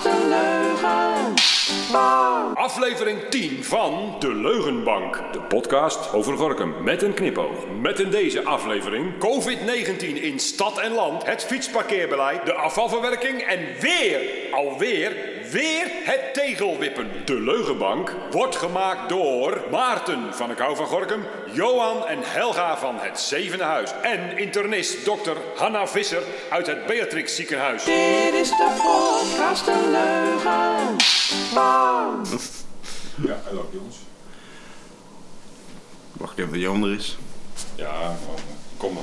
een leugen. Aflevering 10 van De Leugenbank. De podcast over Gorkum met een knipoog. Met in deze aflevering COVID-19 in stad en land, het fietsparkeerbeleid, de afvalverwerking en weer, alweer, weer het tegelwippen. De Leugenbank wordt gemaakt door Maarten van de Kou van Gorkum, Johan en Helga van het Zevende Huis en internist dokter Hanna Visser uit het Beatrix Ziekenhuis. Dit is de podcast een leugen. Ja, hallo jongens. Wacht even dat Johan er is. Ja, kom maar.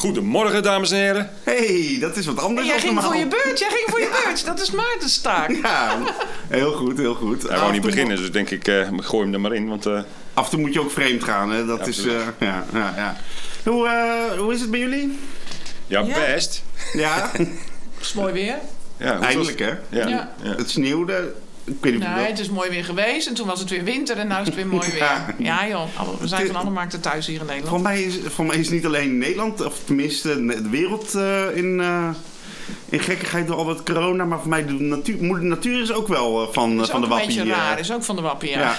Goedemorgen, dames en heren. hey, dat is wat anders Jij ging voor je beurt, jij ging voor je beurt. Dat is Maarten's taak. Ja, heel goed, heel goed. Hij wou niet beginnen, dus denk ik, eh gooi hem er maar in. Want eh, Af en toe moet je ook vreemd gaan, hè. Dat Ja, is, eh, ja, ja, ja. Hoe, eh, hoe is het bij jullie? ja, Ja. best. Ja, Het is mooi weer. Ja, eindelijk, hè. Ja. Ja. ja. Het sneeuwde. Ik weet niet Nee, het is mooi weer geweest en toen was het weer winter en nu is het weer mooi weer. Ja. Joh, alle- we zijn van alle markten thuis hier in Nederland. Voor mij, is, voor mij is niet alleen Nederland, of tenminste de wereld eh, in, eh, in gekkigheid door al dat corona. Maar voor mij de natuur, moeder natuur is ook wel eh, van, is eh, ook van de een wappie. beetje eh. raar, is ook van de wappie, ja. ja.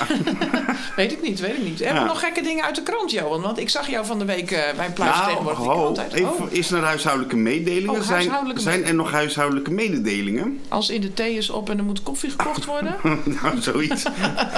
Weet ik niet, weet ik niet. Hebben Ja. we nog gekke dingen uit de krant, Johan? Want ik zag jou van de week eh, bij Pluis Nou, tegenwoordig even Oh, eerst naar de huishoudelijke mededelingen. Oh, zijn, huishoudelijke zijn er nog huishoudelijke mededelingen? als in de thee is op en er moet koffie gekocht worden. nou, zoiets.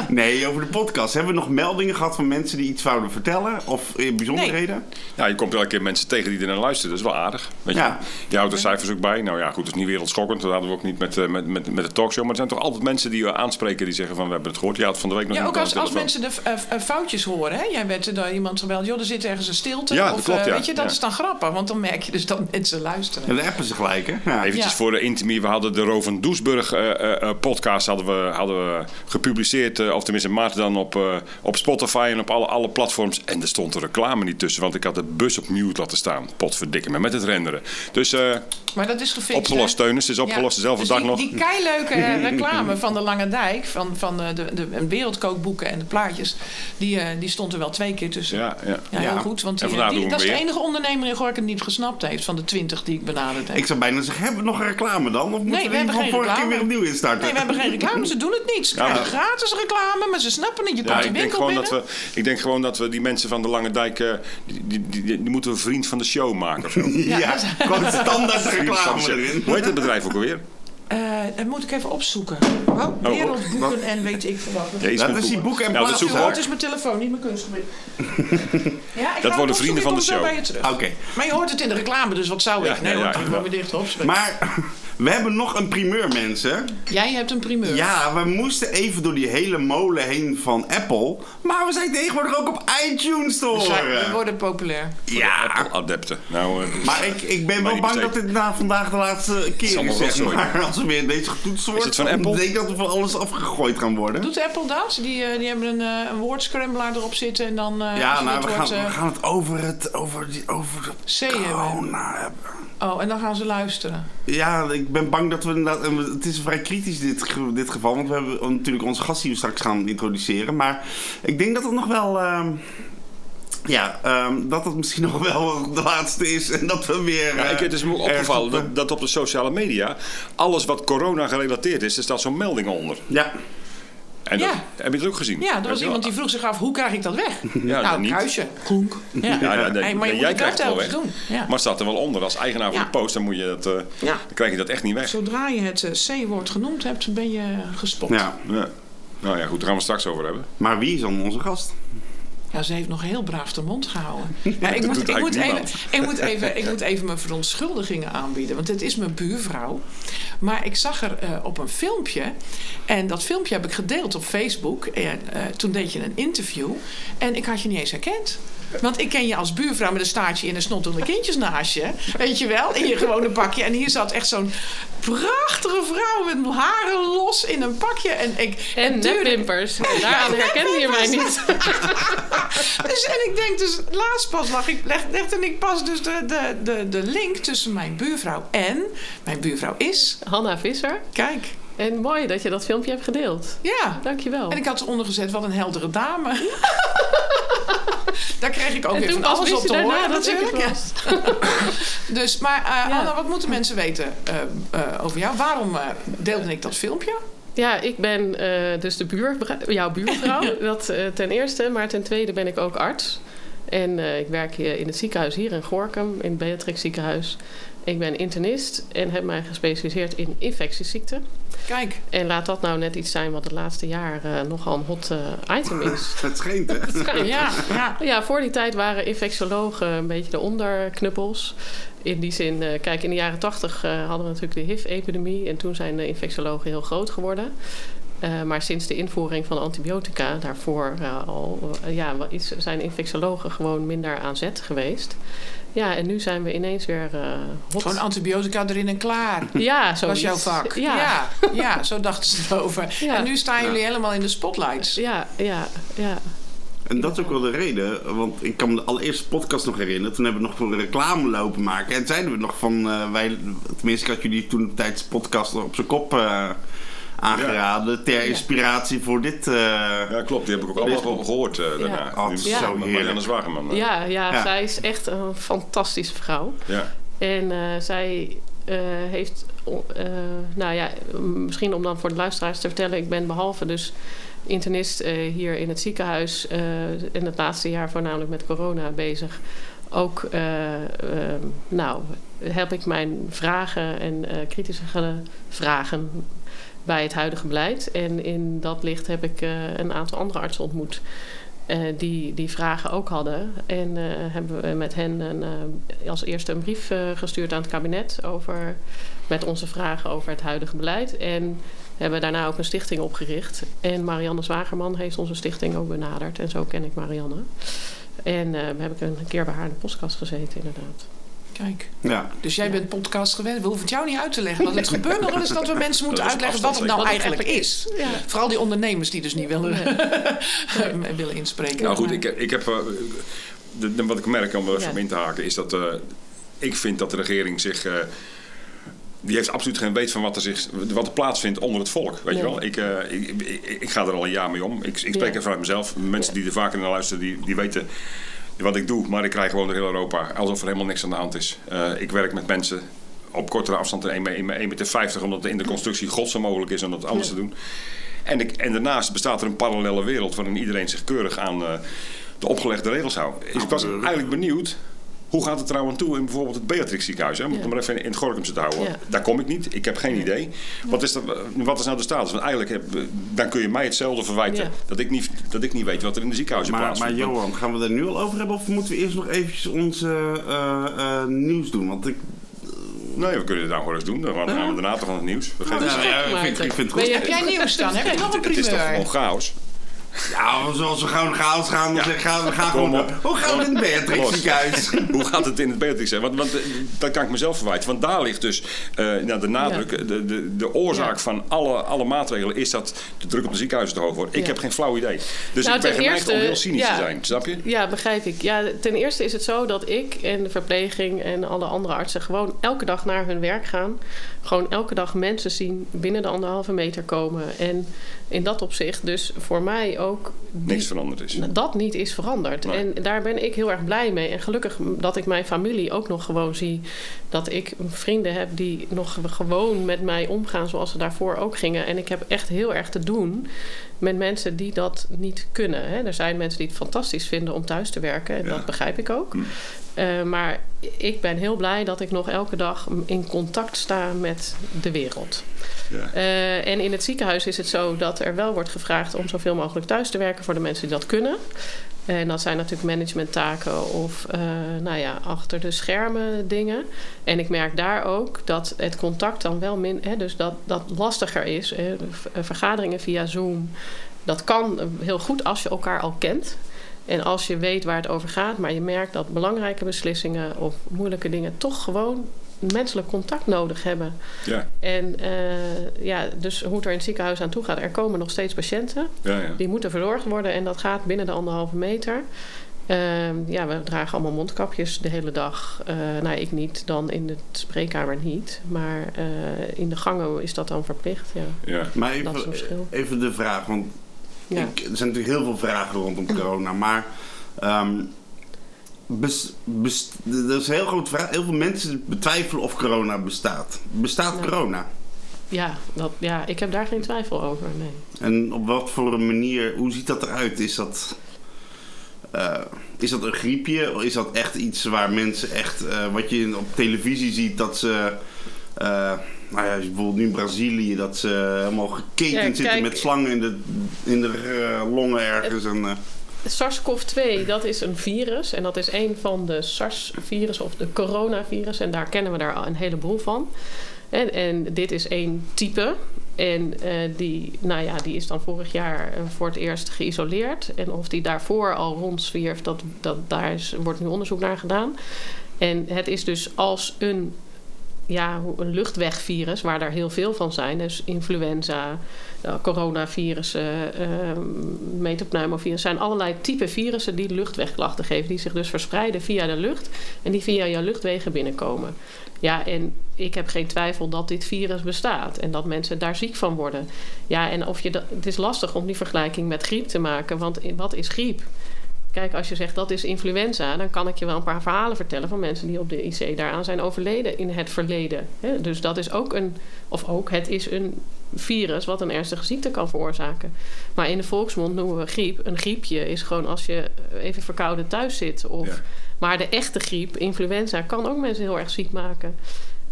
nee, over de podcast. Hebben we nog meldingen gehad van mensen die iets wouden vertellen? Of bijzonderheden? Ja, je komt elke keer mensen tegen die er naar luisteren. Dat is wel aardig. Weet Ja. je? je houdt de cijfers ook bij. Nou ja, goed, het is niet wereldschokkend. Dat hadden we ook niet met, eh, met, met, met de talkshow. Maar er zijn toch altijd mensen die je aanspreken die zeggen van... we hebben het gehoord. Had van de week nog Ja, ook als, als mensen de eh, eh, foutjes horen. Hè? Jij werd door iemand gebeld, joh, er zit ergens een stilte. Ja, dat of, klopt, eh, ja. Weet je, dat Ja. is dan grappig, want dan merk je dus dat mensen luisteren. En dan appen ze gelijk, hè? Ja. Eventjes Ja. voor de intimie. We hadden de Rovan Doesburg eh, eh, eh, podcast hadden we, hadden we gepubliceerd. eh, of tenminste Maarten dan op, eh, op Spotify en op alle, alle platforms. En er stond de reclame niet tussen. Want ik had de bus op mute laten staan. Potverdikke me. Met het renderen. Dus eh, Maar dat is gefixt. opgelost? Teunus. Het is opgelost. Ja. Dezelfde Dus dag die, nog. Die keileuke reclame van de Lange Dijk, van, van eh, de, de, de wereldkookboeken en de plaatjes, die, eh, die stond er wel twee keer tussen. Ja, ja. Ja, heel Ja. goed. Want En die, vandaar die- dat is de enige ondernemer in Gorkum die het gesnapt heeft van de twintig die ik benaderd heb. Ik zou bijna zeggen, hebben we nog een reclame dan? Of moeten Nee, we, we hebben geen vorige keer weer opnieuw instarten? Nee, we hebben geen reclame. Ze doen het niet. Ze Ja, krijgen maar- gratis reclame, maar ze snappen het. Je komt Ja, de ik denk, winkel gewoon binnen. dat we, ik denk gewoon dat we die mensen van de Lange Dijk... eh, die, die, die, die moeten we vriend van de show maken of zo. Ja, Ja, dat- gewoon standaard reclame erin. Hoe heet het bedrijf ook alweer? Eh, dat moet ik even opzoeken. Oh, wereldboeken en weet ik veel wat. Ja, Dat is die boeken en Ja, dat plaatsen. we Oh, het is mijn telefoon, niet mijn kunstgebied. Ja, ik Dat worden vrienden van de show. Oké. Maar je hoort het in de reclame, dus wat zou Ja, ik? Nee ja, hoor, ja, ik ja. ga weer dicht op. Maar we hebben nog een primeur, mensen. Jij hebt een primeur. Ja, we moesten even door die hele molen heen van Apple. Maar we zijn tegenwoordig ook op iTunes te We, zijn- we horen. worden populair. Ja, Apple-adepten. Nou, eh, maar ik, ik ben wel bang dat dit na vandaag de laatste keer is, zeg rotzooi. maar. Als er weer deze getoetst wordt, het van dan Apple? denk ik dat er van alles afgegooid gaan worden. Doet Apple dat? Die, eh, die hebben een, eh, een woordscrambler erop zitten en dan... eh, Ja, nou, we gaan, we gaan het over het over die, over C de hebben. corona hebben. Oh, en dan gaan ze luisteren. Ja, ik ben bang dat we inderdaad... Het is vrij kritisch dit, dit geval, want we hebben natuurlijk onze gast die we straks gaan introduceren. Maar ik denk dat het nog wel... ehm, ja, ehm, dat het misschien nog wel de laatste is en dat we weer... Ja, eh, ik, het is me ergens opgevallen op, eh, dat, dat op de sociale media alles wat corona gerelateerd is, er staat zo'n melding onder. Ja, En dat, Ja. heb je het ook gezien? Ja, er was iemand die vroeg zich af, hoe krijg ik dat weg? Ja, nou, kruisje. Klonk. Ja. Ja, ja, nee, Hey, maar je nee, moet jij het krijgt wel het wel telkens weg. doen. Ja. Maar staat er wel onder. Als eigenaar van Ja. de post, dan, moet je dat, eh, Ja. dan krijg je dat echt niet weg. Zodra je het eh, C-woord genoemd hebt, ben je gespot. ja. Ja. Nou ja, goed, daar gaan we straks over hebben. Maar wie is dan onze gast? Ja, ze heeft nog heel braaf de mond gehouden. Ik, moet, ik, moet even, ik, moet even, ik moet even mijn verontschuldigingen aanbieden. Want het is mijn buurvrouw. Maar ik zag er eh, op een filmpje. En dat filmpje heb ik gedeeld op Facebook. En eh, toen deed je een interview. En ik had je niet eens herkend. Want ik ken je als buurvrouw met een staartje in en snotterende kindjes naast je. Weet je wel, in je gewone pakje. En hier zat echt zo'n prachtige vrouw met haren los in een pakje. En, ik, En duurde- nepwimpers. Daaraan herkende je mij niet. dus, en ik denk dus, laatst pas lag ik, leg, legde ik pas dus de, de, de, de link tussen mijn buurvrouw en mijn buurvrouw is. Hanna Visser. Kijk, En mooi dat je dat filmpje hebt gedeeld. ja. Dankjewel. En ik had eronder gezet, wat een heldere dame. Daar kreeg ik ook weer van alles op te horen natuurlijk. Ja. Dus, maar eh, Ja. Anna, wat moeten mensen weten eh, eh, over jou? Waarom deelde ik dat filmpje? Ja, ik ben dus de buur, jouw buurvrouw. Dat ten eerste. Maar ten tweede ben ik ook arts. En ik werk hier in het ziekenhuis hier in Gorkum, in het Beatrix ziekenhuis. Ik ben internist en heb mij gespecialiseerd in infectieziekten. Kijk, En laat dat nou net iets zijn wat het laatste jaar eh, nogal een hot eh, item is. Het schijnt, hè? ja, ja. Ja, voor die tijd waren infectiologen een beetje de onderknuppels. In die zin, eh, kijk, in de jaren tachtig eh, hadden we natuurlijk de HIV-epidemie. En toen zijn de infectiologen heel groot geworden. Eh, maar sinds de invoering van antibiotica, daarvoor eh, al, eh, ja, zijn infectiologen gewoon minder aan zet geweest. Ja, en nu zijn we ineens weer eh hot. Gewoon antibiotica erin en klaar. ja, zo was jouw vak. Ja. Ja, zo dachten ze erover. Ja. En nu staan jullie helemaal in de spotlights. Ja, ja, ja. En dat is ook wel de reden, want ik kan me de allereerste podcast nog herinneren. Toen hebben we nog voor reclame lopen maken. En zeiden we nog van, eh, wij, tenminste ik had jullie toen tijdens de podcast op zijn kop eh, aangeraden. Ter inspiratie voor dit. eh, Ja, klopt. Die heb ik ook allemaal gehoord eh, daarna. Oh, Nu- zo. Marianne Zwageman. eh. Ja, ja, Ja. zij is echt een fantastische vrouw. Ja. En eh, zij eh, heeft, eh, nou ja, misschien om dan voor de luisteraars te vertellen, ik ben behalve dus internist eh, hier in het ziekenhuis eh, in het laatste jaar voornamelijk met corona bezig. Ook, eh, eh, nou, heb ik mijn vragen en eh, kritische ge- vragen bij het huidige beleid. En in dat licht heb ik eh, een aantal andere artsen ontmoet. eh, die die vragen ook hadden. En eh, hebben we met hen een, als eerste een brief gestuurd aan het kabinet over, met onze vragen over het huidige beleid. En hebben daarna ook een stichting opgericht. En Marianne Zwagerman heeft onze stichting ook benaderd. En zo ken ik Marianne. En eh heb ik een keer bij haar in de podcast gezeten, inderdaad. Kijk, ja. dus jij bent podcast gewend. We hoeven het jou niet uit te leggen. Want het gebeurt nog wel eens dat we mensen moeten uitleggen wat het nou eigenlijk is. Ja. Vooral die ondernemers die dus niet willen, willen inspreken. Nou goed, ik, ik heb... eh, de, de- wat ik merk, om er even Ja. in te haken, is dat... eh, ik vind dat de regering zich... eh, die heeft absoluut geen weet van wat er, zich, wat er plaatsvindt onder het volk. Weet je wel? Ik, eh, ik, ik, ik ga er al een jaar mee om. Ik, ik spreek Ja. er vanuit mezelf. Mensen die er vaker naar luisteren, die, die weten wat ik doe. Maar ik krijg gewoon door heel Europa alsof er helemaal niks aan de hand is. Eh, ik werk met mensen op kortere afstand dan 1 meter, omdat het in de constructie godszo mogelijk is om dat anders Ja. te doen. En, ik, en daarnaast bestaat er een parallele wereld waarin iedereen zich keurig aan eh, de opgelegde regels houdt. Dus ik was Absoluut. eigenlijk benieuwd. Hoe gaat het er nou aan toe in bijvoorbeeld het Beatrix ziekenhuis? Hè? Om het Ja. maar even in het Gorkumse te houden. Ja. Daar kom ik niet. Ik heb geen idee. Wat is, dat, wat is nou de status? Want eigenlijk heb, dan kun je mij hetzelfde verwijten. Ja. Dat, ik niet, dat ik niet weet wat er in de ziekenhuizen Maar, maar plaatsvindt. Johan, gaan we daar nu al over hebben? Of moeten we eerst nog eventjes ons eh, eh, nieuws doen? Want ik... Nee, we kunnen het nou gewoon eens doen. Dan gaan we daarna toch aan het nieuws. We geven- Ja, ja, ik, maar vind, het- ik vind het Ben goed. Heb jij nieuws dan? Heb je nog een het is toch gewoon chaos? Ja, zoals we gewoon chaos gaan, dan gaan we gaan gewoon... op. Hoe gaan we in het Beatrix? Hoe gaat het in het Beatrix zijn? Want, want eh, dat kan ik mezelf verwijten. Want daar ligt dus eh, nou, de nadruk, Ja. de, de, de oorzaak Ja. van alle, alle maatregelen is dat de druk op de ziekenhuizen te hoog wordt. Ik Ja. heb geen flauw idee. Dus Nou, ik ben ten geneigd om heel cynisch ja. te zijn. Snap je? Ja, begrijp ik. Ja, ten eerste is het zo dat ik en de verpleging en alle andere artsen gewoon elke dag naar hun werk gaan. Gewoon elke dag mensen zien binnen de anderhalve meter komen. En in dat opzicht dus voor mij ook die- Niks veranderd is. dat niet is veranderd. Nee. En daar ben ik heel erg blij mee. En gelukkig dat ik mijn familie ook nog gewoon zie. Dat ik vrienden heb die nog gewoon met mij omgaan zoals ze daarvoor ook gingen. En ik heb echt heel erg te doen met mensen die dat niet kunnen. Hè. Er zijn mensen die het fantastisch vinden om thuis te werken. En Ja. dat begrijp ik ook. Eh, maar ik ben heel blij dat ik nog elke dag in contact sta met de wereld. Ja. Eh, en in het ziekenhuis is het zo dat er wel wordt gevraagd om zoveel mogelijk thuis te werken voor de mensen die dat kunnen. En dat zijn natuurlijk managementtaken of eh, nou ja, achter de schermen dingen. En ik merk daar ook dat het contact dan wel min, hè, dus dat dat lastiger is. Hè, vergaderingen via Zoom, dat kan heel goed als je elkaar al kent. En als je weet waar het over gaat, maar je merkt dat belangrijke beslissingen of moeilijke dingen toch gewoon menselijk contact nodig hebben. Ja, En eh, ja, dus hoe het er in het ziekenhuis aan toe gaat, er komen nog steeds patiënten. ja, ja. Die moeten verzorgd worden en dat gaat binnen de anderhalve meter. Ehm, ja, we dragen allemaal mondkapjes de hele dag. Eh, nou, ik niet, dan in de spreekkamer niet. Maar eh, in de gangen is dat dan verplicht, ja. ja. Maar Dat is een even, verschil. even de vraag, want Ja. ik, er zijn natuurlijk heel veel vragen rondom corona. Maar bes, bes- dat is een heel groot vraag. Heel veel mensen betwijfelen of corona bestaat. Bestaat corona? Ja, dat, ja, ik heb daar geen twijfel over. Nee. En op wat voor een manier, hoe ziet dat eruit? Is dat, eh, is dat een griepje? Of is dat echt iets waar mensen echt, eh, wat je op televisie ziet, dat ze, eh, nou ja, bijvoorbeeld nu in Brazilië, dat ze helemaal geketend Ja, zitten kijk- met slangen in de, in de eh, longen ergens. En, eh, SARS-CoV-2, dat is een virus. En dat is een van de SARS-virus of de coronavirus. En daar kennen we daar al een heleboel van. En, en dit is één type. En eh, die, nou ja, die is dan vorig jaar eh, voor het eerst geïsoleerd. En of die daarvoor al rondzwierf, dat, dat, daar is, wordt nu onderzoek naar gedaan. En het is dus als een, ja, een luchtwegvirus, waar daar heel veel van zijn. Dus influenza, uh, coronavirussen, uh, metapneumovirus. zijn allerlei type virussen die luchtwegklachten geven. Die zich dus verspreiden via de lucht. En die via je luchtwegen binnenkomen. Ja, en ik heb geen twijfel dat dit virus bestaat. En dat mensen daar ziek van worden. Ja, en of je dat, het is lastig om die vergelijking met griep te maken. Want wat is griep? Kijk, als je zegt dat is influenza, dan kan ik je wel een paar verhalen vertellen van mensen die op de IC daaraan zijn overleden in het verleden. Hè? Dus dat is ook een, of ook, het is een virus wat een ernstige ziekte kan veroorzaken. Maar in de volksmond noemen we griep. Een griepje is gewoon als je even verkouden thuis zit. Of, Ja. Maar de echte griep, influenza, kan ook mensen heel erg ziek maken.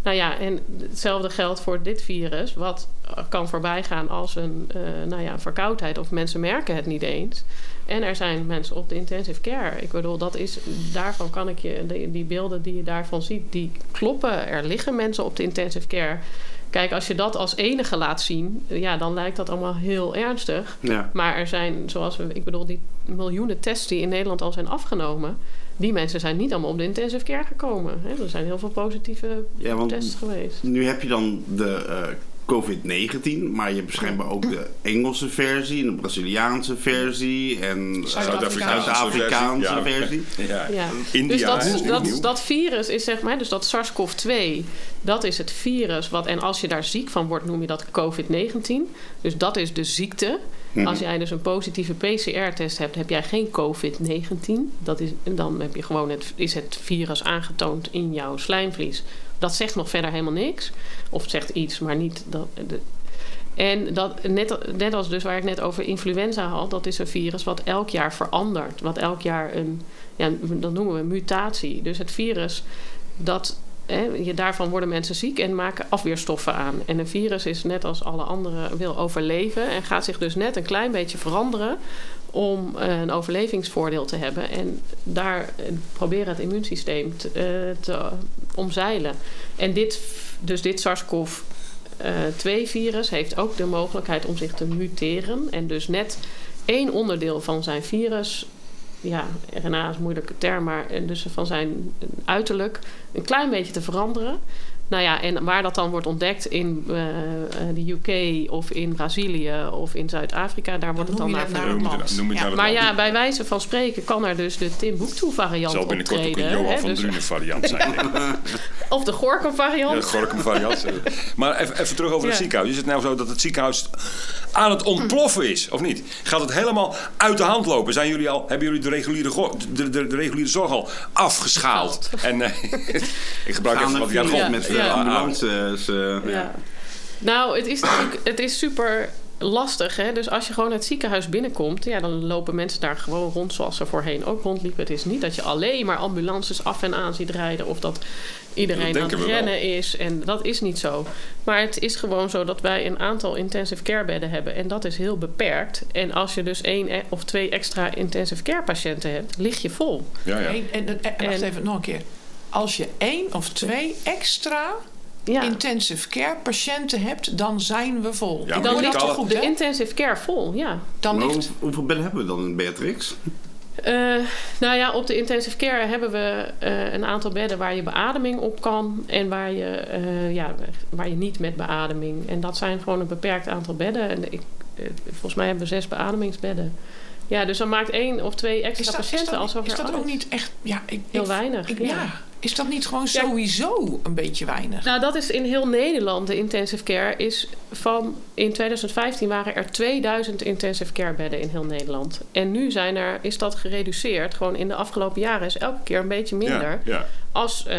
Nou ja, en hetzelfde geldt voor dit virus, wat kan voorbij gaan als een uh, nou ja, verkoudheid of mensen merken het niet eens. En er zijn mensen op de intensive care. Ik bedoel, dat is, daarvan kan ik je, die, die beelden die je daarvan ziet, die kloppen. Er liggen mensen op de intensive care. Kijk, als je dat als enige laat zien, ja, dan lijkt dat allemaal heel ernstig. ja. Maar er zijn, zoals we, ik bedoel, die miljoenen tests die in Nederland al zijn afgenomen. Die mensen zijn niet allemaal op de intensive care gekomen. Hè? Er zijn heel veel positieve Ja, want tests geweest. nu heb je dan de eh, COVID-19, maar je hebt waarschijnlijk ook de Engelse versie en de Braziliaanse versie en Zuid-Afrikaanse Zuid-Afrikaanse versie, ja. versie. Ja. Ja. India dus dat, is dat, dat virus is zeg maar, dus dat SARS-CoV-2, dat is het virus wat, en als je daar ziek van wordt, noem je dat COVID-19. Dus dat is de ziekte. Mhm. Als jij dus een positieve PCR-test hebt, heb jij geen COVID-19. Dat is, dan heb je gewoon het, is het virus aangetoond in jouw slijmvlies. Dat zegt nog verder helemaal niks. Of zegt iets, maar niet dat. De, en dat, net, net als dus waar ik net over influenza had, dat is een virus wat elk jaar verandert. Wat elk jaar een, ja, dat noemen we mutatie. Dus het virus, dat, hè, daarvan worden mensen ziek en maken afweerstoffen aan. En een virus is net als alle andere, wil overleven en gaat zich dus net een klein beetje veranderen om eh, een overlevingsvoordeel te hebben. En daar eh, proberen het immuunsysteem te, eh, te omzeilen. En dit, dus dit SARS-CoV uh, 2-virus heeft ook de mogelijkheid om zich te muteren. En dus net één onderdeel van zijn virus, ja, RNA is een moeilijke term, maar dus van zijn uiterlijk een klein beetje te veranderen. Nou ja, en waar dat dan wordt ontdekt in uh, de UK of in Brazilië of in Zuid-Afrika, daar wordt het dan naar vernoemd. Het ja, naar maar ja, bij wijze van spreken kan er dus de Timbuktu variant zal binnenkort ook een optreden. Johan hè, van dus- Drunen variant zijn. Of de Gorkum Ja, variant. de Gorkum variant. Maar even, even terug over het ziekenhuis. Is het nou zo dat het ziekenhuis aan het ontploffen is, of niet? Gaat het helemaal uit de hand lopen? Zijn jullie al, hebben jullie de reguliere, de, de, de reguliere zorg al afgeschaald? En eh, ik gebruik Gaan even er wat jargon. met Ja. ambulances. eh, Ja. Nou, het is natuurlijk het is super lastig. Hè? Dus als je gewoon het ziekenhuis binnenkomt, ja, dan lopen mensen daar gewoon rond zoals ze voorheen ook rondliepen. Het is niet dat je alleen maar ambulances af en aan ziet rijden of dat iedereen Dat aan het wel. rennen is. En dat is niet zo. Maar het is gewoon zo dat wij een aantal intensive care bedden hebben. En dat is heel beperkt. En als je dus één e- of twee extra intensive care patiënten hebt, lig je vol. Ja, ja. En, en, en wacht En- even, nog een keer. Als je één of twee extra Ja. intensive care patiënten hebt, dan zijn we vol. Ja, dat moet toch de intensive care vol, ja. Dan maar ligt... hoe- hoeveel bedden hebben we dan in Beatrix? Eh, nou ja, op de intensive care hebben we eh, een aantal bedden waar je beademing op kan en waar je, eh, ja, waar je niet met beademing. En dat zijn gewoon een beperkt aantal bedden. En ik, volgens mij hebben we zes beademingsbedden. Ja, dus dan maakt één of twee Is extra dat, is patiënten dat, alsof is dat ook niet echt... Ja, ik, Heel ik- weinig, ik- ja. ja. Is dat niet gewoon sowieso een beetje weinig? Nou, dat is in heel Nederland. De intensive care is van... In 2015 waren er 2000 intensive care bedden in heel Nederland. En nu zijn er, is dat gereduceerd. Gewoon in de afgelopen jaren is elke keer een beetje minder. Ja, ja. Als eh,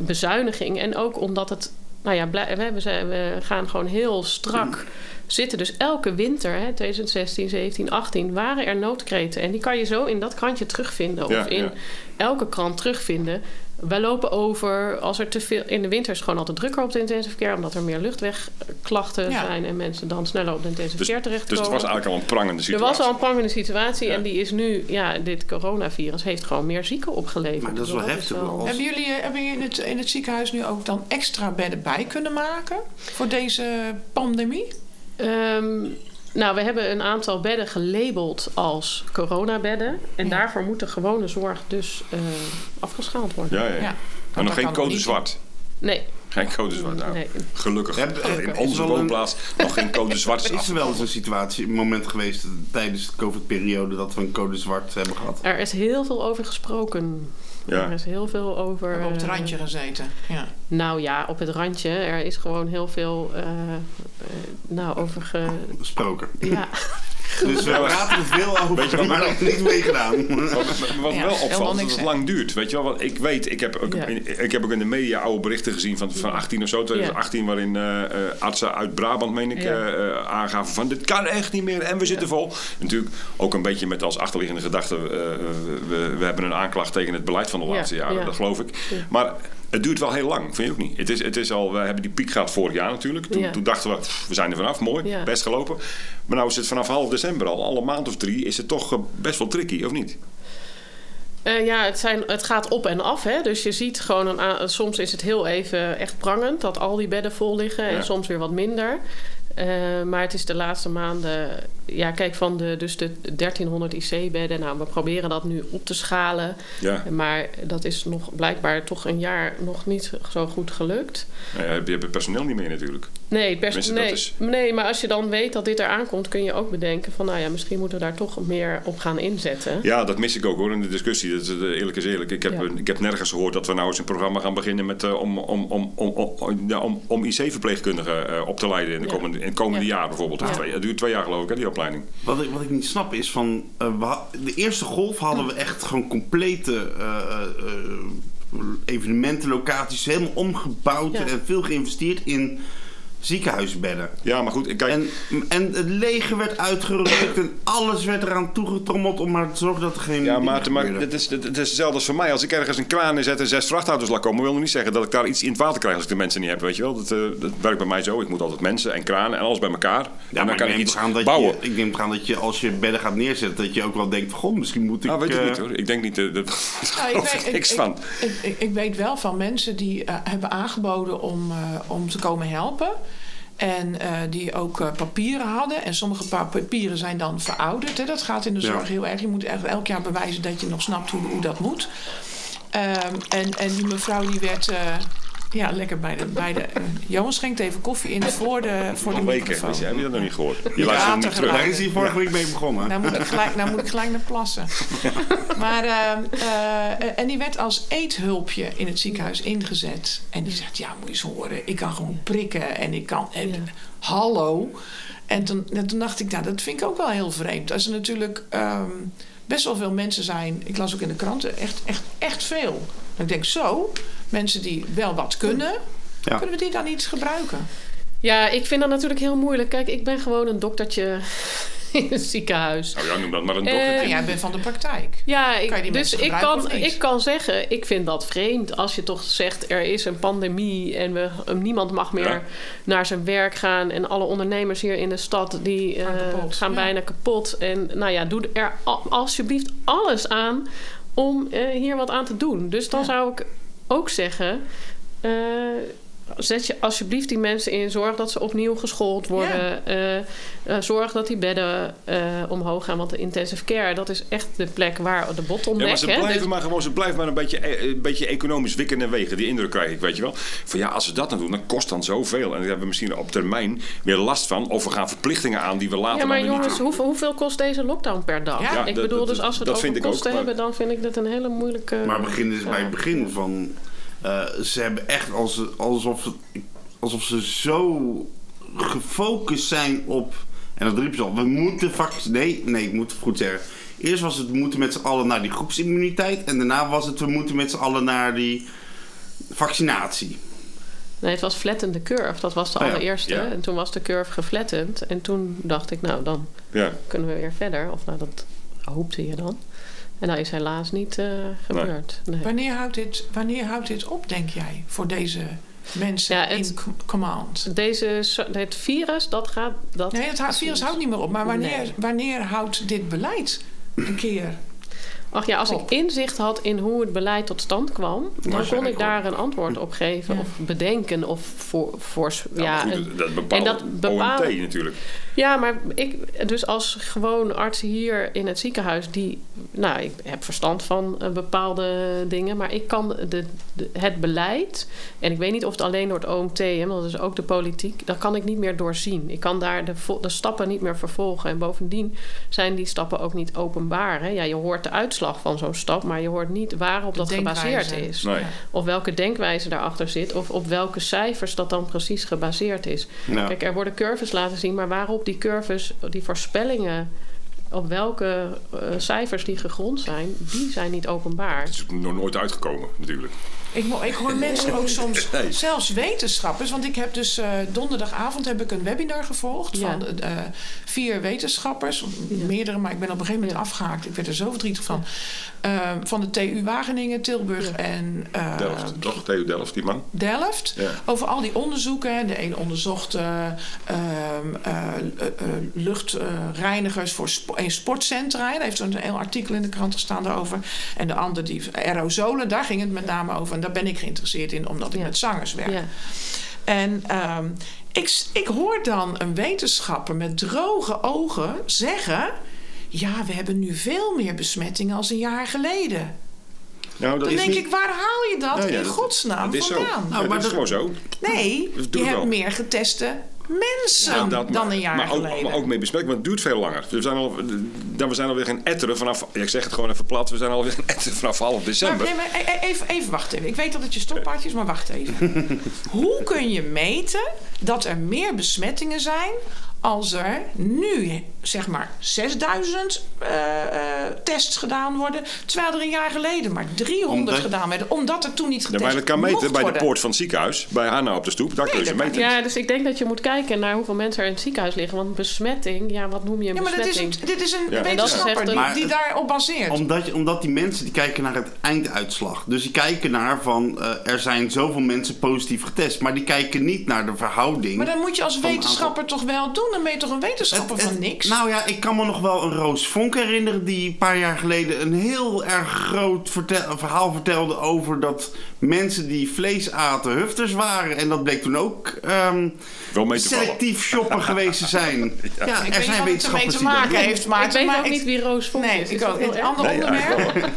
bezuiniging. En ook omdat het... Nou ja, blij- we, we, zijn, we gaan gewoon heel strak zitten. Dus elke winter, hè, 2016, 17, 18, waren er noodkreten. En die kan je zo in dat krantje terugvinden. Ja, of in ja. elke krant terugvinden. Wij lopen over als er te veel. In de winter is het gewoon altijd drukker op de intensive care, omdat er meer luchtwegklachten Ja. zijn en mensen dan sneller op de intensive Dus, care dus terechtkomen. het was eigenlijk al een prangende er situatie. was al een prangende situatie Ja. en die is nu, ja, dit coronavirus heeft gewoon meer zieken opgeleverd. Maar dat is wel heftig, hoor. Als- Hebben jullie, eh, hebben jullie in, het, in het ziekenhuis nu ook dan extra bedden bij kunnen maken voor deze pandemie? Ehm, nou, we hebben een aantal bedden gelabeld als coronabedden. En Ja. daarvoor moet de gewone zorg dus eh, afgeschaald worden. Ja, ja, ja. Maar nog geen code zwart. Nee, Geen code zwart. Nou, nee. Gelukkig. Heb- in onze een- woonplaats nog geen code zwart is Is er wel eens een situatie, een moment geweest tijdens de COVID-periode dat we een code zwart hebben gehad? Er is heel veel over gesproken. Er Ja. is heel veel We over. hebben op het eh, randje gezeten. Ja. Nou ja, op het randje. Er is gewoon heel veel eh, eh, nou, over ge... Gesproken. Ja, Dus we praten er veel over, Weet je wat maar nou- er is niks mee gedaan. Wat, wat Ja, wel opvalt, is dat het lang duurt. Weet je wel, want ik weet, ik heb ook, Ja. ik heb ook in de media oude berichten gezien van, van 18 of zo, 2018, waarin eh, eh, artsen uit Brabant, meen ik, Ja. eh, eh, aangaven van dit kan echt niet meer en we zitten vol. Natuurlijk ook een beetje met als achterliggende gedachte, eh, we, we hebben een aanklacht tegen het beleid van de Ja, laatste jaren, ja. dat geloof ik. Ja. Maar het duurt wel heel lang, vind je ook niet? Het is, het is al, we hebben die piek gehad vorig jaar natuurlijk. Toen, Ja. toen dachten we, pff, we zijn er vanaf, mooi, Ja. best gelopen. Maar nou is het vanaf half december al, al een maand of drie, is het toch eh, best wel tricky, of niet? Eh, ja het, zijn, het gaat op en af. Hè? Dus je ziet gewoon, een, soms is het heel even echt prangend dat al die bedden vol liggen. Ja. En soms weer wat minder. Eh, maar het is de laatste maanden... Ja, kijk, van de, dus de 1300 IC-bedden... Nou, we proberen dat nu op te schalen. Ja. Maar dat is nog blijkbaar toch een jaar nog niet zo goed gelukt. Nou ja, je hebt het personeel niet meer natuurlijk. Nee, pers- Tenminste, dat nee, is- nee, maar als je dan weet dat dit eraan komt... kun je ook bedenken van... nou ja, misschien moeten we daar toch meer op gaan inzetten. Ja, dat mis ik ook hoor in de discussie. Dat is, eh, eerlijk is eerlijk. Ik heb, Ja. ik heb nergens gehoord dat we nou eens een programma gaan beginnen met, eh, om, om, om, om, om, ja, om, om IC-verpleegkundigen eh, op te leiden in, de komende, in het komende Ja. jaar bijvoorbeeld. Het duurt twee jaar geloof ik, hè, die opleiding. Wat ik, wat ik niet snap is van... eh, de eerste golf hadden we echt gewoon complete eh, eh, evenementen, locaties... helemaal omgebouwd Ja. en veel geïnvesteerd in ziekenhuisbedden. Ja, maar goed, kijk, En, en het leger werd uitgerukt en alles werd eraan toegetrommeld... om maar te zorgen dat er geen... Ja, maar gebeurden. dit is, dit, dit is hetzelfde als voor mij. Als ik ergens een kraan inzet en zes vrachtauto's laat komen, wil nog niet zeggen dat ik daar iets in het water krijg als ik de mensen niet heb. Weet je wel, dat, eh, dat werkt bij mij zo. Ik moet altijd mensen en kranen en alles bij elkaar. Ja, en dan maar kan ik ik neem iets dat bouwen. Je, ik neem aan dat je als je bedden gaat neerzetten... dat je ook wel denkt van... Goh, misschien moet ik... Nou, weet ik eh, niet hoor. Ik denk niet, eh, dat Nou, ik weet- niks ik, van. Ik, ik, ik weet wel van mensen die hebben aangeboden om, eh, om te komen helpen. En eh, die ook eh, papieren hadden. En sommige pa- papieren zijn dan verouderd. Hè. Dat gaat in de Ja. zorg heel erg. Je moet echt elk jaar bewijzen dat je nog snapt hoe, hoe dat moet. Ehm, en, en die mevrouw die werd... ja, lekker bij de... Bij de Johan schenkt even koffie in voor de, voor de weken. microfoon. Heb je dat nog niet gehoord? Je luistert niet te terug. Daar is hij vorige week mee begonnen. Nou moet ik gelijk, nou moet ik gelijk naar plassen. Maar, ehm, eh, en die werd als eethulpje in het ziekenhuis ingezet. En die zegt, ja, moet je eens horen. Ik kan gewoon prikken en ik kan... En, Ja. Hallo. En toen, en toen dacht ik, nou, dat vind ik ook wel heel vreemd. Als er natuurlijk ehm, best wel veel mensen zijn... Ik las ook in de kranten, echt, echt, echt veel. En ik denk, zo, mensen die wel wat kunnen... Ja. Kunnen we die dan niet gebruiken? Ja, ik vind dat natuurlijk heel moeilijk. Kijk, ik ben gewoon een doktertje in het ziekenhuis. Nou ja, noem dat maar een Eh, doktertje. En jij bent van de praktijk. Ja, ik, dus ik kan, ik kan zeggen, ik vind dat vreemd als je toch zegt er is een pandemie en we, niemand mag meer Ja. naar zijn werk gaan en alle ondernemers hier in de stad die Gaan eh, kapot, gaan ja. bijna kapot. En nou ja, doe er al- alsjeblieft alles aan om eh, hier wat aan te doen. Dus dan Ja. zou ik ook zeggen, eh, zet je alsjeblieft die mensen in. Zorg dat ze opnieuw geschoold worden. Eh, eh, zorg dat die bedden eh, omhoog gaan. Want de intensive care, dat is echt de plek waar de bottleneck... Ja, maar ze blijven dus- maar gewoon, ze blijven maar een beetje, een beetje economisch wikken en wegen. Die indruk krijg ik, weet je wel. Van ja, als ze dat dan doen, dan kost dan zoveel. En daar hebben we misschien op termijn weer last van. Of we gaan verplichtingen aan die we later Ja, maar jongens, niet hoeveel, hoeveel kost deze lockdown per dag? Ja, ik dat- bedoel, dat- dus als we het dat over vind ik ook, kosten maar- hebben... dan vind ik dit een hele moeilijke... Maar begin is bij het begin van. Eh, ze hebben echt als, alsof, alsof ze zo gefocust zijn op. En dat riep ze al. We moeten vac- Nee, nee, ik moet het goed zeggen. Eerst was het we moeten met z'n allen naar die groepsimmuniteit. En daarna was het we moeten met z'n allen naar die vaccinatie. Nee, het was flatten the curve. Dat was de Oh ja, allereerste. ja. En toen was de curve geflattend. En toen dacht ik, nou, dan Ja. kunnen we weer verder. Of nou, dat hoopte je dan. En dat is helaas niet eh, gebeurd. Nee. Wanneer houdt, dit, wanneer houdt dit op, denk jij, voor deze mensen Ja, het- in command? Deze, het virus, dat gaat... Dat Nee, het virus houdt niet meer op. Maar wanneer, Nee. wanneer houdt dit beleid een keer? Ach ja, als op? ik inzicht had in hoe het beleid tot stand kwam... dan kon ik daar een antwoord op geven. Ja. Of bedenken. Of voor... voor Ja, goed, dat bepaalt en dat bepalen- OMT natuurlijk. Ja, maar ik, dus als gewoon arts hier in het ziekenhuis, die, nou, ik heb verstand van eh, bepaalde dingen, maar ik kan de, de- het beleid, en ik weet niet of het alleen door het OMT, hè, want dat is ook de politiek, dat kan ik niet meer doorzien. Ik kan daar de, de stappen niet meer vervolgen. En bovendien zijn die stappen ook niet openbaar. Hè. Ja, je hoort de uitslag van zo'n stap, maar je hoort niet waarop dat gebaseerd is. Nee. Of welke denkwijze daarachter zit, of op welke cijfers dat dan precies gebaseerd is. Kijk, er worden curves laten zien, maar waarop die curves, die voorspellingen, op welke eh, cijfers die gegrond zijn, die zijn niet openbaar. Het is nog nooit uitgekomen natuurlijk. Ik, ik hoor mensen ook soms, Nee. zelfs wetenschappers. Want ik heb dus eh, donderdagavond heb ik een webinar gevolgd Ja. van eh, vier wetenschappers. Meerdere, maar ik ben op een gegeven moment afgehaakt. Ik werd er zo verdrietig van. Eh, van de TU Wageningen, Tilburg Ja. en eh, Delft, toch? Theo Delft, die man. Delft. Ja. Over al die onderzoeken. De een onderzocht eh, ehm, eh, eh, luchtreinigers voor spo- in sportcentra. Daar heeft een heel artikel in de krant gestaan daarover. En de ander die aerosolen, daar ging het met name over. En daar ben ik geïnteresseerd in, omdat ik Ja. met zangers werk. Ja. En ehm, ik, ik hoor dan een wetenschapper met droge ogen zeggen... ja, we hebben nu veel meer besmettingen als een jaar geleden. Nou, dat Dan is denk niet... ik, waar haal je dat ja, in godsnaam dat is zo. vandaan? Ja, maar dat is gewoon zo. Nee, je hebt wel. meer geteste mensen Ja, dan maar- een jaar maar ook, geleden. Maar ook mee besmetting, want het duurt veel langer. We zijn, al, dan, we zijn alweer gaan etteren vanaf... ja, Ik zeg het gewoon even plat. We zijn alweer gaan etteren vanaf half maar, december. nee, maar e- e- even, even wachten. even. Ik weet dat het je stoppaardje is, maar wacht even. Hoe kun je meten dat er meer besmettingen zijn als er nu zeg maar 6000 eh, eh, tests gedaan worden, terwijl er een jaar geleden maar 300 Omdat- gedaan werden, omdat er toen niet Ja, getest maar dat kan meten bij de poort van het ziekenhuis. Bij Hanna op de stoep. Daar kun je ze meten. ja, dus ik denk dat je moet kijken naar hoeveel mensen er in het ziekenhuis liggen. Want besmetting, ja, wat noem je een Ja, maar dit is, een, dit is een Ja. Wetenschapper die, Maar daarop baseert. Omdat, je, omdat die mensen die kijken naar het einduitslag. Dus die kijken naar van eh, er zijn zoveel mensen positief getest. Maar die kijken niet naar de verhouding. Maar dan moet je als wetenschapper toch wel doen. Dan ben je toch een wetenschapper Het- van niks. Nou ja, ik kan me nog wel een Roos Vonk herinneren... die een paar jaar geleden een heel erg groot vertel- verhaal vertelde... over dat mensen die vlees aten hufters waren. En dat bleek toen ook ehm, Wel mee te vallen. selectief shoppen geweest te zijn. Ja, er zijn wetenschappers te die dat maken doen. heeft. Maar ik weet maar ook niet wie Roos Vonk Nee, is. ik Is ook. Nee, eigenlijk onderwerp.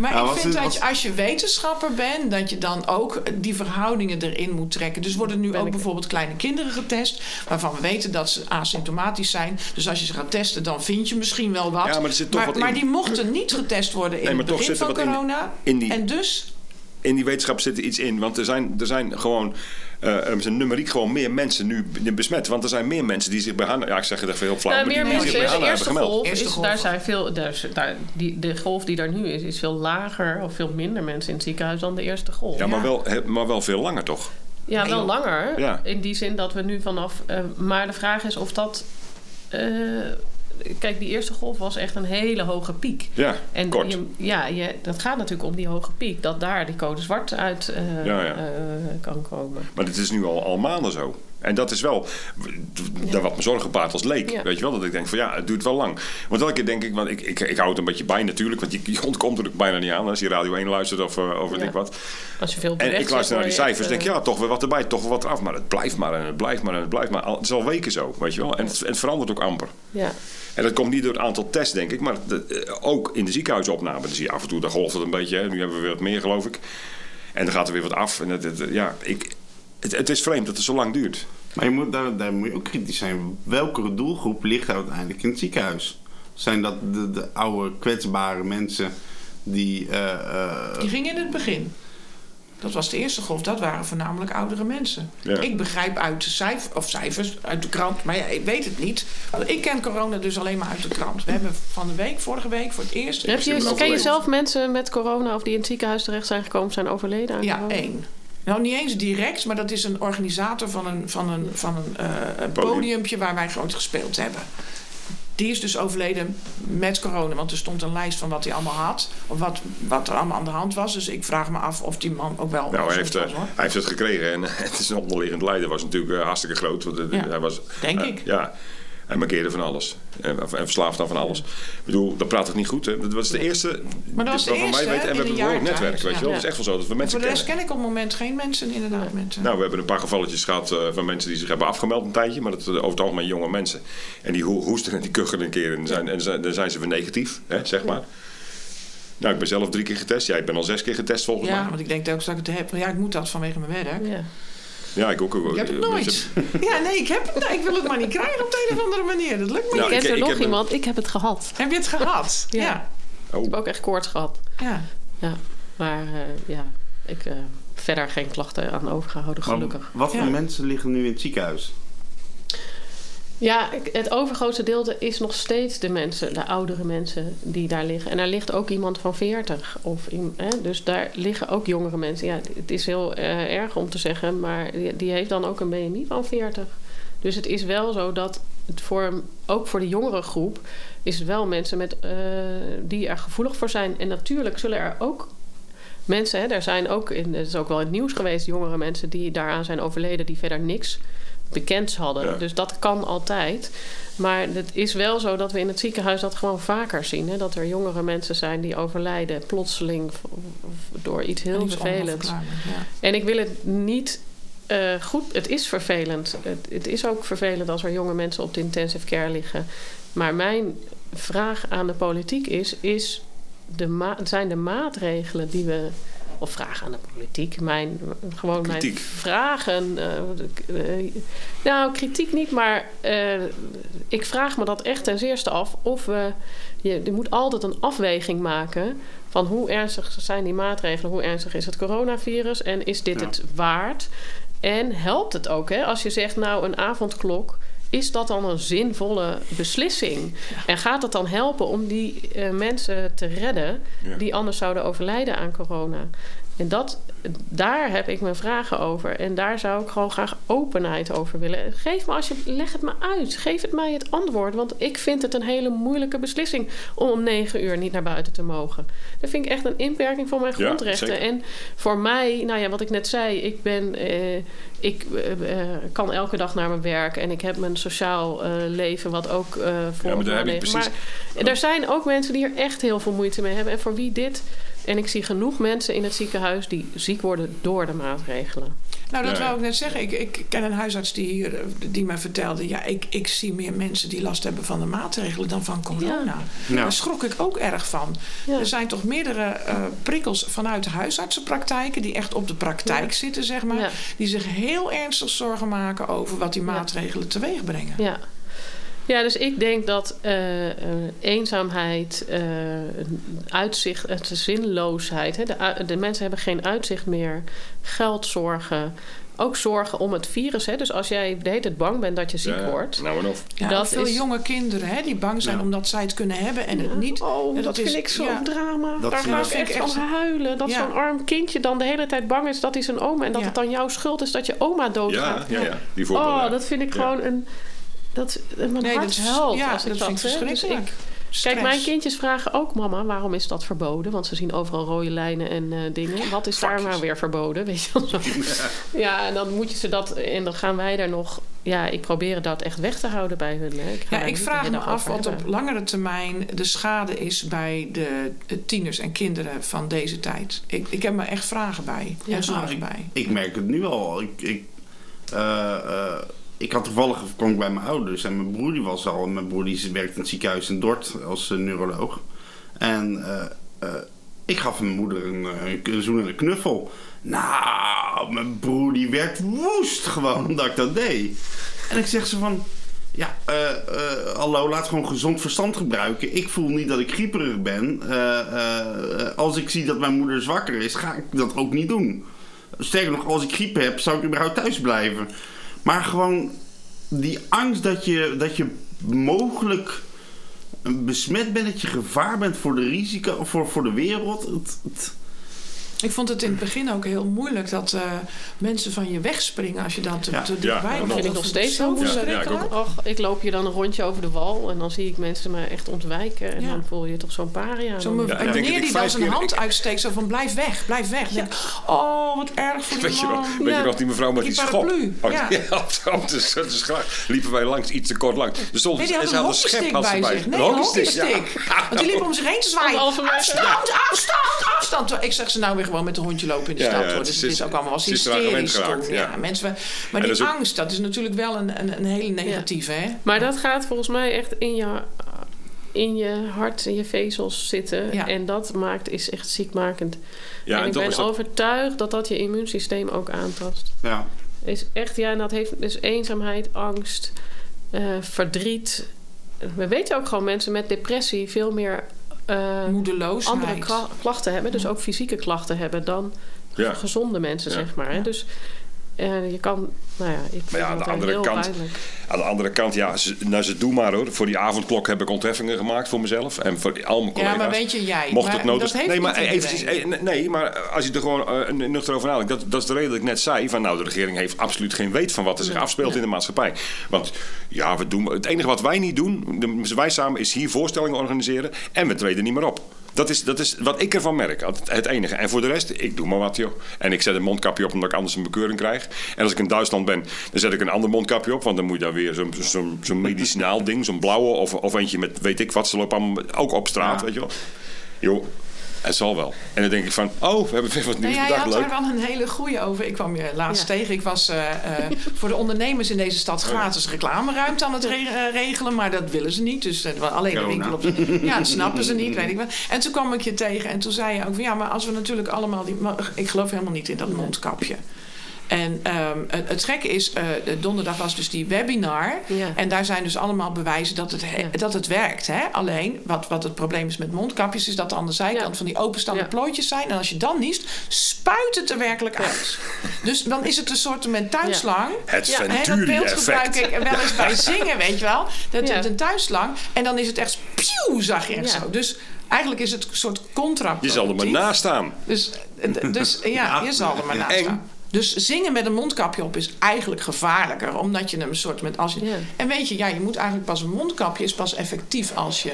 Maar Nou, ik vind het- dat je, als je wetenschapper bent, dat je dan ook die verhoudingen erin moet trekken. Dus worden nu Ben ook ik- bijvoorbeeld kleine kinderen getest, waarvan we weten dat ze asymptomatisch zijn. Dus als je ze gaat testen, dan vind je misschien wel wat. Ja, maar er zit toch maar, wat maar in. die mochten niet getest worden in Nee, maar het toch begin van wat in- corona. in die- En dus In die wetenschap zit er iets in. Want er zijn, er zijn gewoon... eh er zijn numeriek gewoon meer mensen nu besmet. Want er zijn meer mensen die zich bij Hanna... Ja, ik zeg het even heel flauw. Nou, maar meer die, mensen. zich bij De Hanna hebben gemeld. is, golf. daar zijn veel, daar, die, de golf die daar nu is, is veel lager of veel minder mensen in het ziekenhuis dan de eerste golf. Ja, maar wel, maar wel veel langer toch? Ja, wel langer. Ja. In die zin dat we nu vanaf. eh, maar de vraag is of dat. eh, kijk, die eerste golf was echt een hele hoge piek. Ja, En kort. Je, ja, je, dat gaat natuurlijk om die hoge piek. Dat daar die code zwart uit eh, Ja, ja. eh, kan komen. Maar dit is nu al, al maanden zo. En dat is wel daar wat me zorgen baart als leek. Ja. Weet je wel? Dat ik denk van ja, het duurt wel lang. Want elke keer denk ik, want ik, ik, ik hou het een beetje bij natuurlijk. Want je, je ontkomt er ook bijna niet aan als je Radio 1 luistert of, uh, of weet Ja. ik wat. Als je veel En ik luister naar die cijfers denk ik, ja, toch weer wat erbij, toch weer wat eraf. Maar het blijft maar en het blijft maar en het blijft maar. Het is al weken zo, weet je wel. En het, het verandert ook amper. eh, Ja. En dat komt niet door het aantal tests, denk ik. Maar de- eh, ook in de ziekenhuisopname. Dan zie je af en toe, dan golft het een beetje. Hè. Nu hebben we weer wat meer, geloof ik. En dan gaat er weer wat af. En ja, ik, het, het is vreemd dat het zo lang duurt. Maar je moet, daar, daar moet je ook kritisch zijn. Welke doelgroep ligt uiteindelijk in het ziekenhuis? Zijn dat de, de oude kwetsbare mensen die... eh, eh, Die ging in het begin. Dat was de eerste golf. Dat waren voornamelijk oudere mensen. Ja. Ik begrijp uit de cijfers, of cijfers, uit de krant. Maar ja, ik weet het niet. Want ik ken corona dus alleen maar uit de krant. We hebben van de week, vorige week, voor het eerst... Heb je, ken je zelf mensen met corona of die in het ziekenhuis terecht zijn gekomen, zijn overleden aan Ja, corona? één. Nou, niet eens direct, maar dat is een organisator van een, van een, van een eh, podiumpje waar wij groot gespeeld hebben. Die is dus overleden met corona, want er stond een lijst van wat hij allemaal had. Of wat, wat er allemaal aan de hand was. Dus ik vraag me af of die man ook wel. Nou, hij heeft, eh, was, hij heeft het gekregen. En het is een onderliggend lijden. was natuurlijk eh, hartstikke groot. Want, Ja, hij was, denk ik. Ja, hij markeerde van alles. En, en verslaafd aan van alles. Ik bedoel, dat praat toch niet goed? Hè? Dat was de eerste. Maar dat was de waarvan eerste, wij weten. En we in hebben een behoorlijk netwerk. Weet je wel? ja. Het is echt wel zo dat we Voor mensen de rest kennen. ken ik op het moment geen mensen, inderdaad. Mensen. Nou, we hebben een paar gevalletjes gehad eh, van mensen die zich hebben afgemeld een tijdje. Maar dat zijn over het algemeen jonge mensen. En die ho- hoesten en die kuchen een keer. En, zijn, en zijn- dan zijn ze weer negatief, hè, zeg maar. Nou, ik ben zelf drie keer getest. Jij bent al zes keer getest volgens ja, mij. want ik denk ook dat ik het heb. Ja, ik moet dat vanwege mijn werk. Ja. Ja, ik ook. Ik heb het nooit. Ja, nee, ik, heb het, nou, ik wil het maar niet krijgen op de een of andere manier. Dat lukt me Nou, ik niet. ken ik- er ik nog heb een- iemand, ik heb het gehad. Heb je het gehad? Ja. Ja. Ik Oh. heb ook echt koorts gehad. ja. Ja. Maar eh, ja, ik eh verder geen klachten aan overgehouden, maar gelukkig. wat voor Ja. mensen liggen nu in het ziekenhuis? Ja, het overgrootste deel is nog steeds de mensen, de oudere mensen die daar liggen. En daar ligt ook iemand van 40. Of hè, dus daar liggen ook jongere mensen. Ja, het is heel eh, erg om te zeggen, maar die, die heeft dan ook een BMI van 40. Dus het is wel zo dat het voor, ook voor de jongere groep is het wel mensen met, eh, die er gevoelig voor zijn. En natuurlijk zullen er ook mensen, hè, er zijn ook, in, het is ook wel in het nieuws geweest, jongere mensen die daaraan zijn overleden, die verder niks bekends hadden. Ja. Dus dat kan altijd. Maar het is wel zo dat we in het ziekenhuis dat gewoon vaker zien. Hè? Dat er jongere mensen zijn die overlijden plotseling door iets heel vervelends. Ja. En ik wil het niet eh, goed. Het is vervelend. Het, het is ook vervelend als er jonge mensen op de intensive care liggen. Maar mijn vraag aan de politiek is: is de zijn de maatregelen die we. Of vraag aan de politiek. Mijn, gewoon Kritiek. mijn vragen. eh, eh, nou, kritiek niet, maar eh, ik vraag me dat echt ten zeerste af. Of we. Je, je moet altijd een afweging maken van hoe ernstig zijn die maatregelen, hoe ernstig is het coronavirus en is dit Ja. het waard? En helpt het ook, hè? Als je zegt, nou, een avondklok, is dat dan een zinvolle beslissing? En gaat het dan helpen om die eh, mensen te redden die anders zouden overlijden aan corona? En dat, daar heb ik mijn vragen over. En daar zou ik gewoon graag openheid over willen. Geef me als je, leg het me uit. Geef het mij het antwoord. Want ik vind het een hele moeilijke beslissing om om negen uur niet naar buiten te mogen. Dat vind ik echt een inperking van mijn grondrechten. en voor mij, nou ja, wat ik net zei, ik ben. eh, ik eh, eh, kan elke dag naar mijn werk en ik heb mijn sociaal eh, leven, wat ook voor Ja, maar daar heb je leven. precies- Maar er zijn ook mensen die er echt heel veel moeite mee hebben. En voor wie dit. En ik zie genoeg mensen in het ziekenhuis die ziek worden door de maatregelen. Nou, dat Ja, wou ik net zeggen. Ik, ik ken een huisarts die hier eh, die mij vertelde... ja, ik, ik zie meer mensen die last hebben van de maatregelen dan van corona. Ja. Daar schrok ik ook erg van. Ja. Er zijn toch meerdere eh, prikkels vanuit de huisartsenpraktijken... die echt op de praktijk Ja. zitten, zeg maar... Ja. die zich heel ernstig zorgen maken over wat die Ja. maatregelen teweeg brengen. Ja. Ja, dus ik denk dat eh, eh, eenzaamheid, eh, uitzicht, het zinloosheid. Hè, de, de mensen hebben geen uitzicht meer. Geldzorgen. Ook zorgen om het virus. Hè. Dus als jij de hele tijd bang bent dat je ziek Ja, wordt. Nou en of. Ja, Dat veel is- jonge kinderen hè, die bang zijn Ja. omdat zij het kunnen hebben en het niet. Oh, En dat, dat is- vind ik zo'n ja. drama. Dat Daar ga ik- echt van huilen. Dat Ja. zo'n arm kindje dan de hele tijd bang is dat hij zijn oma... en dat Ja. het dan jouw schuld is dat je oma doodgaat. Ja, ja, ja. Die voorbeelden. Oh, dat vind ik Ja. gewoon een... Dat, mijn Nee, hart dat is- huilt ja, als ik dat dat, vind ik hè. Dus verschrikkelijk. stress. Kijk, mijn kindjes vragen ook, mama, waarom is dat verboden? Want ze zien overal rode lijnen en eh, dingen. Wat is daar maar weer verboden? Weet je wel zo. Ja, en dan moet je ze dat... En dan gaan wij daar nog... Ja, ik probeer dat echt weg te houden bij hun. Hè. ga Ja, ik vraag me af wat op langere termijn de schade is bij de, tieners en kinderen van deze tijd. Ik, ik heb me echt vragen bij Ja. en zorgen Nou, ik, bij. ik merk het nu al. Ik, ik, eh, eh, ik had toevallig kwam ik bij mijn ouders en mijn broer die was al. Mijn broer die werkt in het ziekenhuis in Dort als eh, neuroloog. En eh, eh, ik gaf mijn moeder een, een zoen en een knuffel. Nou, mijn broer die werd woest gewoon omdat ik dat deed. En ik zeg ze van... Ja, hallo, laat gewoon gezond verstand gebruiken. Ik voel niet dat ik grieperig ben. Als ik zie dat mijn moeder zwakker is, ga ik dat ook niet doen. Sterker nog, als ik griep heb, zou ik überhaupt thuis blijven. Maar gewoon die angst dat je, dat je mogelijk besmet bent, dat je gevaar bent voor de risico, voor, voor de wereld. Het, het- Ik vond het in het begin ook heel moeilijk dat eh, mensen van je wegspringen als je dan te, Ja. te dichtbij Ja, komt. Dat vind ik nog steeds zo Ja, ja, verschrikkelijk. ik ook. Och, ik loop hier dan een rondje over de wal en dan zie ik mensen me echt ontwijken. En Ja. dan voel je toch zo'n paria. Me- Ja, en dat ik die dan zijn hand uitsteekt, zo van blijf weg, blijf weg. Denk oh, wat erg voor die Weet je, man. wel, weet je nog, die mevrouw met Die die, schop. Oh, ja. op, op de, op de schaar liepen wij langs, iets te kort langs. Er stond, Nee, die en had ze een schep bij zich. Nee, Een hockeystick. Want die liep om zich heen te zwaaien. Afstand, afstand, afstand. Ik zeg ze nou weer gewoon met een hondje lopen in de Ja, stad. ja, hoor. het Dus is- het is ook allemaal wel hysterisch geraakt, ja. Ja, mensen, maar die dat is ook- angst, dat is natuurlijk wel een, een, een hele negatieve. Hè? Maar dat gaat volgens mij echt in je, in je hart, in je vezels zitten. Ja. En dat maakt, is echt ziekmakend. Ja, en en ik ben dat... overtuigd dat dat je immuunsysteem ook aantast. ja. Is echt, ja, en dat heeft dus eenzaamheid, angst, eh, verdriet. We weten ook gewoon mensen met depressie veel meer Moedeloosheid. andere kla- klachten hebben. Dus ook fysieke klachten hebben dan Ja. gezonde mensen, Ja. zeg maar. Hè? Dus eh, je kan, nou ja, ik vind Maar ja, aan de andere heel kant- duidelijk. Aan de andere kant, ja, ze, nou, ze doen maar hoor. Voor die avondklok heb ik ontheffingen gemaakt voor mezelf. En voor al mijn collega's. Ja, maar weet je, jij. Mocht maar het nodig dat heeft nee, maar eventjes, eh, nee, maar als je er gewoon eh, nuchter over nadenkt, dat, dat is de reden dat ik net zei van nou, de regering heeft absoluut geen weet van wat er zich Nee, afspeelt nee. in de maatschappij. Want ja, we doen, het enige wat wij niet doen, de, wij samen, is hier voorstellingen organiseren en we treden niet meer op. Dat is, dat is wat ik ervan merk, het, enige. En voor de rest, ik doe maar wat joh. En ik zet een mondkapje op omdat ik anders een bekeuring krijg. En als ik in Duitsland ben, dan zet ik een ander mondkapje op. Want dan moet je daar weer zo'n zo'n zo'n medicinaal ding, zo'n blauwe of, of eentje met weet ik wat. Ze lopen allemaal ook op straat, Ja. weet je wel. Joh, het zal wel. En dan denk ik van, oh, we hebben weer wat nieuws Nou ja, je bedacht, had leuk. daar wel een hele goeie over. Ik kwam je laatst Ja. tegen. Ik was eh, eh, voor de ondernemers in deze stad gratis reclameruimte aan het re- eh, regelen. Maar dat willen ze niet. Dus eh, alleen de winkel op. Ja, dat snappen ze niet, weet ik wel. En toen kwam ik je tegen en toen zei je ook van ja, maar als we natuurlijk allemaal die. Ik geloof helemaal niet in dat mondkapje. En ehm, het, het gekke is, eh, donderdag was dus die webinar. Ja. En daar zijn dus allemaal bewijzen dat het, he- Ja. dat het werkt. Hè? Alleen, wat, wat het probleem is met mondkapjes... is dat aan de zijkant Ja. van die openstaande Ja. plooitjes zijn. En als je dan niest, spuit het er werkelijk uit. Dus dan is het een soort van tuinslang. Het Ja, Hè, dat beeld gebruik ik wel eens bij zingen, weet je wel. Dat Ja. is een tuinslang. En dan is het echt pieuw, zag je echt Ja. zo. Dus eigenlijk is het een soort contra. Je zal er maar naast staan. Dus, eh, dus ja, je zal er maar naast staan. Dus zingen met een mondkapje op is eigenlijk gevaarlijker. Omdat je hem een soort met... Als je, Ja. En weet je, ja, je moet eigenlijk pas een mondkapje... is pas effectief als je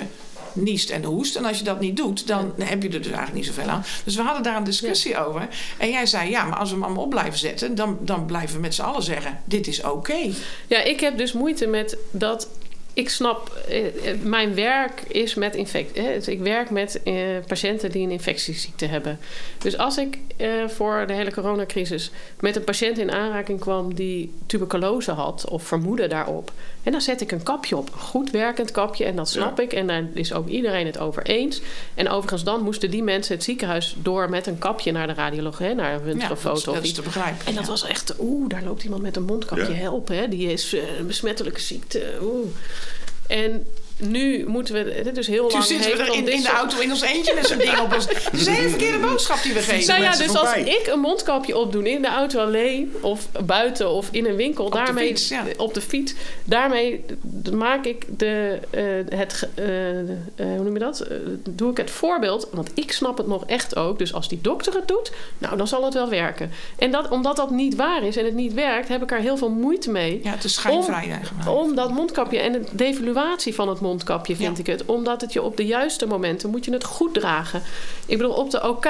niest en hoest. En als je dat niet doet, dan heb je er dus eigenlijk niet zoveel aan. Dus we hadden daar een discussie over. En jij zei, ja, maar als we hem allemaal op blijven zetten... dan, dan blijven we met z'n allen zeggen, dit is oké. Ja, ik heb dus moeite met dat. Ik snap, eh, eh, mijn werk is met infectie. Dus ik werk met eh, patiënten die een infectieziekte hebben. Dus als ik eh, voor de hele coronacrisis met een patiënt in aanraking kwam die tuberculose had of vermoeden daarop. En dan zet ik een kapje op. Een goed werkend kapje. En dat snap Ja. ik. En daar is ook iedereen het over eens. En overigens dan moesten die mensen het ziekenhuis door met een kapje naar de radioloog. Hè, naar een Ja, dat, röntgenfoto is- of dat is iets. te begrijpen. En dat ja. was echt, oeh, daar loopt iemand met een mondkapje. Ja. Help, hè? Die is eh, een besmettelijke ziekte. Oeh. En nu moeten we, dit is heel Toen lang. zitten we heeft er in, de auto in ons eentje met zo'n ding op ons. Dat is een hele verkeerde boodschap die we geven. Nou ja, dus als ik een mondkapje opdoe in de auto alleen, of buiten of in een winkel, de daarmee fiets, ja. op de fiets, daarmee maak ik de, eh, het, eh, eh, hoe noem je dat? Doe ik het voorbeeld, want ik snap het nog echt ook. Dus als die dokter het doet, nou dan zal het wel werken. En dat, omdat dat niet waar is en het niet werkt, heb ik er heel veel moeite mee. Ja, het is schijnvrij eigenlijk. Om dat mondkapje en de devaluatie van het mondkapje, vind Ja. ik het. Omdat het je op de juiste momenten moet je het goed dragen. Ik bedoel, op de OK,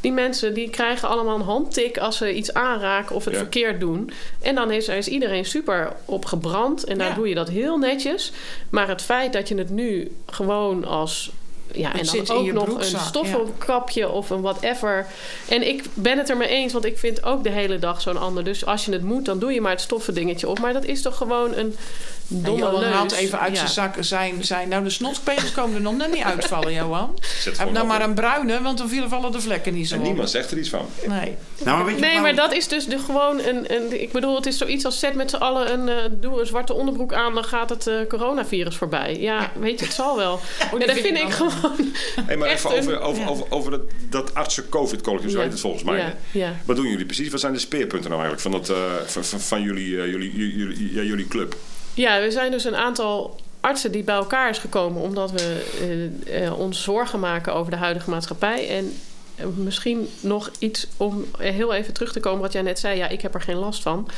die mensen die krijgen allemaal een handtik als ze iets aanraken of het Ja. verkeerd doen. En dan is, is iedereen super op gebrand. En daar Ja. doe je dat heel netjes. Maar het feit dat je het nu gewoon als. Ja, Het en zit dan ook nog broekzak, een stoffenkapje of een whatever. En ik ben het er mee eens, want ik vind ook de hele dag zo'n ander. Dus als je het moet, dan doe je maar het stoffen dingetje op. Maar dat is toch gewoon een En domme Johan leus. haalt even uit Ja. zijn zak zijn, zijn... Nou, de snotpegels komen er nog net niet uitvallen, Johan. Zet Heb nou op. maar een bruine, want dan vielen vallen de vlekken niet zo En op. niemand zegt er iets van. Nee. Nou, maar weet je Nee, maar dat is dus de, gewoon een, een... Ik bedoel, het is zoiets als zet met z'n allen een... eh, doe een zwarte onderbroek aan, dan gaat het eh, coronavirus voorbij. Ja, weet je, het zal wel. ja, dat vind vind ik gewoon... Hey, maar Echt even over, een- over, ja. over, over dat, dat artsen-covid-collectief, zo Ja. heet het volgens mij. Ja, hè? ja. Wat doen jullie precies? Wat zijn de speerpunten nou eigenlijk van, dat, eh, van, van, van jullie, jullie, jullie, ja, jullie club? Ja, we zijn dus een aantal artsen die bij elkaar is gekomen omdat we eh, eh, ons zorgen maken over de huidige maatschappij. En eh, misschien nog iets om heel even terug te komen wat jij net zei. Ja, ik heb er geen last van.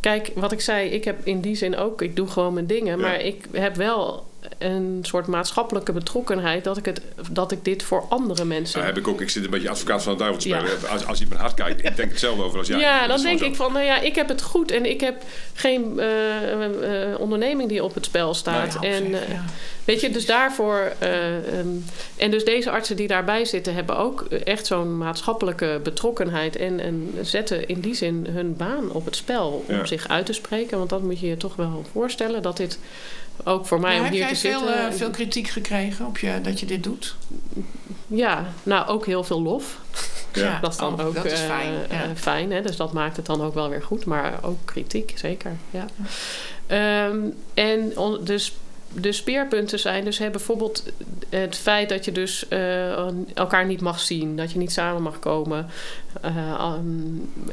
Kijk, wat ik zei, ik heb in die zin ook, ik doe gewoon mijn dingen. Ja. Maar ik heb wel een soort maatschappelijke betrokkenheid dat ik, het, dat ik dit voor andere mensen. Nou, heb ik ook. Ik zit een beetje advocaat van de duivel te Ja. spelen. Als, als je mijn hart kijkt, ik denk hetzelfde over als jij. Ja, dan denk ik van, nou ja, ik heb het goed en ik heb geen eh, eh, onderneming die op het spel staat. Nou, en zeg, eh, ja. weet je, dus daarvoor. eh, ehm, en dus deze artsen die daarbij zitten, hebben ook echt zo'n maatschappelijke betrokkenheid. En, en zetten in die zin hun baan op het spel om Ja. zich uit te spreken. Want dat moet je je toch wel voorstellen dat dit ook voor mij om heb hier jij te veel, zitten. eh, veel kritiek gekregen op je, dat je dit doet? Ja, nou ook heel veel lof. Ja. Dat is dan Oh, ook is eh, fijn, ja. eh, fijn hè? dus dat maakt het dan ook wel weer goed. Maar ook kritiek, zeker. Ja. Ehm, en on- dus de speerpunten zijn dus hè, bijvoorbeeld het feit dat je dus eh, elkaar niet mag zien, dat je niet samen mag komen. Eh, ehm,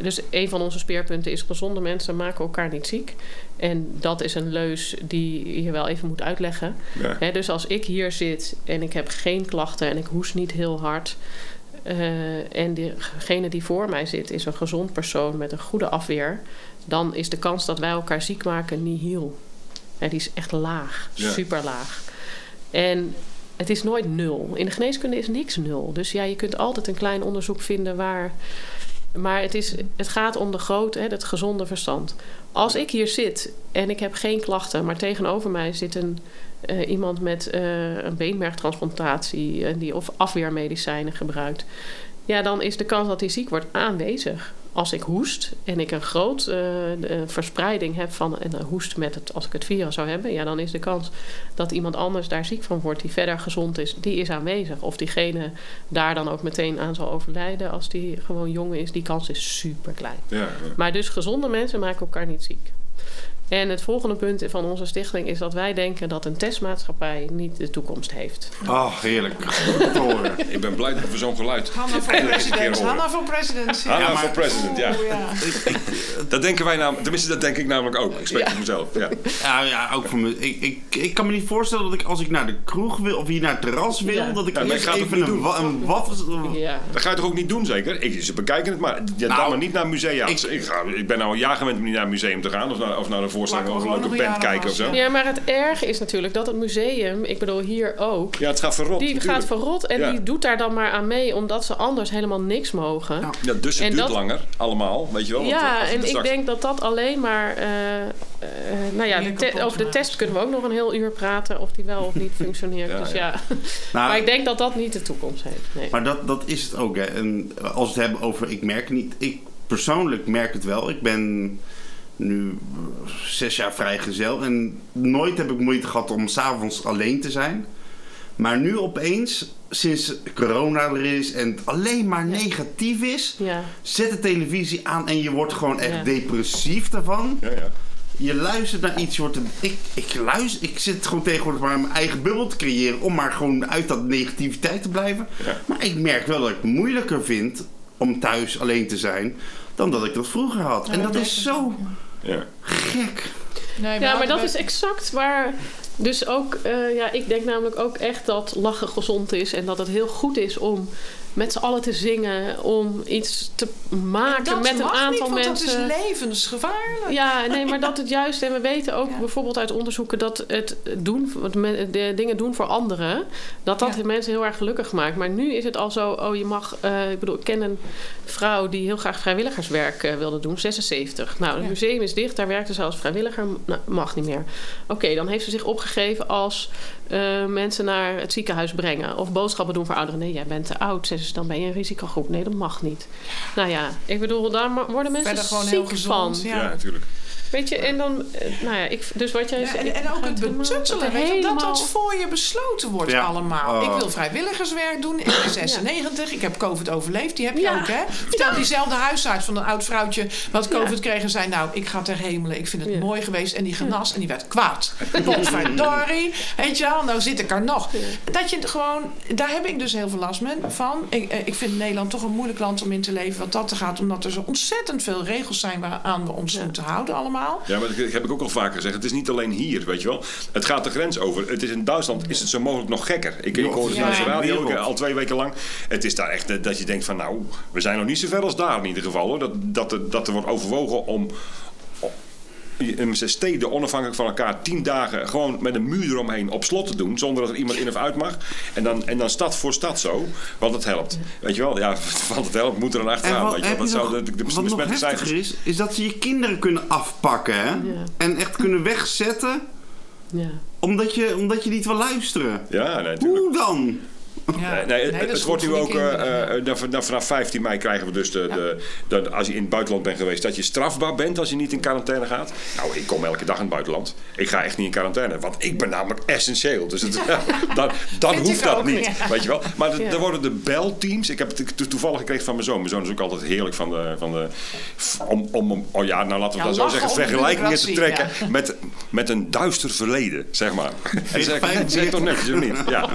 dus een van onze speerpunten is gezonde mensen maken elkaar niet ziek. En dat is een leus die je wel even moet uitleggen. Ja. Hè, dus als ik hier zit en ik heb geen klachten en ik hoest niet heel hard. eh, en degene die voor mij zit is een gezond persoon met een goede afweer. Dan is de kans dat wij elkaar ziek maken nihil. Die is echt laag, Ja. super laag. En het is nooit nul. In de geneeskunde is niks nul. Dus ja, je kunt altijd een klein onderzoek vinden waar. Maar het, is, het gaat om de grote, hè, het gezonde verstand. Als ik hier zit en ik heb geen klachten, maar tegenover mij zit een, eh, iemand met eh, een beenmergtransplantatie en die of afweermedicijnen gebruikt, ja, dan is de kans dat hij ziek wordt aanwezig. Als ik hoest en ik een groot eh, verspreiding heb van en een hoest met het, als ik het virus zou hebben, ja, dan is de kans dat iemand anders daar ziek van wordt, die verder gezond is, die is aanwezig. Of diegene daar dan ook meteen aan zal overlijden als die gewoon jong is, die kans is super klein. Ja, ja. Maar dus gezonde mensen maken elkaar niet ziek. En het volgende punt van onze stichting is dat wij denken dat een testmaatschappij niet de toekomst heeft. Oh, heerlijk. Ik ben blij dat we zo'n geluid Hanna voor president. Hanna voor president. ja. Hanna voor president, ja. Oeh, ja. Dat denken wij namelijk, tenminste dat denk ik namelijk ook. Ik spreek voor mezelf. Ja. Ja, ja, ook voor me. Ik, ik, ik kan me niet voorstellen dat ik als ik naar de kroeg wil of hier naar het terras wil, Ja. dat ik eerst gaat het even niet een, wa. Dat ga je toch ook niet doen, zeker? Ik, ze bekijken het maar. Ja, dan Nou, maar niet naar musea. Ik, ik- ga, ik ben al een jaar gewend om niet naar een museum te gaan. Of naar, of naar een voorstelling een leuke band kijken of zo. Ja, ja, maar het erge is natuurlijk dat het museum, ik bedoel hier ook, het gaat verrot die natuurlijk. gaat verrot en Ja. die doet daar dan maar aan mee omdat ze anders helemaal niks mogen. Ja. Ja, dus het En duurt dat- langer, allemaal. Weet je wel? Want, eh, Ja, we en ik straks- denk dat dat alleen maar. eh, eh, nou ja, de te- over de test kunnen we ook nog een heel uur praten of die wel of niet functioneert. Ja, dus ja. ja. Nou, maar ik denk dat dat niet de toekomst heeft. Nee. Maar dat, dat is het ook. Hè. En als we het hebben over ik merk niet. Ik persoonlijk merk het wel. Ik ben nu zes jaar vrijgezel. En nooit heb ik moeite gehad om s'avonds alleen te zijn. Maar nu opeens, sinds corona er is en het alleen maar negatief is. Ja. Zet de televisie aan en je wordt gewoon echt Ja. depressief daarvan. Ja, ja. Je luistert naar iets, je wordt een- ik, ik luister, ik zit gewoon tegenwoordig maar mijn eigen bubbel te creëren om maar gewoon uit dat negativiteit te blijven. Ja. Maar ik merk wel dat ik het moeilijker vind om thuis alleen te zijn dan dat ik dat vroeger had. en dat is zo ja. gek. Nee, Ja, maar dat is exact waar. Dus ook, eh, ja, ik denk namelijk ook echt dat lachen gezond is en dat het heel goed is om met z'n allen te zingen om iets te maken met een aantal niet, want mensen. dat is levensgevaarlijk. Ja, nee, maar dat het juist, en we weten ook Ja. bijvoorbeeld uit onderzoeken dat het doen, de dingen doen voor anderen, dat dat Ja. mensen heel erg gelukkig maakt. Maar nu is het al zo, oh je mag, eh, ik bedoel, ik ken een vrouw die heel graag vrijwilligerswerk eh, wilde doen, 76. Nou, het Ja. museum is dicht, daar werkte ze als vrijwilliger, nou, mag niet meer. Oké, dan heeft ze zich opgegeven als eh, mensen naar het ziekenhuis brengen of boodschappen doen voor ouderen. Nee, jij bent te oud, dus dan ben je een risicogroep. Nee, dat mag niet. Nou ja, ik bedoel, daar worden mensen Verder gewoon ziek heel gezond. van. Ja. Ja, natuurlijk. Weet je, en dan, eh, nou ja, ik, dus wat jij Ja, zegt. en, en ook het betuttelen, weet je, dat dat voor je besloten wordt Ja. allemaal. Oh. Ik wil vrijwilligerswerk doen, ik ben 96, ik heb COVID overleefd, die heb je Ja. ook hè. Vertel diezelfde huisarts van een oud vrouwtje wat Ja. COVID kreeg en zei nou, ik ga ter hemelen, ik vind het Ja. mooi geweest en die genas en die werd kwaad. Potverdorie, weet je wel, nou zit ik er nog. Dat je gewoon, daar heb ik dus heel veel last van. Ik, eh, ik vind Nederland toch een moeilijk land om in te leven wat dat te gaat, omdat er zo ontzettend veel regels zijn waaraan we ons Ja. moeten houden allemaal. Ja, maar dat heb ik ook al vaker gezegd. Het is niet alleen hier, weet je wel. Het gaat de grens over. Het is in Duitsland is het zo mogelijk nog gekker. Ik, ik hoor het Ja. naar de radio ook, al twee weken lang. Het is daar echt eh, dat je denkt van nou, we zijn nog niet zo ver als daar in ieder geval. Hoor. Dat, dat, er, dat er wordt overwogen om... steden onafhankelijk van elkaar tien dagen gewoon met een muur eromheen op slot te doen. Zonder dat er iemand in of uit mag. En dan, en dan stad voor stad zo. Want het helpt. Weet je wel? Ja, want het helpt moet er dan achteraan. wat, weet je zou de, de, de wat nog besmette cijfers... heftiger is, is dat ze je kinderen kunnen afpakken. Hè? En echt kunnen wegzetten Ja. omdat je, omdat je niet wil luisteren. Ja, nee. Hoe dan? Ja. Nee, nee, het, wordt nu ook, eh, kinderen, eh, dan- dan vanaf 15 mei krijgen we dus de, de, de- als je in het buitenland bent geweest, dat je strafbaar bent als je niet in quarantaine gaat. Nou, ik kom elke dag in het buitenland. Ik ga echt niet in quarantaine, want ik ben namelijk essentieel. Dus het, dan, dan hoeft dat ook, niet, weet je wel. Maar er worden de belteams, ik heb het to- toevallig gekregen van mijn zoon. Mijn zoon is ook altijd heerlijk van de, van de om, om, om- oh ja, nou laten we dat zo zeggen, vergelijkingen te trekken met, met een duister verleden, zeg maar. Dat zeg, zeg toch netjes of niet? Ja.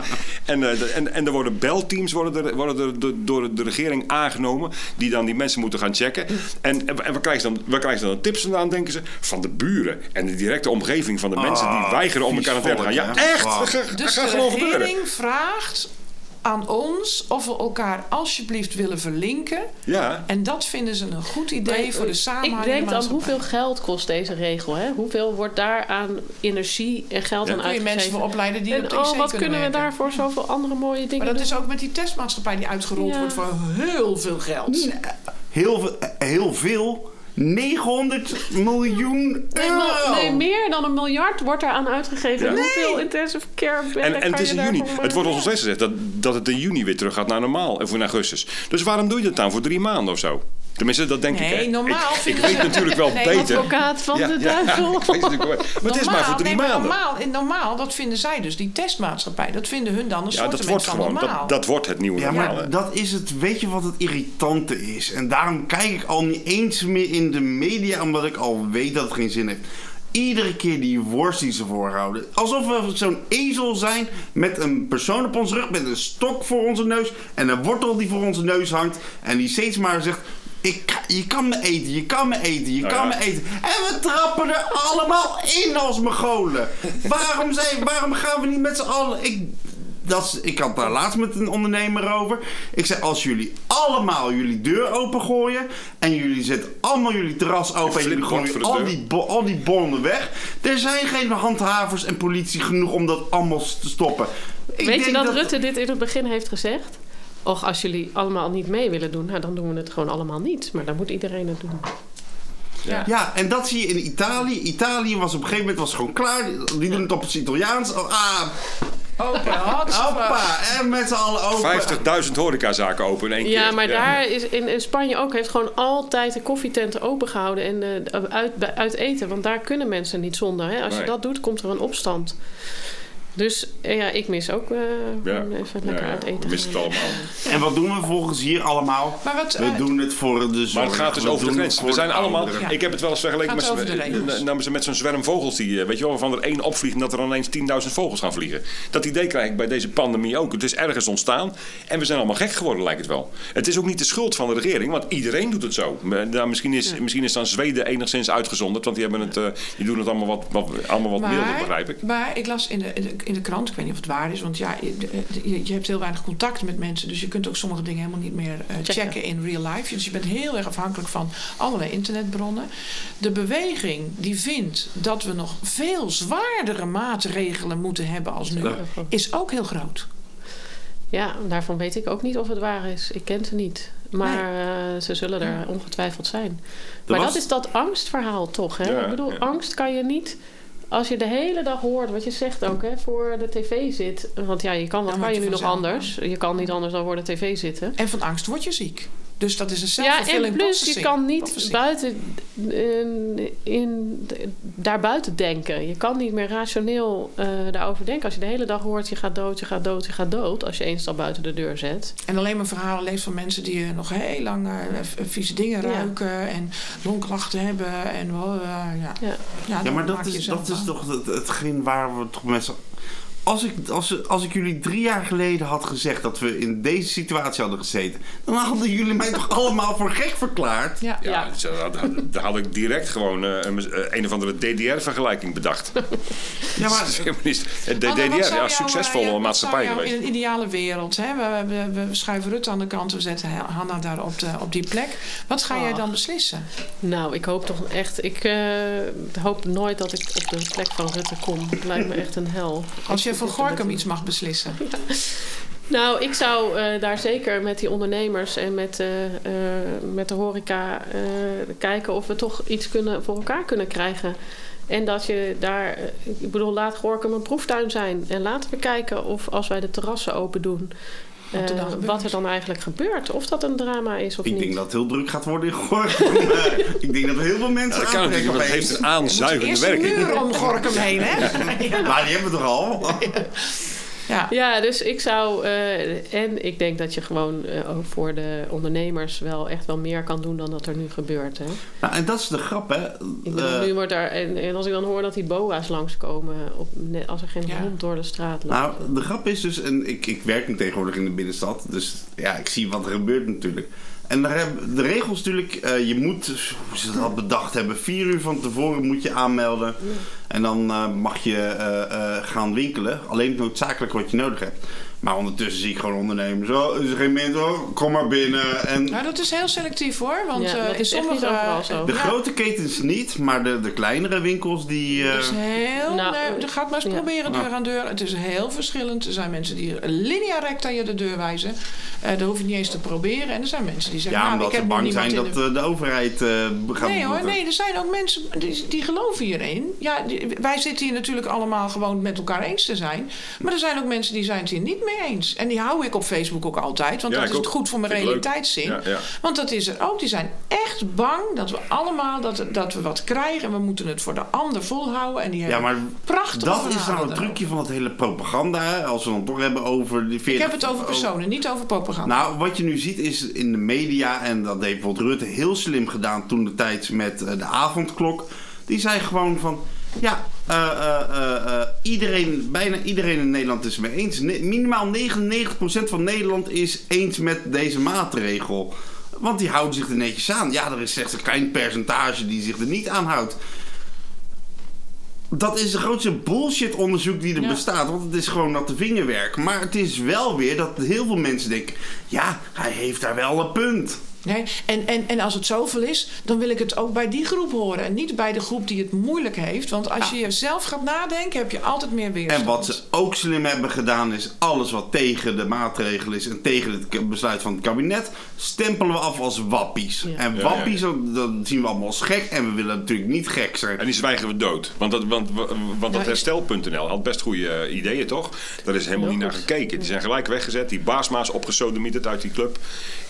en, en, en er worden belteams worden er, worden er door de regering aangenomen. Die dan die mensen moeten gaan checken. En, en, waar, krijgen ze dan, waar krijgen ze dan tips vandaan, denken ze? Van de buren en de directe omgeving van de mensen die Ah, weigeren om in quarantaine te gaan. Ja, echt! Dat gaat, Dus gaat de regering vraagt aan ons of we elkaar alsjeblieft willen verlinken. Ja. En dat vinden ze een goed idee voor de samenhang. Ik denk aan maatschappij. hoeveel geld kost deze regel. Hè? Hoeveel wordt daar aan energie en geld Ja. aan Kun je mensen uitgegeven? voor opleiden die op en de oh, wat kunnen kunnen we daarvoor zoveel andere mooie dingen Maar dat doen? is ook met die testmaatschappij die uitgerold Ja. wordt voor heel veel geld. Heel, ve- heel veel. 900 miljoen Nee, euro. nee, meer dan een miljard wordt eraan uitgegeven. Ja. En Hoeveel intensive care bedden En, en kan het is in juni. Het wordt ons nog steeds gezegd dat, dat het in juni weer terug gaat naar normaal. Of in augustus. Dus waarom doe je dat dan? Voor drie maanden of zo? Tenminste, dat denk ik. Nee, normaal Ik, ik vinden weet ze- natuurlijk wel Nee, beter. Advocaat van Ja, de ja, duivel. ik weet natuurlijk wel. Maar het is maar voor drie nee, maar maanden. Normaal, normaal, dat vinden zij dus, die testmaatschappij. Dat vinden hun dan een Ja, soort dat wordt van gewoon. normaal. Dat, dat wordt het nieuwe Ja, normaal. maar dat is het. Weet je wat het irritante is? En daarom kijk ik al niet eens meer in de media, omdat ik al weet dat het geen zin heeft. Iedere keer die worst die ze voorhouden. Alsof we zo'n ezel zijn met een persoon op ons rug, met een stok voor onze neus en een wortel die voor onze neus hangt. En die steeds maar zegt. Ik, je kan me eten, je kan me eten, je Nou kan ja. me eten. En we trappen er allemaal in als Mongolen. waarom, zijn, waarom gaan we niet met z'n allen... Ik, dat is, ik had daar laatst met een ondernemer over. Ik zei, als jullie allemaal jullie deur opengooien... en jullie zetten allemaal jullie terras open... en jullie gooien al deur. die, al die bonnen weg... er zijn geen handhavers en politie genoeg om dat allemaal te stoppen. Ik Weet je denk dat, Rutte dit in het begin heeft gezegd? Och, als jullie allemaal niet mee willen doen, nou, dan doen we het gewoon allemaal niet. Maar dan moet iedereen het doen. Ja, en dat zie je in Italië. Italië was op een gegeven moment was gewoon klaar. Die doen het op het Italiaans. Oh, ah, hoppa. En met z'n allen open. 50.000 horecazaken open in één keer. Ja, maar daar is in, in Spanje ook heeft gewoon altijd de koffietenten open gehouden en eh, uit, uit eten. Want daar kunnen mensen niet zonder. Hè? Als je dat doet, komt er een opstand. Dus eh, ja, ik mis ook eh, Ja. even lekker ja, uit eten. we missen het allemaal. En wat doen we volgens hier allemaal? Maar wat, We eh, doen het voor de zorg. Maar het gaat dus We over de grens. We zijn allemaal. Ik heb het wel eens vergeleken met, ze met zo'n zwerm vogels die, eh, weet je wel, waarvan er één opvliegt en dat er dan ineens 10.000 vogels gaan vliegen. Dat idee krijg ik bij deze pandemie ook. Het is ergens ontstaan en we zijn allemaal gek geworden, lijkt het wel. Het is ook niet de schuld van de regering, want iedereen doet het zo. Maar, nou, misschien, is, misschien is dan Zweden enigszins uitgezonderd, want die, hebben het, eh, die doen het allemaal wat, wat, allemaal wat milder, begrijp ik. Maar ik las in de, in de- in de krant. Ik weet niet of het waar is, want ja, je, je, je hebt heel weinig contact met mensen. Dus je kunt ook sommige dingen helemaal niet meer eh, checken. Checken. in real life. Dus je bent heel erg afhankelijk van allerlei internetbronnen. De beweging die vindt dat we nog veel zwaardere maatregelen moeten hebben als nu, is ook heel groot. Ja, daarvan weet ik ook niet of het waar is. Ik ken ze niet. Maar eh, ze zullen er ongetwijfeld zijn. maar was- dat is dat angstverhaal toch, hè? Ja, ik bedoel, ja. angst kan je niet... Als je de hele dag hoort, wat je zegt ook, hè, voor de tv zit. Want ja, je kan, wat Dan kan je nu nog anders? Je kan niet anders dan voor de tv zitten. En van angst word je ziek. Dus dat is een Ja, self-fulfilling en plus je kan niet buiten in, in, daarbuiten denken. Je kan niet meer rationeel eh, daarover denken. Als je de hele dag hoort, je gaat dood, je gaat dood, je gaat dood. Als je één stap buiten de deur zet. En alleen maar verhalen leest van mensen die eh, nog heel lang eh, vieze dingen Ja. ruiken en longklachten hebben. En, oh, eh, ja. Ja. Ja, Ja, maar dat is, dat is toch het, hetgeen waar we toch met z'n... Als ik, als, als ik jullie drie jaar geleden had gezegd dat we in deze situatie hadden gezeten... dan hadden jullie mij toch allemaal voor gek verklaard? Ja. Ja, Ja. dus, eh, had- had- daar had ik direct gewoon eh, een, een of andere DDR-vergelijking bedacht. Ja, maar DDR, zou ja, succesvolle eh, maatschappij zou jou geweest. In een ideale wereld, hè? We, we, we schuiven Rutte aan de kant, we zetten Hanna daar op, de, op die plek. Wat ga jij Oh. dan beslissen? Nou, ik hoop toch echt... Ik eh, hoop nooit dat ik op de plek van Rutte kom. Het lijkt me echt een hel. Als je Met Gorkum iets mag beslissen. Nou, ik zou eh, daar zeker met die ondernemers en met, eh, eh, met de horeca kijken of we toch iets kunnen, voor elkaar kunnen krijgen. En dat je daar, ik bedoel, laat Gorkum een proeftuin zijn. En laten we kijken of als wij de terrassen open doen, Wat er dan eh, wat er dan eigenlijk gebeurt. Of dat een drama is of ik niet. denk dat het heel druk gaat worden in Gorkum. Ik denk dat er heel veel mensen Ja, dat aantrekken opeens. heeft een Eerst een werking. muur om Gorkum heen, hè? Maar die hebben we toch al? Ja. Ja, dus ik zou. eh, en ik denk dat je gewoon eh, ook voor de ondernemers wel echt wel meer kan doen dan dat er nu gebeurt. Hè? Nou, en dat is de grap, hè. Ik bedoel, Eh, nu wordt daar, en, en als ik dan hoor dat die boa's langskomen, op, net als er geen Ja. hond door de straat loopt. Nou, de grap is dus, en ik, ik werk nu tegenwoordig in de binnenstad, dus ja, ik zie wat er gebeurt natuurlijk. En daar hebben de regels natuurlijk, eh, je moet, hoe ze dat bedacht hebben, vier uur van tevoren moet je aanmelden. En dan eh, mag je eh, gaan winkelen, alleen het noodzakelijk wat je nodig hebt. Maar ondertussen zie ik gewoon ondernemers, oh, is er geen mensen, oh, kom maar binnen. En Nou, dat is heel selectief hoor. Want Ja, eh, dat in is echt niet sommige. overal zo. de Ja, grote ketens niet, maar de, de kleinere winkels die... eh, Het is heel. Nou, nee, gaat maar eens ja. proberen deur aan deur. Het is heel verschillend. Er zijn mensen die linea recta je de deur wijzen. Eh dat hoef je niet eens te proberen. En er zijn mensen die zeggen. ja, nou, omdat ik ze bang zijn dat de... eh, de overheid eh gaat Nee hoor, nee, er zijn ook mensen die, die geloven hierin. Ja, die- wij zitten hier natuurlijk allemaal gewoon met elkaar eens te zijn. Maar er zijn ook mensen die zijn het hier niet mee eens. En die hou ik op Facebook ook altijd. Want Ja, dat is het ook. goed voor mijn realiteitszin. Ja, ja. Want dat is er ook. Die zijn echt bang dat we allemaal dat, dat we wat krijgen. En we moeten het voor de ander volhouden. En die Ja, hebben maar prachtige dat is nou het trucje van het hele propaganda. Hè? Als we dan toch hebben over die 40... Ik heb het over personen, niet over propaganda. Nou, wat je nu ziet is in de media, en dat heeft bijvoorbeeld Rutte heel slim gedaan toen de tijd met eh, de avondklok. Die zei gewoon van, ja, iedereen, bijna iedereen in Nederland is het mee eens. Ne- minimaal 99% van Nederland is eens met deze maatregel. Want die houden zich er netjes aan. Ja, er is slechts een klein percentage die zich er niet aan houdt. Dat is de grootste bullshit onderzoek die er Ja. bestaat. Want het is gewoon natte vingerwerk. Maar het is wel weer dat heel veel mensen denken... Ja, hij heeft daar wel een punt. Nee? En, en, en als het zoveel is, dan wil ik het ook bij die groep horen. En niet bij de groep die het moeilijk heeft. Want als je zelf gaat nadenken, heb je altijd meer weerstand. En wat ze ook slim hebben gedaan is... alles wat tegen de maatregel is en tegen het besluit van het kabinet... stempelen we af als wappies. Ja. En Ja, wappies, dat, dat zien we allemaal als gek. En we willen natuurlijk niet gek zijn. En die zwijgen we dood. Want dat, want, want dat Ja, herstel.nl had best goede eh, ideeën, toch? Daar is helemaal niet naar gekeken. Die zijn gelijk weggezet. Die baasmaas opgesodemieterd uit die club.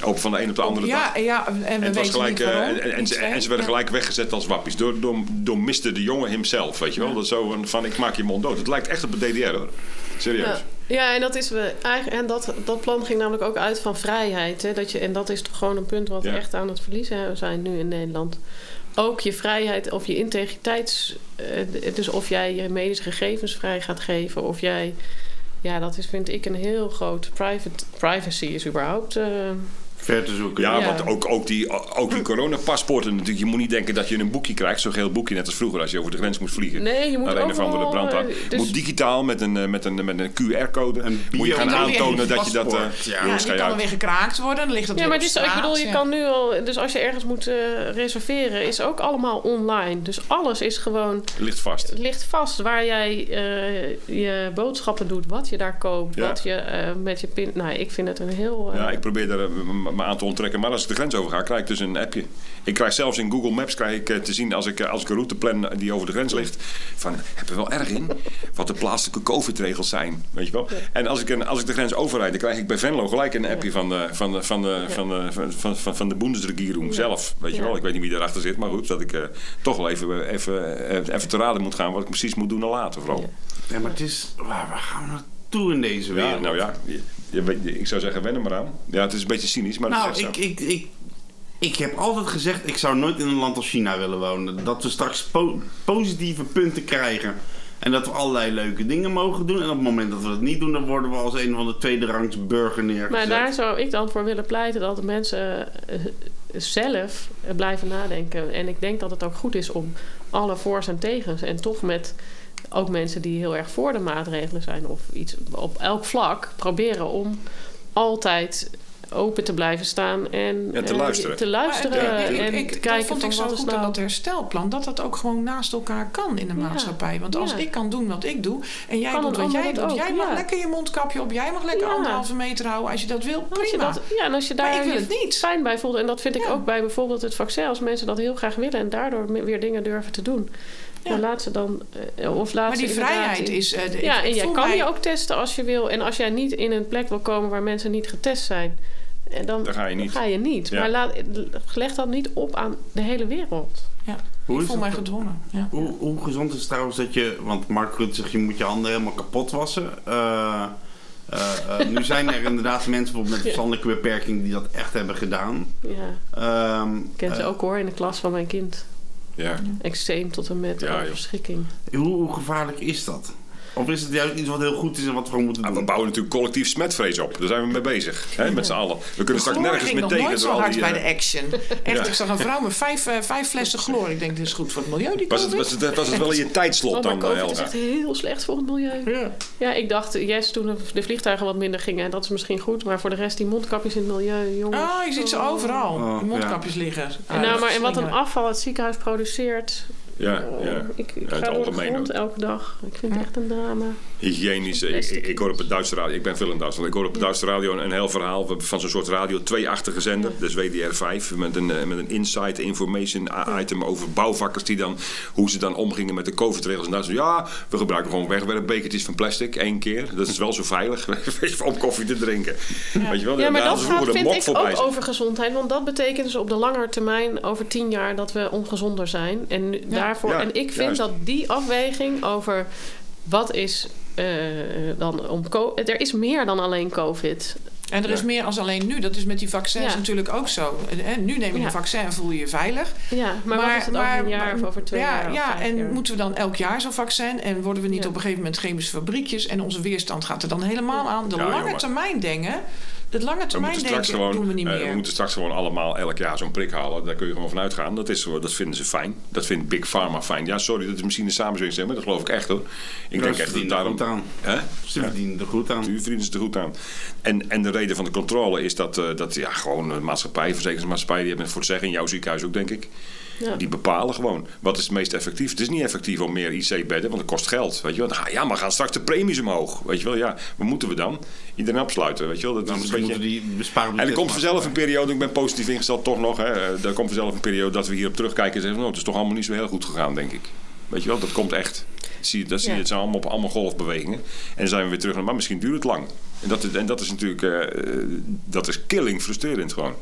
Ook van de een op de andere dag. Ja, ja, en we En, het weten was gelijk, niet waarom. en, en, ze, twee. en ze werden Ja. gelijk weggezet als wappies. Door, door, door Mr. de Jonge himself, weet je wel. Dat zo van, van, ik maak je mond dood. Het lijkt echt op de DDR, hoor. Serieus. Ja. Ja, en, dat, is we, eigenlijk- en dat, dat plan ging namelijk ook uit van vrijheid. Hè? Dat je, en dat is toch gewoon een punt wat we echt aan het verliezen zijn nu in Nederland. Ook je vrijheid of je integriteits... eh, dus of jij je medische gegevens vrij gaat geven. Of jij... Ja, dat is vind ik een heel groot... Private, privacy is überhaupt... eh, ver te zoeken. Ja, Ja. want ook, ook die, ook die coronapaspoorten natuurlijk. Je moet niet denken dat je een boekje krijgt. Zo'n geel boekje net als vroeger als je over de grens moest vliegen. Nee, je moet Naar een of andere eh, Het dus- moet digitaal met een, eh, met een, met een QR-code. Moet je gaan aantonen dat je dat... eh paspoort, ja. Ja, jongens, die kan weer gekraakt worden. Dan ligt dat Ja, weer maar op het is, ik bedoel, je ja. kan nu al... Dus als je ergens moet eh, reserveren, is ook allemaal online. Dus alles is gewoon... Ligt vast. ligt vast waar jij eh, je boodschappen doet, wat je daar koopt, Ja. wat je eh, met je pin. Nou, ik vind het een heel. eh, Ja, ik probeer er eh, m- me aan te onttrekken. Maar als ik de grens over ga, krijg ik dus een appje. Ik krijg zelfs in Google Maps krijg ik, eh, te zien als ik, eh, als ik een route plan die over de grens ligt. Van, heb er wel erg in wat de plaatselijke COVID-regels zijn. Weet je wel? En als ik, een, als ik de grens overrijd, dan krijg ik bij Venlo gelijk een appje van de, van de, van de, van de, van, van, de Bundesregierung zelf. Weet je Ja. wel? Ik weet niet wie daarachter zit, maar goed, dat ik eh, toch wel even, even, eh, even te raden moet gaan wat ik precies moet doen en laten. Vooral. Ja. Ja, maar het is... Waar, waar gaan we naartoe in deze Ja, wereld? nou ja, je, je weet- ik zou zeggen, wen er maar aan. Ja, het is een beetje cynisch, maar het Nou, ik, zo. ik, ik, ik heb altijd gezegd, ik zou nooit in een land als China willen wonen. Dat we straks po- positieve punten krijgen. En dat we allerlei leuke dingen mogen doen. En op het moment dat we dat niet doen, dan worden we als een van de tweede rangs burger neergezet. Maar daar zou ik dan voor willen pleiten dat de mensen eh, zelf blijven nadenken. En ik denk dat het ook goed is om alle voor's en tegens en toch met ook mensen die heel erg voor de maatregelen zijn of iets op elk vlak proberen om altijd open te blijven staan en Ja, te luisteren. te luisteren Maar, eh, ik- en ik- te dat kijken vond van ik zo wat is goed aan nou dat herstelplan. Dat dat ook gewoon naast elkaar kan in de Ja. maatschappij. Want als Ja. ik kan doen wat ik doe en jij Kan doet wat jij doet. ook, Jij mag ja. lekker je mondkapje op. Jij mag lekker Ja. anderhalve meter houden als je dat wil. Als je Prima. dat, ja, en als je Maar daar ik wil je het niet. fijn bij voelt. En dat vind ik ook bij bijvoorbeeld het vaccin. Als mensen dat heel graag willen en daardoor weer dingen durven te doen. Ja. Dan laat ze dan... eh, Of laat maar die vrijheid in- is... eh, de- Ja, ik en jij kan mij- je ook testen als je wil. En als jij niet in een plek wil komen waar mensen niet getest zijn... En dan, Dan ga je niet. Ga je niet. Ja. Maar laat, leg dat niet op aan de hele wereld. Ja, Hoe ik is voel mij gedwongen. Ja. Hoe, hoe gezond is het trouwens dat je... Want Mark Rutte zegt, je moet je handen helemaal kapot wassen. Eh, eh, eh, nu zijn er inderdaad mensen bijvoorbeeld met verstandelijke beperking die dat echt hebben gedaan. Ja, Ehm, ik ken ze eh, ook hoor in de klas van mijn kind. Ja. Eczeem tot en met Ja, hoe, hoe gevaarlijk is dat? Of is het juist iets wat heel goed is en wat we gewoon moeten Ah, doen? we bouwen natuurlijk collectief smetvrees op. Daar zijn we mee bezig. Hè, met z'n allen. We kunnen straks nergens meer nog tegen. nooit zo hard die, bij eh, de action. Echt, Ja. ik zag een vrouw met vijf, eh, vijf flessen chloor. Ik denk, dit is goed voor het milieu, die was, het, was, het, was het wel in je tijdslot Oh, dan, eh, COVID is Helga? echt heel slecht voor het milieu. Ja. Ja, ik dacht, yes, toen de- vliegtuigen wat minder gingen, dat is misschien goed. Maar voor de rest, die mondkapjes in het milieu, jongens. Oh, je ziet ze overal. Oh, Die mondkapjes liggen. En, nou, maar, en wat een afval het ziekenhuis produceert. Ja, oh, ja. Ik, ik Ja, ga het door de algemeen grond ook. elke dag. Ik vind het echt een drama. Hygiënisch. Ik, hoor op het Duitse radio. Ik ben veel in Duitsland. Ik hoor op het Duitse radio een, een heel verhaal. We hebben van zo'n soort radio 2-achtige zender. Dus WDR5. Met een, eh, met een insight information item over bouwvakkers. Die dan, hoe ze dan omgingen met de COVID-regels in Duitsland. Ja, we gebruiken gewoon wegwerpbekertjes van plastic. één keer. Dat is wel zo veilig. om koffie te drinken. Weet je wel? Ja, maar Daar dat gaat, de vind ik ook over gezondheid. Want dat betekent dus op de langere termijn, over tien jaar, dat we ongezonder zijn. En, nu- daarvoor, Ja, en ik vind juist. dat die afweging over wat is eh, dan om... Er is meer dan alleen COVID. En er is meer als alleen nu. Dat is met die vaccins Ja. natuurlijk ook zo. En nu neem je Ja. een vaccin en voel je je veilig. Ja, maar, wat is het over een jaar of over twee ja, jaar? of Ja, vijf en jaar? moeten we dan elk jaar zo'n vaccin? En worden we niet Ja. op een gegeven moment chemische fabriekjes? En onze weerstand gaat er dan helemaal aan. De Ja, lange jongen. termijn denken. Het lange We termijn moeten, denken straks gewoon, doen we niet eh, meer. we moeten straks gewoon allemaal elk jaar zo'n prik halen. Daar kun je gewoon van uitgaan. Dat, is, dat vinden ze fijn. Dat vindt Big Pharma fijn. Ja, sorry, dat is misschien een samenzweringstem, maar dat geloof ik echt hoor. Ik denk ze echt dat daarom... goed aan. Hè? Ze verdienen er goed aan. Nu verdienen ze er goed aan. En, en de reden van de controle is dat, eh, dat ja, gewoon de maatschappij, verzekeringsmaatschappij, die hebben het voor het zeggen in jouw ziekenhuis ook, denk ik. Ja. Die bepalen gewoon wat is het meest effectief. Het is niet effectief om meer IC-bedden, want het kost geld. Weet je wel? Ja, maar gaan straks de premies omhoog. Weet je wel, ja, wat moeten we dan? Iedereen opsluiten, weet je wel? Dat Dan is een misschien beetje... moeten we die besparen En er komt vanzelf een periode, ik ben positief ingesteld toch nog. Hè, eh, er komt vanzelf een periode dat we hierop terugkijken en zeggen: nou, het is toch allemaal niet zo heel goed gegaan, denk ik. Weet je wel, dat komt echt. Dat zie, dat zie je, Ja. het zijn allemaal, op allemaal golfbewegingen. En dan zijn we weer terug naar, maar misschien duurt het lang. En dat, is- en dat is natuurlijk, eh, dat is killing frustrerend gewoon.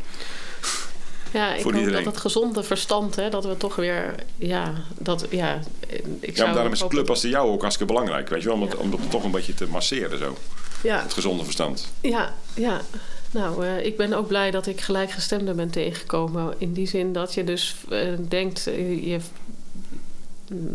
Ja, ik voor hoop iedereen. dat het gezonde verstand, hè, dat we toch weer, ja, dat, ja, ik Ja, daarom is een club als de jouwe ook hartstikke belangrijk. Weet je wel, om, het, om dat toch een beetje te masseren zo. Ja, Het gezonde verstand. ja, ja. Nou, eh, ik ben ook blij dat ik gelijkgestemden ben tegengekomen. In die zin dat je dus eh, denkt, eh, je,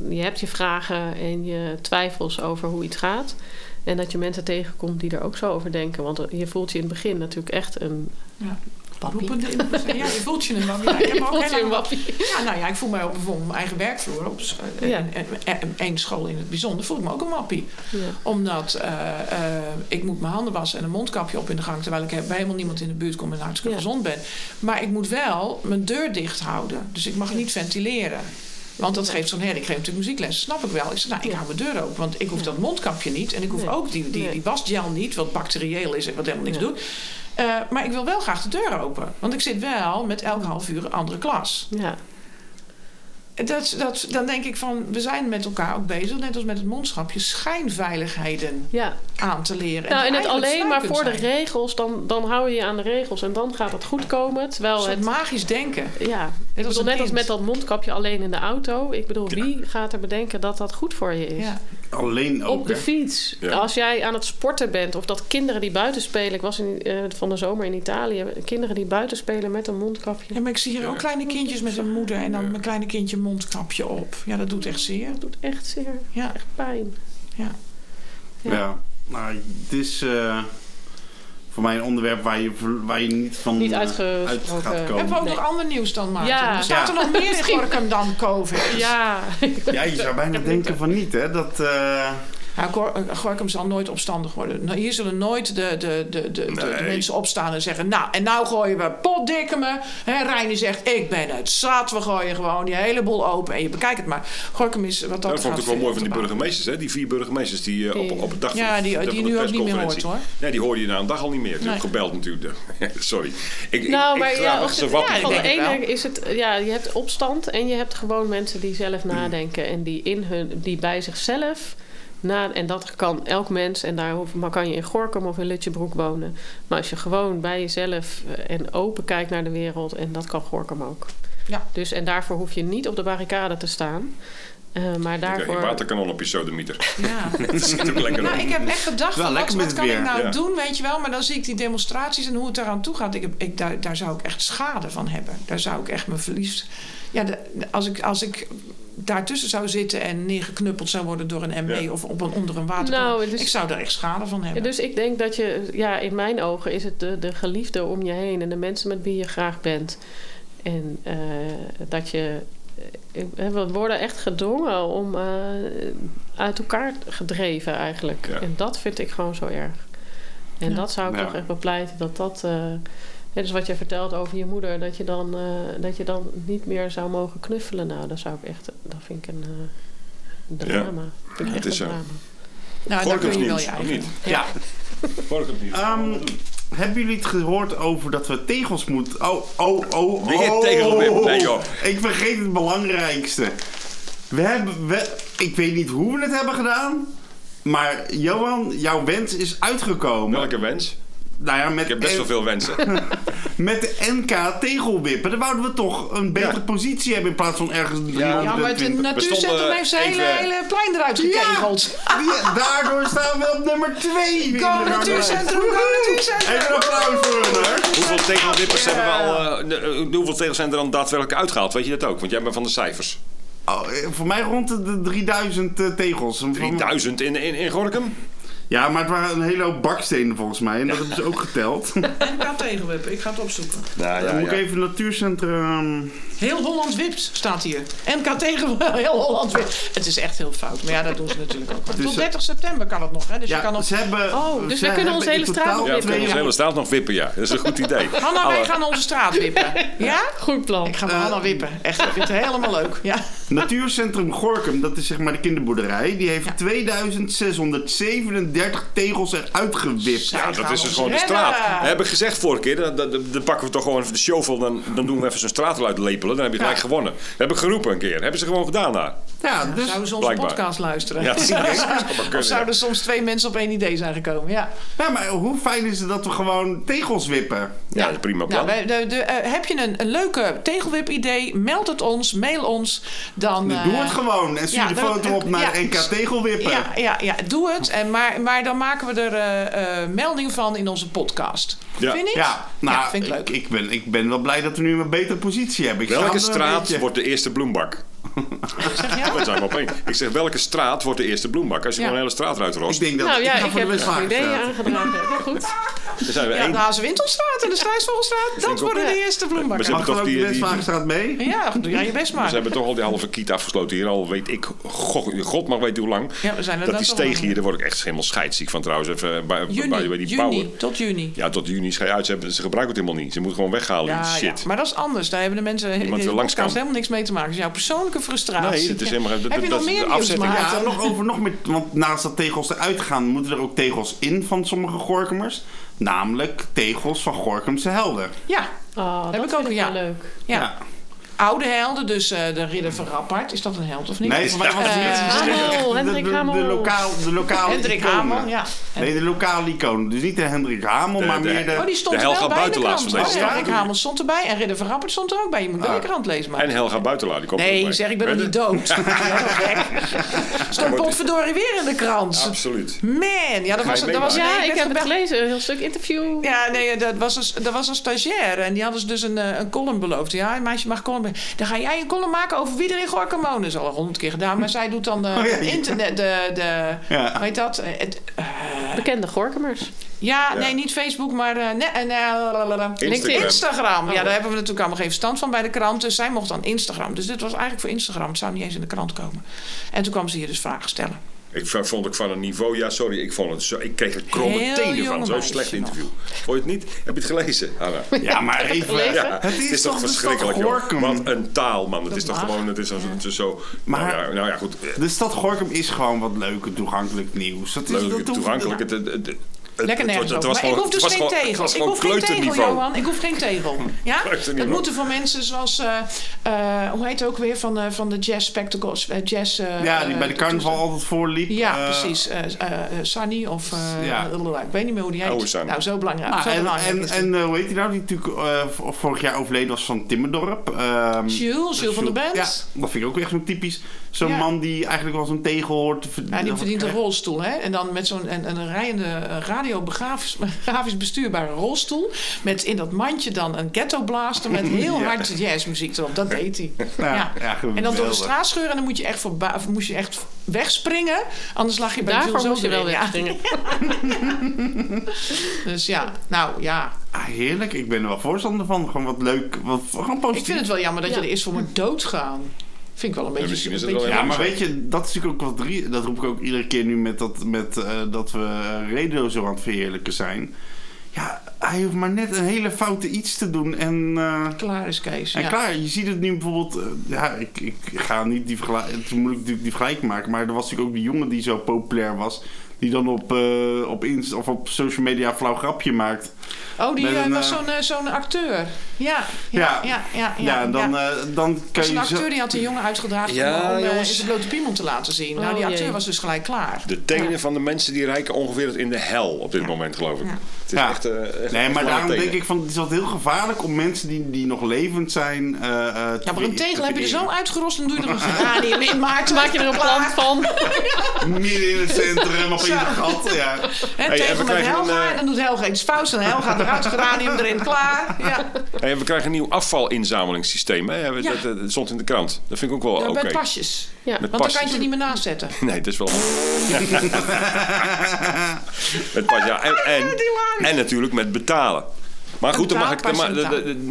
je hebt je vragen en je twijfels over hoe iets gaat. En dat je mensen tegenkomt die er ook zo over denken. Want je voelt je in het begin natuurlijk echt een, Ja. Roepende. Ja, je voelt je een wappie. Ja, ik heb ook heel een lang- wappie. Ja, nou ja, ik voel mij op bijvoorbeeld mijn eigen werkvloer. Op Ja. één school in het bijzonder voel ik me ook een wappie. Ja. Omdat eh, eh, ik moet mijn handen wassen en een mondkapje op in de gang... terwijl ik bij helemaal niemand in de buurt kom en hartstikke Ja. gezond ben. Maar ik moet wel mijn deur dicht houden. Dus ik mag niet ventileren. Want dat geeft zo'n herrie. Ik geef natuurlijk muziekles, snap ik wel. Ik zeg, nou, ik Ja. hou mijn deur open. Want ik hoef dat mondkapje niet. En ik hoef Nee. ook die, die, Nee. die wasgel niet, wat bacterieel is en wat helemaal niks doet. Eh, maar ik wil wel graag de deur open. Want ik zit wel met elke half uur een andere klas. Ja. Dat, dat, dan denk ik van, we zijn met elkaar ook bezig, net als met het mondschapje, schijnveiligheden ja. aan te leren. Nou, en het alleen maar voor de regels, dan, dan hou je je aan de regels en dan gaat het goed komen. Terwijl het, magisch denken. ja, ik als bedoel, net als met dat mondkapje alleen in de auto. Ik bedoel, wie gaat er bedenken dat dat goed voor je is? Ja. Alleen ook. Op de hè? fiets. Ja. Als jij aan het sporten bent of dat kinderen die buiten spelen. Ik was in, eh, van de zomer in Italië. Kinderen die buiten spelen met een mondkapje. Ja, maar ik zie hier ook kleine kindjes met een moeder en dan mijn kleine kindje mondkapje op. Ja, dat doet echt zeer. Dat doet echt zeer. Ja, Echt pijn. ja. Ja. Ja. Nou, het is eh, voor mij een onderwerp waar je, waar je niet van Niet eh, uitgesproken. uit gaat Hebben we komen. ook Nee. nog ander nieuws dan, Maarten? Ja. Er staat er nog meer in. Gorkum dan COVID. Ja. Ja, je zou bijna denken van niet, hè? Dat, eh, Ja, eh, Gorkum zal nooit opstandig worden. Nou, Hier zullen nooit de, de, de, de, de- de Nee. mensen opstaan en zeggen... nou, en nou gooien we potdikke me. Hè, Reine zegt, ik ben het zat. We gooien gewoon die hele boel open en je bekijkt het maar. Gorkum is wat dat Nou, dat vond ik ook wel mooi van die burgemeesters, hè? Die vier burgemeesters die, eh, Die- op, op het dag Ja, van die- de- die nu ook niet meer hoort, hoor. Nee, die hoorde je na een dag al niet meer. Toen ik Nee. gebeld natuurlijk. Sorry. Ik, Nou, ik, maar ja, ze wat ja, ik van de ene is het, ja, je hebt opstand en je hebt gewoon mensen die zelf Mm. nadenken en die in hun, die bij zichzelf na, en dat kan elk mens en daar hoef, maar kan je in Gorkum of in Lutjebroek wonen. Maar als je gewoon bij jezelf eh, en open kijkt naar de wereld en dat kan Gorkum ook. Ja. Dus en daarvoor hoef je niet op de barricade te staan, Eh, maar daarvoor. een waterkanon op je sodemieter. Ja. dat schiet ook lekker Nou, op. ik heb echt gedacht, Wel van, wat, wat kan ik nou Ja. doen, weet je wel? Maar dan zie ik die demonstraties en hoe het eraan toe gaat. Ik heb, ik, daar, daar zou ik echt schade van hebben. Daar zou ik echt mijn verlies... Ja, de- als, ik, als ik daartussen zou zitten en neergeknuppeld zou worden door een ME Ja. of op een, onder een waterkant. Nou, Ik zou daar echt schade van hebben. dus ik denk dat je, ja, in mijn ogen is het de, de geliefde om je heen en de mensen met wie je graag bent. En eh, dat je. eh, We worden echt gedwongen om eh, uit elkaar gedreven eigenlijk. Ja. En dat vind ik gewoon zo erg. En Ja. dat zou ik Ja. toch echt bepleiten dat dat. eh, ja, dus wat je vertelt over je moeder, dat je, dan, eh, dat je dan niet meer zou mogen knuffelen. Nou, dat zou ik echt. Dat vind ik een, eh, een Ja. drama. Vind ik Het is een zo. drama. nou, daar kun je wel je eigen... niet? Ja. Niet. Ehm, hebben jullie het gehoord over dat we tegels moeten... Oh, oh, oh, Weer oh. tegelwip. Nee, joh. Ik vergeet het belangrijkste. We hebben... We, ik weet niet hoe we het hebben gedaan. Maar Johan, jouw wens is uitgekomen. Welke wens? Nou ja, met, Ik heb best wel veel wensen. met de NK tegelwippen. Dan wouden we toch een betere Ja. positie hebben in plaats van ergens Ja, Ja, maar het 320. natuurcentrum stonden heeft zijn hele, hele plein eruit gekegeld. Daardoor staan we op nummer 2. Go natuurcentrum, go natuurcentrum. Even een applaus voor hun, hoor. Hoeveel tegelwippers hebben we al... eh, de- eh, hoeveel tegels zijn er dan daadwerkelijk uitgehaald? Weet je dat ook? Want jij bent van de cijfers. Oh, eh, voor mij rond de, de 3000 eh, tegels. 3000 in, in, in Gorkum? Ja, maar het waren een hele hoop bakstenen volgens mij. En dat hebben ze ook geteld. En ik ga tegenwippen, ik ga het opzoeken. Nou Dan moet ik even natuurcentrum... Heel Holland wipt staat hier. NK tegen heel Holland wipt. Het is echt heel fout. Maar ja, dat doen ze natuurlijk ook. Dus, tot eh, 30 september kan het nog. Hè? Dus je Ja, kan op... ze hebben... Oh, dus ze wij kunnen onze hele straat nog Ja, we wippen. kunnen onze hele straat nog wippen, ja. Dat is een goed idee. Hanna, wij gaan onze straat wippen. Ja? Goed plan. Ik ga met Eh, Hanna wippen. Echt, ik vind het helemaal leuk. Ja. Natuurcentrum Gorkum, dat is zeg maar de kinderboerderij. Die heeft Ja. 2637 tegels eruit gewipt. Ja, dat is dus gewoon de straat. We hebben gezegd vorige keer, dan, dan, dan pakken we toch gewoon even de shovel, dan, dan doen we even zo'n straat eruit lepelen. Dan heb je gelijk Ja. gewonnen. We hebben geroepen een keer. Hebben ze gewoon gedaan daar. Ja, dus... Zouden ze onze Blijkbaar. podcast luisteren? Ja, dat zou maar kunnen, Of zouden soms twee mensen op één idee zijn gekomen? Ja. Ja, maar hoe fijn is het dat we gewoon tegels wippen? Ja, dat is prima plan. Nou, wij- de, de, eh, heb je een, een leuke tegelwip-idee? Meld het ons, mail ons. Dan, eh, Doe het gewoon en stuur ja, de dan- foto op naar ja. NK Tegelwippen. Ja, ja, ja, doe het. En maar, maar dan maken we er eh, eh, melding van in onze podcast. Ja. Vind je niet? Ja, nou, Ja, vind ik leuk. Ik, ben, ik ben wel blij dat we nu een betere positie hebben. Ik Welke straat wordt de eerste bloembak? Zeg ja? Dat zijn we op één. Ik zeg, welke straat wordt de eerste bloembak? Als je Ja. gewoon een hele straat eruit Ik rost, denk dat Nou ja, ik ga ik voor de heb een idee aangedragen. Maar goed. dan zijn we Ja, één. de Hazenwinkelstraat en de Strijsvogelstraat, dat ik worden ook. de eerste Maar bloembakken. ze Mag hebben dan toch ook de die- die- Westvaartstraat mee? Ja, doe jij je best maar. Ze hebben toch al die halve kiet afgesloten hier al, weet ik, god, god mag weten hoe lang. Ja, we zijn er dat net die al lang. steeg hier, daar word ik echt helemaal scheidsziek van trouwens. Even bij, Juni, bij, bij die juni, bouwen. tot juni. Ja, tot juni schei uit. Ze, hebben, ze gebruiken het helemaal niet. Ze moeten gewoon weghalen, Ja, die ja, shit. maar dat is anders. Daar hebben de mensen wil helemaal niks mee te maken. Is jouw persoonlijke frustratie. Nee, dat is helemaal- dat- Heb je dat nog meer afzetting. Ja, nog over nog meer. Want naast dat tegels eruit gaan, moeten er ook tegels in van sommige Gorkumers. Namelijk tegels van Gorkumse helden. Ja, Oh, Heb dat ik vind ook, ik ja. wel leuk. ja. Oude helden, dus eh, de ridder van Rappard. Is dat een held of niet? Nee, Of- eh, niet. Hamel, De- Hendrik de, de, Hamel. de, lokaal, de lokale Hendrik iconen. Hamel, ja. Nee, de lokale icoon. Dus niet de Hendrik Hamel, De- maar de- meer de... Oh, die stond De er wel Helga bij in de Buitenlaat krant. van deze Oh. Hendrik Hamel stond erbij en ridder van Rappard stond er ook bij. Je moet wel Ah. de krant lezen, maar. En Helga Buitenlaar, die komt er ook Nee, zeg, ik ben nog Weet niet dood. Stond potverdorie weer in de krant. Absoluut. Man, ja, dat was, dat was? Ja, ik heb het gelezen. Een heel stuk interview. Ja, nee, dat was, een, dat was een stagiair. En die hadden ze dus een, eh, een column beloofd. Ja, een meisje mag column... Dan ga jij een column maken over wie er in Gorkum woont. Dat is al honderd keer gedaan. Maar zij doet dan de Oh, ja, ja. internet... De, de, Ja. Hoe heet dat? Eh, Het, eh, Bekende Gorkumers. ja, Ja. nee, niet Facebook, maar... eh, nee, nee, Instagram. Instagram. Ja, Oh. daar hebben we natuurlijk allemaal geen verstand van bij de krant. Dus zij mocht dan Instagram. Dus dit was eigenlijk voor Instagram. Het zou niet eens in de krant komen. En toen kwam ze hier dus vragen stellen. Ik vond ik van een niveau, ja sorry, ik vond het zo, ik kreeg er kromme tenen van. Zo'n slecht nog. interview. Vond je het niet? Heb je het gelezen, Anna? Ja, maar even... Ja, Het is toch- het is verschrikkelijk, toch joh. Gorkum? Wat een taal, man. Het Dat is toch mag. gewoon, het is, zo- het is zo... Maar- nou, ja, nou ja, goed. De stad Gorkum is gewoon wat leuk en toegankelijk nieuws. Dat is, Leuk, dat toegankelijk. Het, het, het, het- Lekker het- nergens het over. was Maar ik hoef dus geen gewoon- tegel. Ik hoef geen tegel. Johan. Ik hoef geen tegel. Ja? Dat moeten voor mensen zoals... eh, eh, hoe heet het ook weer? Van, de van de jazz spectacles. eh, jazz... eh, Ja, die bij de carnaval altijd voorliep. Ja, precies. Eh eh, eh, Sunny of... eh, Ja. ik weet niet meer hoe die heet. Oude Sunny. Nou, zo belangrijk. nou, zo en belangrijk en, is en hoe heet die nou? Die natuurlijk eh, vorig jaar overleden was van Timmerdorp. Ehm, Jules, Jules van der Bent. Ja, dat vind ik ook echt zo'n typisch. Zo'n Ja. man die eigenlijk wel zo'n tegel hoort te Ja, die verdient een rolstoel, hè? En dan met zo'n een, een rijende eh, radiografisch grafisch bestuurbare rolstoel. Met in dat mandje dan een ghetto blaster met heel Ja. hard jazzmuziek erop. Dat deed hij. Ja, Ja. ja, En dan door de geweldig. straat scheuren en dan moet je echt, of moest je echt wegspringen. Anders lag je bij Daarvoor Jules moest je wel wegspringen. Dus ja, nou ja. Ah, heerlijk, ik ben er wel voorstander van. Gewoon wat leuk, wat, gewoon positief. Ik vind het wel jammer dat je er eerst voor moet doodgaan. Vind ik wel een beetje... misschien is een het wel beetje- Ja, Ja, maar weet je, dat is natuurlijk ook wat drie, dat roep ik ook iedere keer nu met dat, met, eh, dat we eh, Radio zo aan het verheerlijken zijn. Ja, hij hoeft maar net een hele foute iets te doen en, eh, Klaar is Kees. en ja. klaar. Je ziet het nu bijvoorbeeld, ja, ik, ik ga niet die vergelijking, het is moeilijk natuurlijk die vergelijking maken, maar er was natuurlijk ook die jongen die zo populair was, die dan op, eh, op, Inst of op social media een flauw grapje maakt. Oh, die eh, een, was eh, zo'n eh, zo'n acteur. Ja, ja, ja, ja. ja, Ja, dan, ja. eh, dan kan Zo'n je zo... acteur die had een jongen uitgedragen Ja, om jongens. in zijn blote piemel te laten zien. nou, Oh, die acteur jee. was dus gelijk klaar. De tenen van de mensen die rijken ongeveer in de hel op dit moment, geloof ik. Ja. Het is Ja. echt, eh, echt Nee, echt maar daarom tenen. denk ik van het is altijd heel gevaarlijk om mensen die, die nog levend zijn. eh, eh, te Ja, maar een tegel te heb je er zo uitgerost en doe je er een geranium in, Maarten. Maak je er een plant van. Midden in het centrum op in het gat. Ja. Hey, en met Helga, dan doet Helga iets fout en Helga eruit, geranium erin, klaar. Ja. Hey, we krijgen een nieuw afvalinzamelingssysteem. Hè? Dat, dat stond in de krant. Dat vind ik ook wel oké. Met pasjes. Ja. Met Want dan kan je pasjes. het niet meer naast zetten. Nee, dat is wel. met pas, ja. En, en, en natuurlijk met betalen. Maar goed, dan mag ik.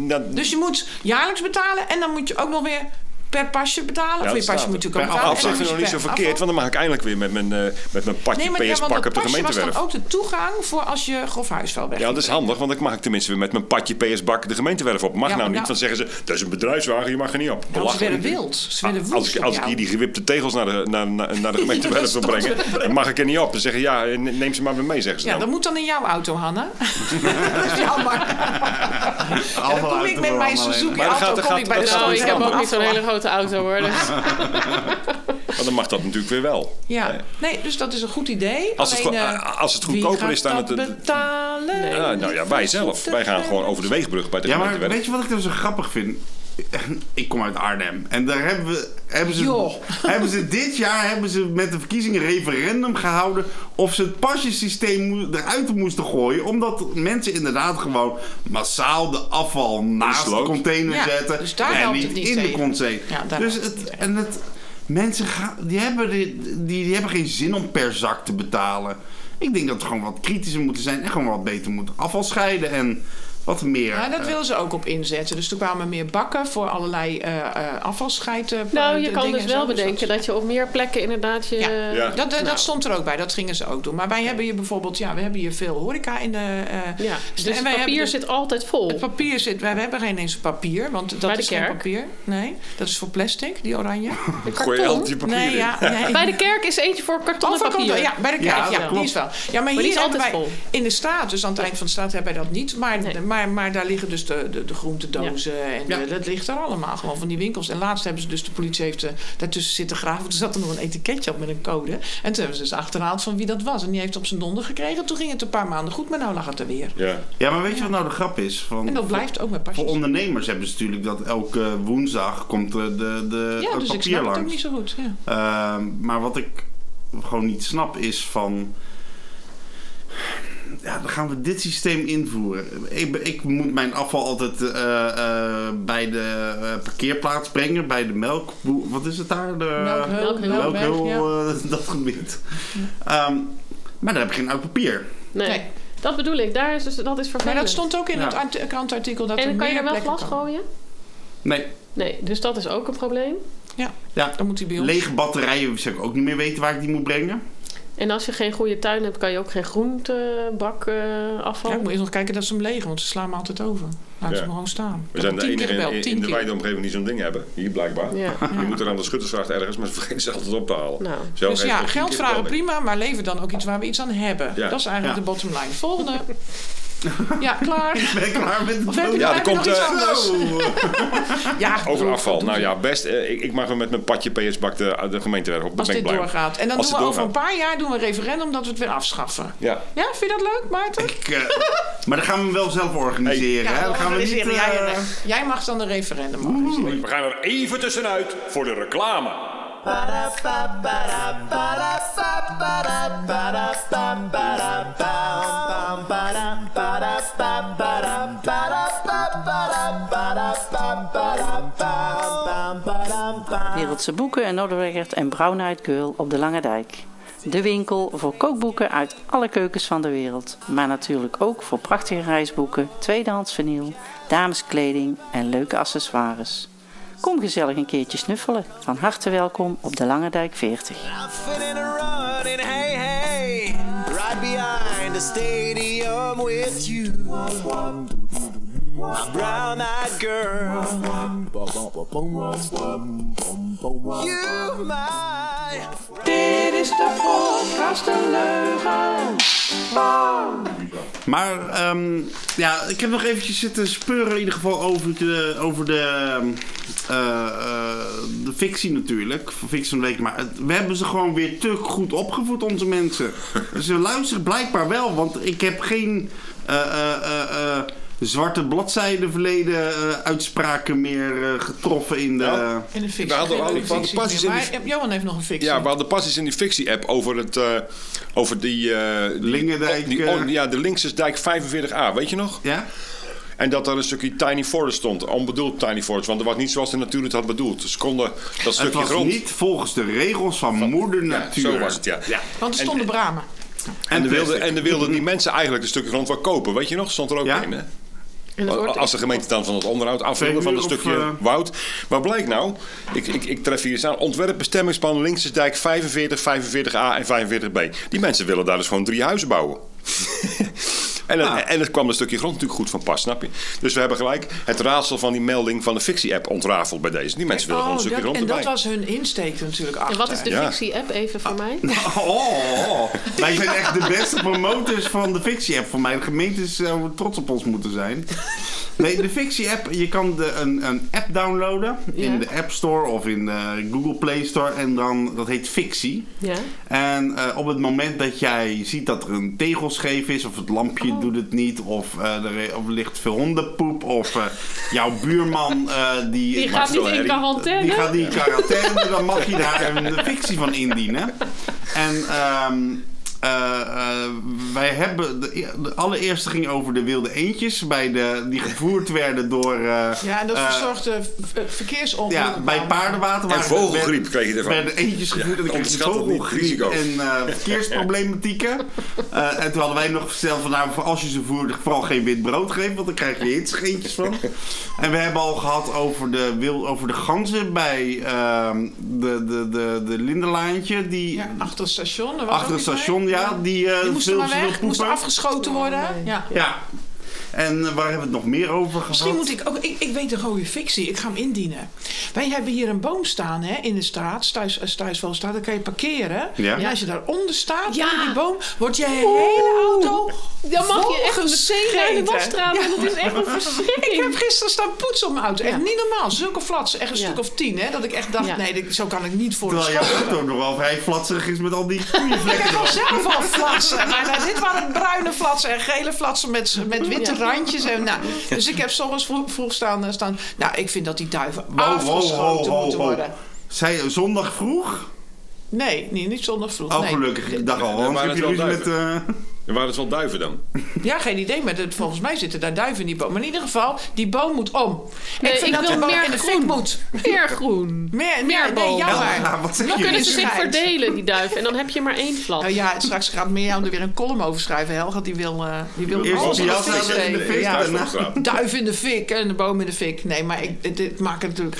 dan Dus je moet jaarlijks betalen en dan moet je ook nog weer per pasje betalen. Ja, of dat je pasje moet je er. ook betalen. Dan vind ik nog niet zo verkeerd, afval. want dan mag ik eindelijk weer met mijn, eh, met mijn patje Nee, ja, PS want pak dat op de pasje was dan gemeentewerf. ook de toegang voor als je grof huisvuil weg. Ja, dat is handig, want dan mag ik tenminste weer met mijn patje PS-bak de gemeentewerf op. Mag Ja, nou niet, nou- want zeggen ze, dat is een bedrijfswagen, je mag er niet op. Nou, ze werden wild. Ze werden als ik, op als ik hier die gewipte tegels naar de, naar, naar, naar de gemeentewerf wil is brengen, dan mag ik er niet op. Dan zeggen ja, neem ze maar weer mee, zeggen ze Ja, dan. dat moet dan in jouw auto, Hanna. dat is jammer. Ja, dan kom ik met mijn Suzuki Maar dan gaat- auto dan kom gaat- ik bij de Nou, ik heb ook niet zo'n hele grote auto hoor. Dus. Maar dan mag dat natuurlijk weer wel. Ja, nee, dus dat is een goed idee. Als het, Alleen, eh, als het goedkoper is dan het... het- betalen? Ja, nou ja, wij zelf. Wij gaan gewoon over de weegbrug bij de Ja, maar weet je wat ik dan zo grappig vind? Ik kom uit Arnhem. En daar hebben, we, hebben, ze, hebben ze dit jaar hebben ze met de verkiezingen een referendum gehouden of ze het pasjesysteem eruit moesten gooien. Omdat mensen inderdaad gewoon massaal de afval naast de container Ja, zetten dus daar en niet het niet in de container. Ja, dus het en het, mensen gaan, die, hebben die, die, die hebben geen zin om per zak te betalen. Ik denk dat we gewoon wat kritischer moeten zijn en gewoon wat beter moeten afval scheiden en wat meer. Ja, dat eh, willen ze ook op inzetten. Dus er kwamen meer bakken voor allerlei eh eh afvalscheiden. Nou, je kan dus wel zo. Dus bedenken dat je op meer plekken inderdaad je... Ja. Ja. Dat, dat, Nou. dat stond er ook bij, dat gingen ze ook doen. Maar wij hebben hier bijvoorbeeld, ja, we hebben hier veel horeca in de. eh, Ja, dus en het wij papier hebben zit altijd vol. Het papier zit, wij hebben geen eens papier, want dat Bij de is geen kerk? papier. Nee, dat is voor plastic, die oranje. Gooi altijd je papier Nee, in. ja, nee. Bij de kerk is eentje voor karton en Oh, papier. Ja, bij de kerk, Ja, ja, die is wel. Ja, maar, die hier is altijd wij vol. in de straat, dus aan het eind van de straat hebben wij dat niet. Maar, Nee. Maar, maar daar liggen dus de, de, de groentedozen en Ja. de- dat ligt er allemaal gewoon van die winkels. En laatst hebben ze dus, de politie heeft eh, daartussen zitten graven. Toen zat er nog een etiketje op met een code. En toen hebben ze dus achterhaald van wie dat was. En die heeft op zijn donder gekregen. Toen ging het een paar maanden goed, maar nou lag het er weer. Ja. Ja, maar weet je wat nou de grap is? Van, En dat blijft ook met Voor pasjes. ondernemers hebben ze natuurlijk dat elke woensdag komt de, de, de Ja, het dus ik papier snap het ook niet zo goed. Ja. Ehm, maar wat ik gewoon niet snap is van... Ja, dan gaan we dit systeem invoeren. Ik, ik moet mijn afval altijd eh, eh, bij de eh, parkeerplaats brengen. Bij de melk... Wat is het daar? De, ja. eh, dat gebied. Ehm, maar daar heb ik geen oud papier. Nee. Nee. Dat bedoel ik, daar is dus, dat is vervelend. Maar dat stond ook in Ja. het art- krantartikel. Dat en er kan je er wel glas gooien? Nee. Nee, dus dat is ook een probleem. Ja, Dan moet hij bij ons. lege batterijen zou ik ook niet meer weten waar ik die moet brengen. En als je geen goede tuin hebt, kan je ook geen groentebak eh afval. Ja, ik moet eerst nog kijken dat ze hem legen, want ze slaan me altijd over. Laat Ja. ze hem gewoon staan. We zijn de enige in, de wijde omgeving die zo'n ding hebben. Hier blijkbaar. Ja. Je moet er aan de schuttersgracht ergens, maar ze vergeten ze altijd op te halen. Nou. Dus ja, geld vragen prima, maar lever dan ook iets waar we iets aan hebben. Ja. Dat is eigenlijk Ja. de bottom line. Volgende. Ja, klaar. Ben ik klaar met Of heb je, Ja, er komt, iets eh. Ja, Over afval. Nou ja, best. eh, ik, ik mag weer met mijn padje PS-bak de, de gemeentewerk op. Als ben ik dit blij doorgaat. En dan Als doen we over een paar jaar doen we een referendum dat we het weer afschaffen. Ja. Ja, vind je dat leuk, Maarten? Ik, eh, maar dan gaan we hem wel zelf organiseren. hè? Dan gaan we niet... organiseren. jij, jij mag dan een referendum organiseren. We gaan er even tussenuit voor de reclame. Wereldse boeken en Noorderweggert en Brown Eyed Girl op de Lange Dijk. De winkel voor kookboeken uit alle keukens van de wereld. Maar natuurlijk ook voor prachtige reisboeken, tweedehands vinyl, dameskleding en leuke accessoires. Kom gezellig een keertje snuffelen. Van harte welkom op de Lange Dijk 40. Laughing and running, hey, hey. Right behind the stadium with you. My brown eyed girl. You, my. Dit is de podcast De Leugen. Maar ehm, ja, ik heb nog eventjes zitten speuren in ieder geval over de, over de, ehm, eh, eh, de fictie natuurlijk. Fictie van de week. Maar we hebben ze gewoon weer te goed opgevoed, onze mensen. ze luisteren blijkbaar wel, want ik heb geen eh, zwarte bladzijden verleden eh, uitspraken meer eh, getroffen in de... Nou, In de fictie. We hadden- we in die- Johan heeft nog een fictie. Ja, we hadden pas iets in die fictie-app over, het, eh, over die... eh die- Lingendijk, Die, eh. on- ja, de Linksesdijk 45A, weet je nog? ja? En dat er een stukje Tiny Forest stond. Onbedoeld Tiny Forest, want dat was niet zoals de natuur het had bedoeld. Ze konden dat Het stukje was grond... niet volgens de regels van, moeder Ja, natuur. zo was het, ja. Want er En- stonden bramen. En de wilde, en de wilde die mensen eigenlijk een stukje grond wel kopen. Weet je nog? Stond er ook Ja. in, hè? Wordt- Als de gemeente dan van het onderhoud afvullen van een stukje of, eh, woud. Maar blijkt nou, ik, ik, ik tref hier eens aan, ontwerp bestemmingsplan Linksdijk 45, 45A en 45B. Die mensen willen daar dus gewoon drie huizen bouwen. en, het, Ah. en het kwam een stukje grond natuurlijk goed van pas, snap je? Dus we hebben gelijk het raadsel van die melding van de fictie-app ontrafeld bij deze. Die mensen willen gewoon een stukje Oh, dat, grond en erbij. dat was hun insteek natuurlijk achter. En wat is de Ja. fictie-app even voor mij? Oh, wij zijn echt de beste promotors van de fictie-app. Voor mij de gemeente zou trots op ons moeten zijn. Nee, de fictie-app, je kan de, een, een app downloaden in Ja. de App Store of in de Google Play Store. En dan, dat heet Fictie. Ja. En eh, op het moment dat jij ziet dat er een tegelscheef is of het lampje doet het niet. Of, eh, er, of ligt veel hondenpoep. Of eh, jouw buurman eh, die... Die gaat niet in quarantaine. Die gaat niet in quarantaine, dan mag je daar een fictie van indienen. En ehm, eh, eh, wij hebben. De, de allereerste ging over de wilde eendjes. Bij de, die gevoerd werden door. eh, Ja, en dat verzorgde v- verkeersongelukken. ja, bij paardenwater En vogelgriep werden- kreeg je ervan. werden eentjes gevoerd en dan kreeg je vogelgriep en eh, verkeersproblematieken. Eh, en toen hadden wij nog verteld van nou, voor als je ze voert, vooral geen wit brood geven, want dan krijg je hitsig eentjes van. En we hebben al gehad over de, wil, over de ganzen bij ehm, de, de, de, de Lindelaantje. Die, Ja, achter het station. er achter het station, mee. Ja. Die, eh, Die moesten maar weg, moesten afgeschoten worden. Ja. Ja. En eh, waar hebben we het nog meer over gehad? Misschien moet ik ook, ik, ik weet een rode fictie, ik ga hem indienen. Wij hebben hier een boom staan hè, in de straat, Stuis, Stuisvalstraat, daar kan je parkeren. Ja. En als je daaronder staat, Ja. onder die boom, wordt je hele auto Dan mag je echt meteen naar de wasstraat. Ja. En het is echt een verschrikking. Ik heb gisteren staan poetsen op mijn auto. Echt Ja. niet normaal. Zulke flats. Echt een Ja. stuk of tien. Hè? Dat ik echt dacht, Ja. nee, dit- zo kan ik niet voor de Terwijl jouw auto nog wel vrij flatserig is met al die Ik koeienvlekken heb al erop. zelf al flatsen. Maar nou, dit waren bruine flatsen en gele flatsen met, met witte randjes. En, nou, dus ik heb soms vroeg, vroeg staan, eh, staan. Nou, ik vind dat die duiven Wow, afgeschoten wow, wow, moeten wow. worden. Zij, zondag vroeg? Nee, nee, niet zondag vroeg. Oh, nee. gelukkig. Ik dacht al, heb je ruzie met... eh, Er waren dus wel duiven dan. Ja, geen idee. Maar het, volgens mij zitten daar duiven in die boom. Maar in ieder geval, die boom moet om. Nee, ik vind ik dat wil de boom meer in de groen. moet. Meer groen. Meer, Meer meer nee, boom. jammer. Ja, wat zeg Dan je? kunnen ze zich verdelen, die duiven. En dan heb je maar één flat. Nou ja, straks gaat Mirjam er weer een column over schrijven. Helga, die wil, eh die wil Eerst alles in de fik Ja. Duif in de fik en de boom in de fik. Nee, maar ik, dit, dit maakt er natuurlijk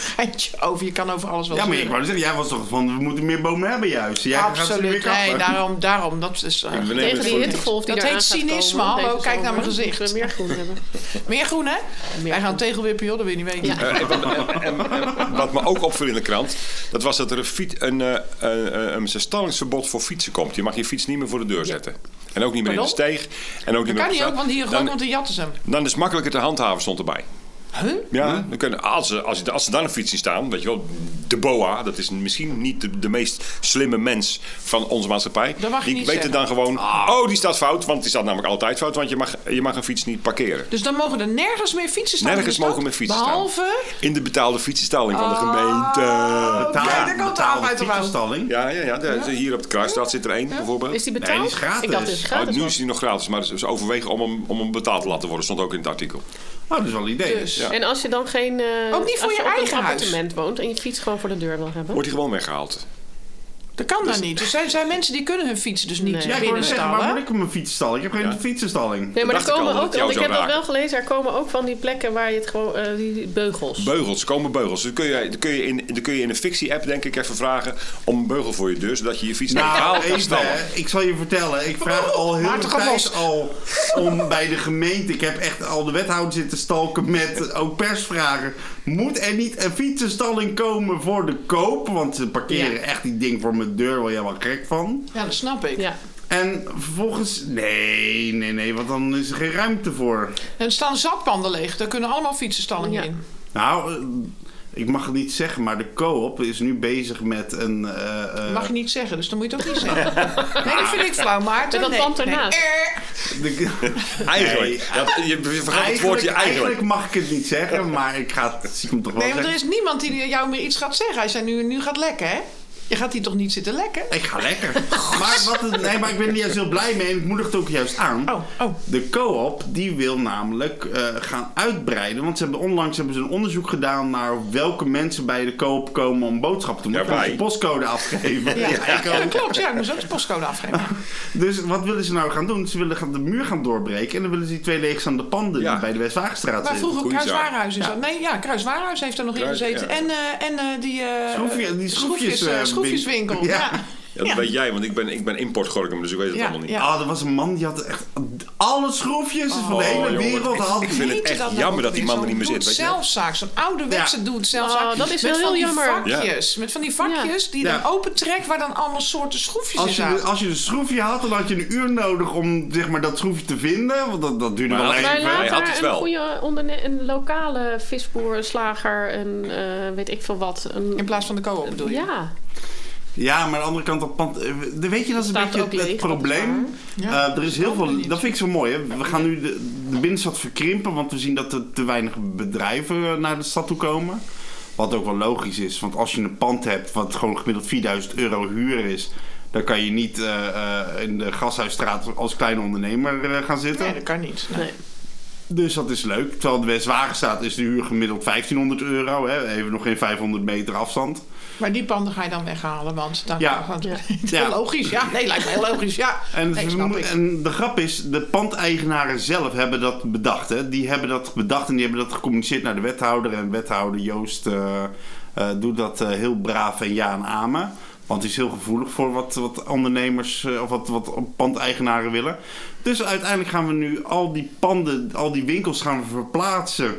over. Je kan over alles wel Ja, maar ik wou zeggen, jij was toch van, we moeten meer bomen hebben juist. Jij gaat ze weer Absoluut. Nee, daarom, daarom. Dat is uh, nemen Tegen het die voor- die Dat heet cynisme. Hallo, kijk naar mijn gezicht. we meer groen hebben. meer groen, hè? Wij gaan tegelwippen, joh. Dat wil je niet weten. Ja. Eh, en wat- en- en- en wat me ook opviel in de krant, dat was dat er een, fiets, een, eh, een, een, een stallingsverbod voor fietsen komt. Je mag je fiets niet meer voor de deur zetten. En ook niet meer in de steeg. En ook niet Dat meer kan niet ook, want hier Dan- gewoon, want de jatten ze hem. Dan is het makkelijker te handhaven, stond erbij. Huh? Ja, dan kunnen, als, ze, als, als ze dan een fiets zien staan, weet je wel, de BOA, dat is misschien niet de, de meest slimme mens van onze maatschappij. Dat mag je die niet weten zeggen. dan gewoon, oh, die staat fout, want die staat namelijk altijd fout, want je mag, je mag een fiets niet parkeren. Dus dan mogen er nergens meer fietsen staan Nergens in de mogen meer fietsen staan. Behalve... In de betaalde fietsenstalling van de Oh. gemeente. Betaal- Kijk, daar komt de betaalde arbeid eruit. fietsenstalling. Ja, ja, ja. de- de- hier op de Kruisstraat zit er één bijvoorbeeld. Is die Nee, betaald? die is gratis. Ik dacht, het is Oh, gratis. nu is die nog gratis, maar ze overwegen om hem, om hem betaald te laten worden. Stond ook in het artikel. Oh, dat is wel een idee. Dus. Ja. En als je dan geen... eh, Ook niet voor als je eigen appartement woont en je fiets gewoon voor de deur wil hebben. Wordt hij gewoon weggehaald. Dat kan dan niet. Er zijn, zijn mensen die kunnen hun fiets dus niet Nee. Ja, ik wou net zeggen, waar moet ik op mijn fietsstalling? Ik heb geen Ja. fietsenstalling. Nee, maar dacht er al komen ook, want ik heb dat wel gelezen, er komen ook van die plekken waar je het gewoon, eh, die beugels. Beugels, er komen beugels. Dan kun je, dan kun je, in, dan kun je in een fictie-app denk ik even vragen om een beugel voor je deur, zodat je je fiets Nou, kan stallen. ik zal je vertellen. Ik vraag al heel de tijd al om bij de gemeente. Ik heb echt al de wethouder zitten stalken met ook persvragen. Moet er niet een fietsenstalling komen voor de koop? Want ze parkeren Ja. echt die ding voor mijn deur, waar je wel gek van. Ja, dat snap ik. Ja. En vervolgens, nee, nee, nee, want dan is er geen ruimte voor. En er staan zatpanden leeg. Daar kunnen allemaal fietsenstallingen Ja. in. Nou, eh, ik mag het niet zeggen, maar de co-op is nu bezig met een. eh, eh, Dat mag je niet zeggen, dus dan moet je het ook niet zeggen. Nee, dat vind ik flauw, Maarten. Met dat nee, pand ernaast. Eh. de- Eigenlijk. Ja, je het eigenlijk, woordje eigenlijk eigenlijk. mag ik het niet zeggen, maar ik ga het stiekem toch wel Nee, want er is niemand die jou meer iets gaat zeggen als jij nu, nu gaat lekken, hè? Je gaat hier toch niet zitten lekken? Ik ga lekker. maar, wat het, nee, maar ik ben er juist heel blij mee en ik moedig het ook juist aan. Oh, oh. De co-op die wil namelijk eh, gaan uitbreiden. Want ze hebben onlangs hebben ze een onderzoek gedaan naar welke mensen bij de co-op komen om boodschappen te doen. Ja, ze postcode afgeven. Ja, Ja, ik ja, dat klopt. Ja, ik moest ook de postcode afgeven. Dus wat willen ze nou gaan doen? Ze willen gaan de muur gaan doorbreken. En dan willen ze die twee leegstaande panden Ja. die bij de Westwagenstraat Maar zitten. vroeger goeie Kruiswarenhuis is dat. Nee, ja, Kruiswarenhuis heeft er nog in Kruis- gezeten. ja. En, eh, en eh, die, eh Schroefje- die schroefjes, eh, schroefjeswinkel. win- Ja. Dat weet jij, want ik ben, ik ben importgorkum, dus ik weet het Ja, allemaal niet. ja. Ah, er was een man die had echt alle schroefjes van de hele jongen, wereld. ik- Had ik vind het echt jammer dat die man er niet meer zit, weet je wel. doe-het-zelfzaak, zo'n ouderwetse Ja. doe-het-zelfzaak. Oh, dat is met wel van heel die jammer. vakjes. Met van die vakjes die je Ja. dan opentrekt waar dan allemaal soorten schroefjes Als in zaten. als je een schroefje had, dan had je een uur nodig om zeg maar, dat schroefje te vinden. Want dat, dat duurde Maar wel even. Hij had het een wel. goede onderne een lokale visboer, slager en eh, weet ik veel wat. Een, In plaats van de co-op bedoel je? ja. Ja, maar aan de andere kant, dat pand, eh, we- weet je, dat is een beetje ook het, leeg, is probleem. Ja, Eh, er is dat heel veel, dat vind ik zo mooi. Hè? We gaan nu de, de binnenstad verkrimpen, want we zien dat er te weinig bedrijven eh, naar de stad toe komen. Wat ook wel logisch is, want als je een pand hebt wat gewoon gemiddeld 4000 euro huur is, dan kan je niet eh, eh, in de Gashuisstraat als kleine ondernemer eh, gaan zitten. Nee, dat kan niet. Nee. Nee. Dus dat is leuk. Terwijl de Westwagenstraat is de huur gemiddeld 1500 euro. Hè? Even nog geen 500 meter afstand. Maar die panden ga je dan weghalen, want dan Ja. want- Ja. Ja. logisch. Ja, nee, lijkt me heel logisch. Ja, En, nee, ze snap mo- ik. en de grap is, de pandeigenaren zelf hebben dat bedacht. Hè? Die hebben dat bedacht en die hebben dat gecommuniceerd naar de wethouder. En wethouder Joost eh, eh, doet dat eh, heel braaf en ja en amen. Want hij is heel gevoelig voor wat, wat ondernemers eh, of wat, wat pandeigenaren willen. Dus uiteindelijk gaan we nu al die panden, al die winkels gaan we verplaatsen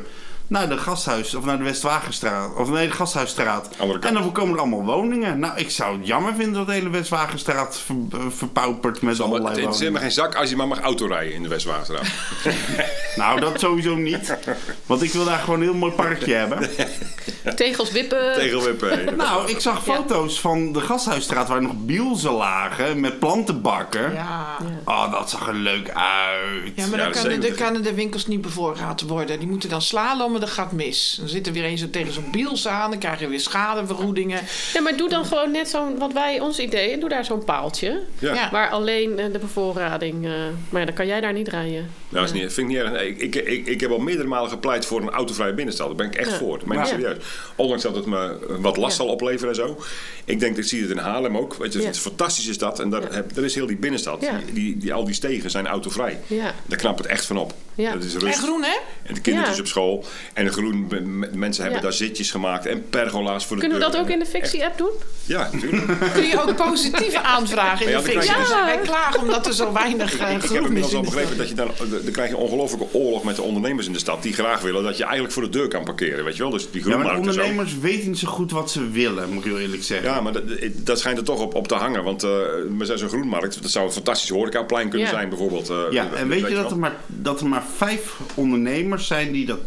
naar de gasthuis of naar de Westwagenstraat. Of nee, de Gasthuisstraat. Andere kant. En dan komen er allemaal woningen. Nou, ik zou het jammer vinden dat de hele Westwagenstraat ver, eh, verpaupert met Het allerlei is helemaal woningen. geen zak als je maar mag autorijden in de Westwagenstraat. Nou, dat sowieso niet. Want ik wil daar gewoon een heel mooi parkje hebben. Tegels wippen. Tegelwippen. Nou, ik zag Ja. foto's van de Gasthuisstraat waar nog bielsen lagen met plantenbakken. Ja. Oh, dat zag er leuk uit. Ja, maar Ja, dan, kan, zeker. kunnen de winkels niet bevoorraad worden. Die moeten dan slalommen, dat gaat mis. Dan zit er weer eens tegen zo'n biels aan, dan krijg je weer schadevergoedingen. Ja, maar doe dan gewoon net zo'n, wat wij, ons idee, doe daar zo'n paaltje. Ja. Ja. Waar alleen eh, de bevoorrading, eh, maar ja, dan kan jij daar niet rijden. Nou, dat is niet, vind ik niet erg. Nee, ik, ik, ik, ik heb al meerdere malen gepleit voor een autovrije binnenstad. Daar ben ik echt Ja. voor. Dat ik Ja. serieus. Ondanks dat het me wat last Ja. zal opleveren en zo. Ik denk, ik zie het in Haarlem ook. Weet je, Ja. het is fantastisch is dat. En daar, Ja. heb, er is heel die binnenstad. Ja. Die, die, die- al die stegen zijn autovrij. Ja. Daar knapt het echt van op. Ja. Dat is En rust. groen, hè? En de kindertjes Ja. op school. En de groen, mensen hebben Ja. daar zitjes gemaakt. En pergola's voor de Kunnen we dat ook in de fictie-app doen? Ja, natuurlijk. Kun je ook positieve aanvragen in Ja, de fictie. dus- Wij klagen omdat er zo weinig eh, Ik, ik heb groen is inmiddels in al begrepen dat je dan, dan krijg je een ongelofelijke oorlog met de ondernemers in de stad. Die graag willen dat je eigenlijk voor de deur kan parkeren. Weet je wel? Dus die Ja, maar de groenmarkt en zo. ondernemers weten niet zo goed wat ze willen, moet ik heel eerlijk zeggen. Ja, maar dat, dat schijnt er toch op, op te hangen. Want eh we zijn zo'n groenmarkt. Dat zou een fantastisch horecaplein kunnen Ja. zijn bijvoorbeeld. eh, Ja, en weet je dat wel? er, maar, dat er maar vijf ondernemers zijn die dat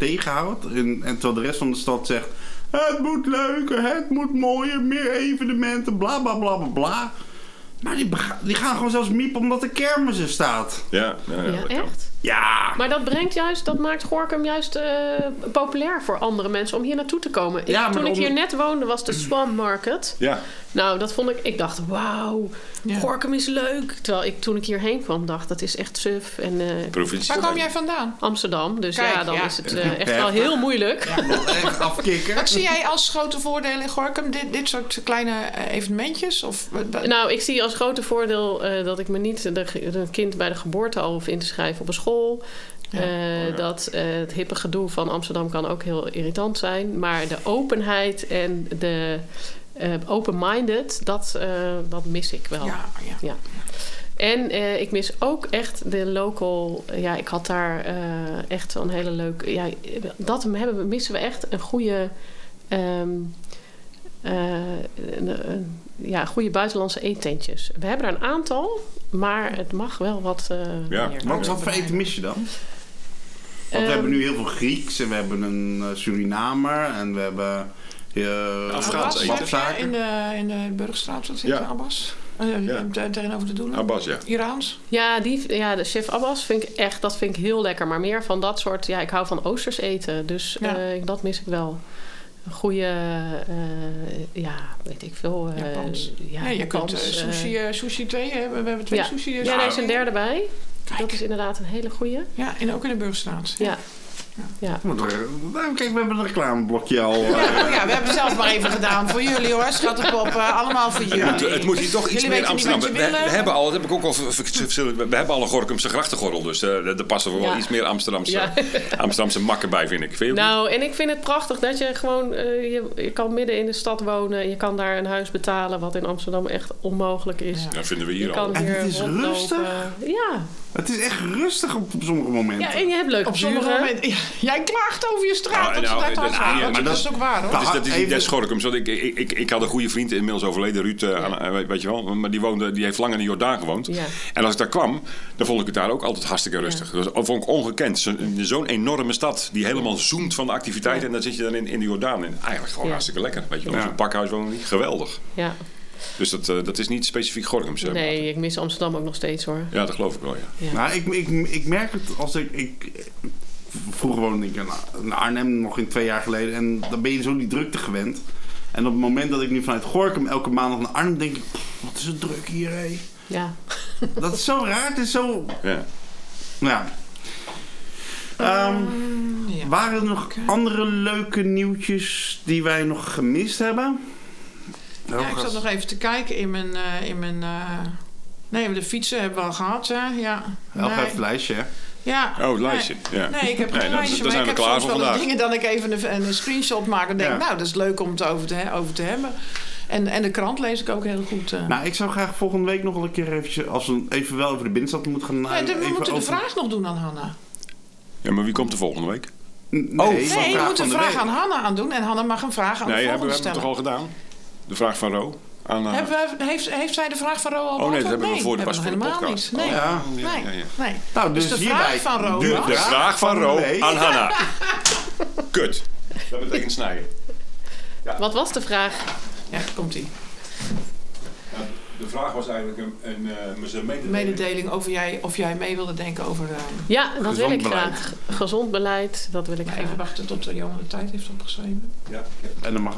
En, en terwijl de rest van de stad zegt... Het moet leuker, het moet mooier, meer evenementen, bla bla bla bla bla. Maar die, die gaan gewoon zelfs miepen omdat de kermis er staat. Ja, ja, ja, Ja, echt? Ja, Maar dat brengt juist, dat maakt Gorkum juist eh, populair voor andere mensen om hier naartoe te komen. Ik- Ja, maar toen ik hier net woonde was de Swam Market. Ja, Nou, dat vond ik, ik dacht, wauw, Ja. Gorkum is leuk. Terwijl ik toen ik hierheen kwam dacht, dat is echt suf. En eh, provincie. Waar kom jij vandaan? Amsterdam, dus Kijk, ja, dan ja. is het eh, echt wel heel moeilijk. echt afkicken. Wat zie jij als grote voordelen in Gorkum? Dit, dit soort kleine evenementjes? Of, Nou, ik zie als grote voordeel eh, dat ik me niet de, de kind bij de geboorte al hoef in te schrijven op een school. Ja. Eh, Dat eh, het hippe gedoe van Amsterdam kan ook heel irritant zijn. Maar de openheid en de eh, open-minded, dat, dat mis ik wel. ja, ja. En ik mis ook echt de local. Ja, ik had daar echt zo'n hele leuke. Ja, dat hebben, we- missen we echt een goede. ehm, eh, ja, goede buitenlandse eetentjes. We hebben er een aantal, maar het mag wel wat eh Ja. meer. Wat, wat voor eten mis je dan? Want we hebben nu heel veel Grieks en we hebben een eh, Surinamer en we hebben... eh, Afghaans Abbas, eten. in de, in de Burgstraat, wat zit Ja. Abbas? Eh, Ja. eh, Tegenover de doelen? Abbas, ja. Iraans? Ja, die, ja, de chef Abbas vind ik echt, dat vind ik heel lekker. Maar meer van dat soort, ja, ik hou van oosters eten. Dus Ja. eh, dat mis ik wel. Een goede, eh, ja, weet ik veel. Japans. Ja, nee, je kunt Japans, eh, eh, sushi, sushi 2, hè? we hebben twee ja. sushi. ja, daar is een derde bij. Kijk. Dat is inderdaad een hele goede. Ja, en ook in de Burgstraat. Ja. Ja. Nou, kijk, we hebben een reclameblokje al. eh. Ja, ja, we hebben het zelf maar even gedaan. Voor jullie hoor, schat op op. eh, allemaal voor jullie. Het, het moet hier toch iets Jullie meer Amsterdam. We, we willen. hebben al, dat heb ik ook al we hebben al een Gorkumse grachtengordel. Dus eh er passen wel Ja. iets meer Amsterdamse, Ja. Amsterdamse makken bij, vind ik. Vind ook Nou, en ik vind het prachtig dat je gewoon... eh, je, je kan midden in de stad wonen. Je kan daar een huis betalen, wat in Amsterdam echt onmogelijk is. Ja. Dat vinden we Je hier al. kan En het is rondlopen. rustig. Ja. Het is echt rustig op, op sommige momenten. ja, en je hebt leuke Op sommige buren. momenten. Ja, jij klaagt over je straat. Nou, dat nou, is net dat- hard ja, waar. maar dat, dat- is ook waar hoor. Nou, Dus dat is niet des. Want ik, ik, ik, ik had een goede vriend, inmiddels overleden, Ruud, eh, aan- weet je wel. Maar die, woonde, die heeft lang in de Jordaan gewoond. Ja. En als ik daar kwam, dan vond ik het daar ook altijd hartstikke rustig. Dat vond ik ongekend. Zo- Zo'n enorme stad die helemaal zoemt van de activiteiten. En dan zit je dan in, in de Jordaan. En eigenlijk gewoon Ja. hartstikke lekker. Weet je wel, Ja. zo'n pakhuis wonen die. Geweldig. Ja. Dus dat, eh, dat is niet specifiek Gorkum, zeg maar. Nee, ik mis Amsterdam ook nog steeds hoor. Ja, dat geloof ik wel, ja. Ja. Nou, ik, ik, ik merk het als ik, ik... Vroeger woonde ik in- Arnhem, nog in twee jaar geleden. En dan ben je zo die drukte gewend. En op het moment dat ik nu vanuit Gorkum elke maandag naar Arnhem denk ik... "Pff, Wat is het druk hier, hé. Ja. Dat is zo raar. Het is zo... ja. Ja. Ehm, Ja. waren er nog andere leuke nieuwtjes die wij nog gemist hebben? Ja, ik zat nog even te kijken in mijn... eh, in mijn eh, Nee, de fietsen hebben we al gehad, hè? Ja. Elke Nee. heeft het lijstje, hè? Ja. Oh, het lijstje. Ja. Nee, ik heb geen Nee, dan- lijstje, dan maar zijn ik we heb klaar soms wel eens vandaag. dingen dat ik even een, een screenshot maak en denk, Ja. nou, dat is leuk om het over te, over te hebben. En, en de krant lees ik ook heel goed. eh. Nou, ik zou graag volgende week nog wel een keer eventjes... Als we even wel over de binnenstad moeten gaan... Ja, de- we even moeten de over- vraag nog doen aan Hanna. Ja, maar wie komt er volgende week? Nee, Oh, Nee, je moet een de vraag aan Hanna aan doen en Hanna mag een vraag aan Nee, de hebben we volgende hebben we stellen. toch al gedaan? De vraag van Ro? Aan, eh, we, heeft, heeft zij de vraag van Ro al Oh nee, dat beantwoord? hebben we voor de, pas voor de podcast. niet. Nee, Oh, Ja. ja, nee, ja, ja. nee. Nou, dus, Dus de vraag van Ro de, vraag van Ro aan Hanna. Kut. Dat betekent snijden. Wat was de vraag? Ja, komt-ie. De vraag was eigenlijk een, een, eh, een mededeling. Mededeling over jij, of jij mee wilde denken over... eh, Ja, dat Gezond wil ik beleid. graag. Gezond beleid, dat wil ik maar graag. even wachten tot de Johan de tijd heeft opgeschreven. Ja, ik heb- En dan mag...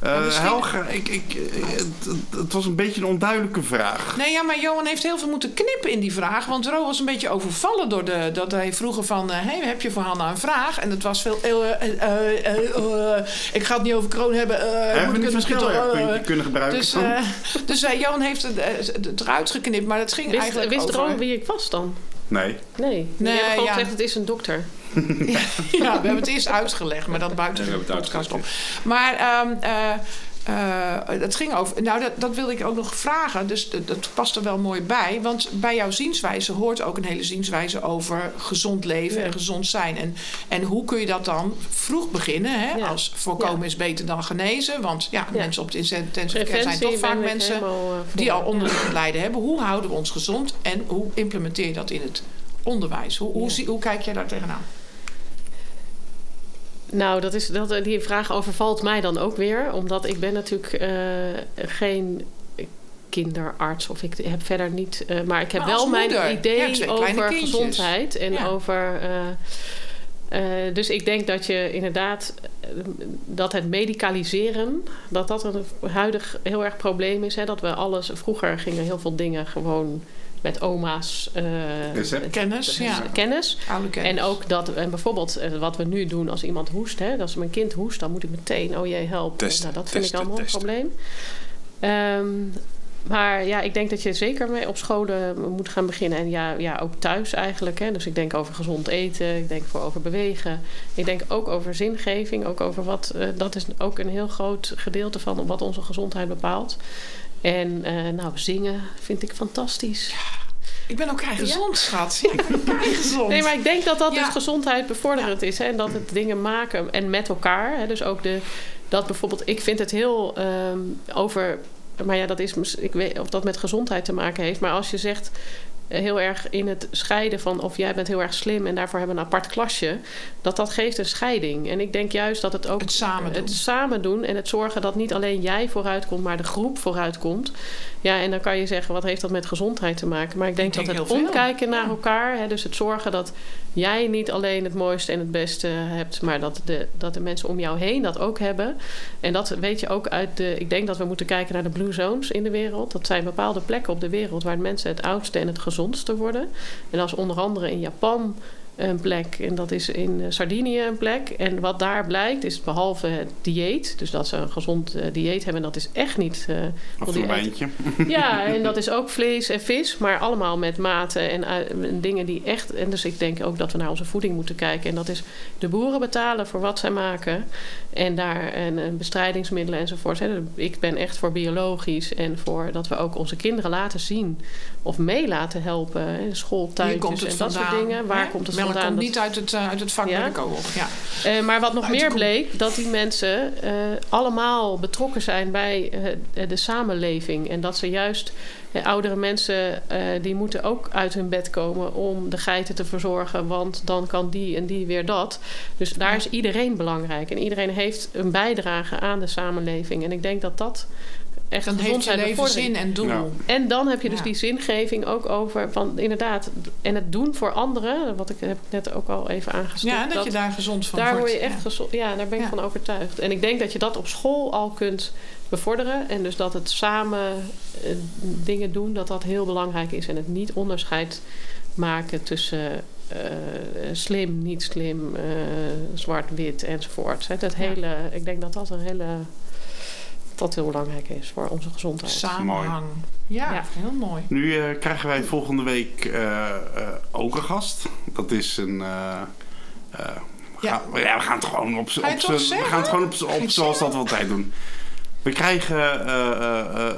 Eh, Ja, misschien- Helga, ik, ik, eh, het, het- het was een beetje een onduidelijke vraag. Nee, ja, maar Johan heeft heel veel moeten knippen in die vraag. Want Ro was een beetje overvallen door de... Dat hij vroeger van... eh, hey, heb je voor Hanna een vraag? En het was veel... ik ga het niet over kroon hebben. eh, Hebben moet we niet het misschien toch... kunnen gebruiken? dus dus eh, Johan heeft het, het eruit geknipt. Maar het ging Wist, eigenlijk wist over... Ro wie ik was dan? nee. Nee. Nee, Nee, hebben gewoon ja. gezegd, het is een dokter. Ja, we hebben het eerst uitgelegd, maar dat buiten we de hebben het podcast uitgelegd, Maar ehm, eh, eh, het ging over. Nou, dat, dat wilde ik ook nog vragen. Dus dat, dat past er wel mooi bij. Want bij jouw zienswijze hoort ook een hele zienswijze over gezond leven Ja. en gezond zijn. En, en hoe kun je dat dan vroeg beginnen? Hè? Ja. Als voorkomen Ja. is beter dan genezen. Want ja, Ja. mensen op het intensive care zijn toch vaak mensen helemaal, eh, die al Ja. onderliggend lijden hebben. Hoe houden we ons gezond en hoe implementeer je dat in het onderwijs? Hoe, hoe, kijk jij daar tegenaan? Nou, dat is, dat, die vraag overvalt mij dan ook weer. Omdat ik ben natuurlijk eh, geen kinderarts. Of ik heb verder niet... eh, maar ik heb Maar wel mijn idee over gezondheid. En Ja. over... eh, dus ik denk dat je inderdaad... dat het medicaliseren... dat dat een huidig heel erg probleem is. Hè? Dat we alles... Vroeger gingen heel veel dingen gewoon... met oma's... eh. Kennis, ja. kennis. Oude kennis. En ook dat, en bijvoorbeeld eh, wat we nu doen als iemand hoest, hè, als mijn kind hoest, dan moet ik meteen, oh jee, help. Testen, nou, dat vind testen, ik allemaal testen. een probleem. Ehm, maar ja, ik denk dat je zeker mee op scholen moet gaan beginnen. En ja, ja ook thuis eigenlijk. Hè. Dus ik denk over gezond eten. Ik denk voor over bewegen. Ik denk ook over zingeving. Ook over wat. eh, dat is ook een heel groot gedeelte van wat onze gezondheid bepaalt. En eh, nou, zingen vind ik fantastisch. Ik ben ook kei gezond, schat. Ja, ik ben ook kei gezond. Nee, maar ik denk dat dat Ja. dus gezondheid bevorderend is. Hè? En dat het dingen maken en met elkaar. Hè? Dus ook de, dat bijvoorbeeld, ik vind het heel ehm, over. Maar ja, dat is, ik weet of dat met gezondheid te maken heeft. Maar als je zegt heel erg in het scheiden van of jij bent heel erg slim en daarvoor hebben we een apart klasje, dat dat geeft een scheiding. En ik denk juist dat het ook Het samen doen. het samen doen en het zorgen dat niet alleen jij vooruitkomt, maar de groep vooruitkomt. Ja, en dan kan je zeggen, wat heeft dat met gezondheid te maken? Maar ik denk, Ik denk dat het omkijken naar Ja. elkaar, hè, dus het zorgen dat jij niet alleen het mooiste en het beste hebt, maar dat de, dat de mensen om jou heen dat ook hebben. En dat weet je ook uit de. Ik denk dat we moeten kijken naar de blue zones in de wereld. Dat zijn bepaalde plekken op de wereld waar mensen het oudste en het gezondste worden. En is onder andere in Japan een plek en dat is in eh, Sardinië een plek. En wat daar blijkt is behalve het dieet, dus dat ze een gezond eh, dieet hebben, dat is echt niet. eh, Of een die wijntje. ja, en dat is ook vlees en vis, maar allemaal met maten en, en dingen die echt. En dus ik denk ook dat we naar onze voeding moeten kijken. En dat is de boeren betalen voor wat zij maken. En daar en, en bestrijdingsmiddelen enzovoort. Hè. Ik ben echt voor biologisch en voor dat we ook onze kinderen laten zien of mee laten helpen. Hè. Schooltuintjes en dat vandaan. soort dingen. Waar hè? komt het Vandaan? komt Dat- niet uit het, eh, uit het vak Ja? bij de co-op. Ja. eh, maar wat nog Uit meer bleek, dat die mensen eh, allemaal betrokken zijn bij de samenleving. En dat ze juist, oudere mensen, die moeten ook uit hun bed komen om de geiten te verzorgen. Want dan kan die en die weer dat. Dus daar is iedereen belangrijk. En iedereen heeft een bijdrage aan de samenleving. En ik denk dat dat echt Dan heeft je leven zin en doel. Ja. En dan heb je dus Ja. die zingeving ook over van inderdaad en het doen voor anderen, wat ik heb net ook al even aangestipt. Ja, dat, je daar gezond van daar wordt. word je echt Ja. gezond. Ja, daar ben ik Ja. van overtuigd. En ik denk dat je dat op school al kunt bevorderen en dus dat het samen eh, dingen doen, dat dat heel belangrijk is en het niet onderscheid maken tussen eh, slim, niet slim, eh, zwart-wit enzovoort. Hè, Dat hele, ik denk dat dat een hele dat heel belangrijk is voor onze gezondheid. Samenhang. Ja, Ja. heel mooi. Nu eh, krijgen wij volgende week eh, eh, ook een gast. Dat is een. eh, eh, we, Ja. gaan, ja, we gaan het gewoon op, z'n- Ga op, het we gaan het gewoon op, op zoals dat we altijd doen. We krijgen eh, eh, eh,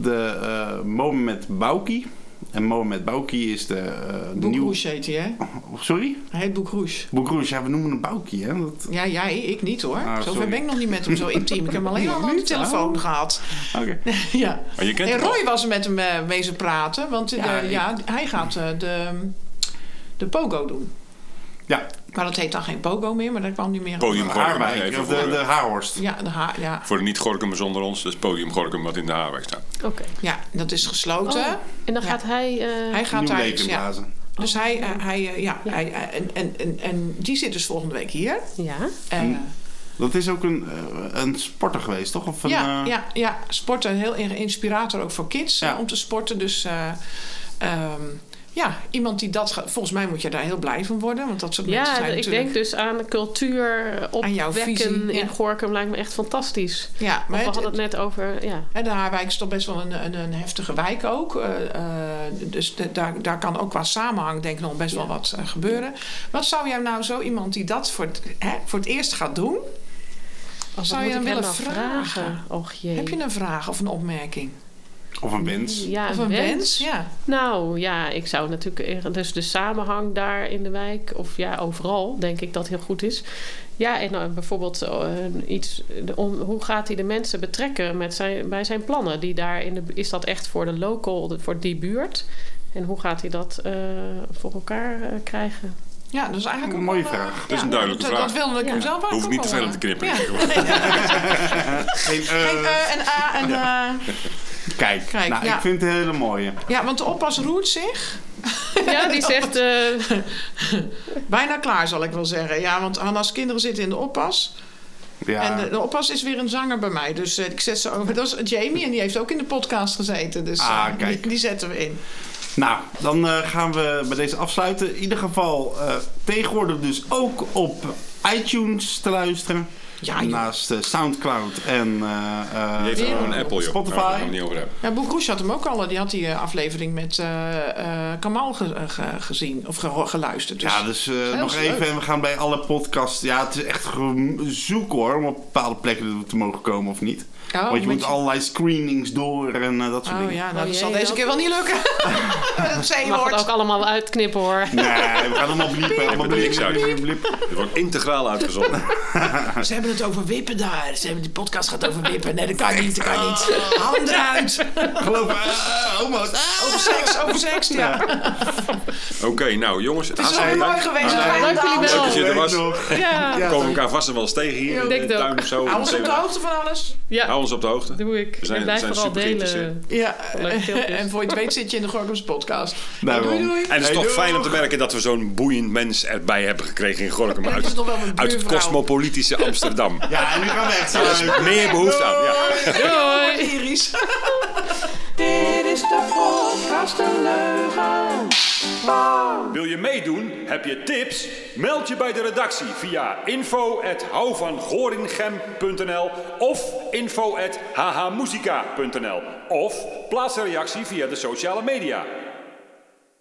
de eh Mohamed Bouki. En Mohamed Bouki is de, eh de nieuwe. Boekroes heet hij, hè? Sorry? Hij heet Boekroes. Boekroes, ja, we noemen hem Bouki, hè? Dat... Ja, jij, ik niet hoor. Ah, Zover ben ik nog niet met hem zo intiem. Ik heb hem alleen al aan de telefoon Oh. gehad. Oké. ja. Maar je kent En. Roy was er met hem eh, wezen praten. Want eh, Ja, de- ik- ja, hij gaat eh, de, de pogo doen. Ja, Maar dat heet dan geen pogo meer, maar daar kwam niet meer op. Podium Gorkum. Haarwijk, of de, voor, de eh, Haarhorst. Ja, de ha ja. voor de niet-Gorkum zonder ons. Dus Podium Gorkum wat in de Haarwijk staat. Oké. ja, dat is gesloten. Oh, en dan Ja. gaat hij. eh, Hij gaat daar ja. inblazen. Dus hij, eh, hij eh, ja, hij, en, en, en, en die zit dus volgende week hier. Ja. Eh, Dat is ook een, een sporter geweest, toch? Of een, ja, eh, ja, ja, sporten, heel in- inspirator ook voor kids Ja. om te sporten. Dus eh, ehm, ja, iemand die dat... Volgens mij moet je daar heel blij van worden. Want dat soort mensen Ja, zijn ik natuurlijk... denk dus aan cultuur Aan jouw opwekken ja. in Gorkum lijkt me echt fantastisch. Ja, Maar we het- hadden het net over, ja. Hè, de Haarwijk is toch best wel een, een, een heftige wijk ook. Eh, eh, dus de- daar, daar kan ook qua samenhang denk ik nog best wel wat eh, gebeuren. Wat zou jij nou zo iemand die dat voor het, hè, voor het eerst gaat doen... Wat Zou moet je ik dan hem willen nou vragen? Och jee. Heb je een vraag of een opmerking? Of een wens. Ja, of een, wens? wens? Ja. Nou ja, ik zou natuurlijk... eh, Dus de samenhang daar in de wijk... Of ja, overal denk ik dat heel goed is. Ja, en dan bijvoorbeeld eh, iets... de- Om, hoe gaat hij de mensen betrekken met zijn, bij zijn plannen? Die daar in de, is dat echt voor de local, de- voor die buurt? En hoe gaat hij dat eh, voor elkaar eh, krijgen? Ja, dat is eigenlijk Een mooie wel, eh, vraag. Dat is een duidelijke dat, vraag. Dat wilde ik hem zelf ook Hoeft niet te veel te knippen. Geen, eh, eh en a en eh, kijk, Kijk, nou, ja. ik vind het een hele mooie. Ja, want de oppas roert zich. Ja, die zegt... eh, Bijna klaar, zal ik wel zeggen. Ja, want Hanna's kinderen zitten in de oppas. Ja. En de, de oppas is weer een zanger bij mij. Dus eh, ik zet ze over. Dat is Jamie en die heeft ook in de podcast gezeten. Dus Ah, kijk. Die, die zetten we in. Nou, dan eh, gaan we bij deze afsluiten. In ieder geval eh, tegenwoordig dus ook op iTunes te luisteren. Ja. Naast eh, Soundcloud en eh, eh, Die heeft ook een Apple, joh. Spotify. Daar gaan we het niet over hebben. Ja, Boek Roes had hem ook al. Die had die eh, aflevering met eh eh, Kamal ge- ge- gezien. Of ge- geluisterd. Dus. Ja, dus eh, nog leuk. even. En we gaan bij alle podcasts. Ja, het is echt zoek hoor. Om op bepaalde plekken te mogen komen of niet. Oh, Want je moet allerlei screenings door en eh, dat soort Oh dingen. ja, nou, Oh dat zal deze keer wel niet lukken. dat mag het ook allemaal uitknippen hoor. Nee, we gaan allemaal bliepen. Allemaal niks bliepen, uit. bliepen, bliepen. Het wordt integraal uitgezonden. Ze hebben het over wippen daar. Ze hebben, die podcast gaat over wippen. Nee, dat kan niet, dat kan niet. Hou hem eruit. Geloof me, eh, homo's. ah. Over seks, over seks, ja. Oké, nou jongens. Het is wel mooi geweest. Ah, dank jullie wel. Leuk dat je er was. Nog. Ja, We komen elkaar vast en wel eens tegen hier in denk de het tuin. Hou ons op de hoogte van alles. ja Hou ons op de hoogte. doe ik. We zijn- en blijf zijn vooral delen. Ja, filmpjes. en voor je het weet zit je in de Gorkums podcast. Daarom. doei, doei. En het is Hey, toch doei. fijn om te merken dat we zo'n boeiend mens erbij hebben gekregen in Gorkum. Uit, is toch wel mijn uit het cosmopolitische Amsterdam. Ja, en nu gaan we echt zo. Meer behoefte aan. Ja. Doei! Iris. Dit is de podcast De Leugen. Wil je meedoen? Heb je tips? Meld je bij de redactie via info.houvangorinchem.nl of info.hhmusica.nl of plaats een reactie via de sociale media.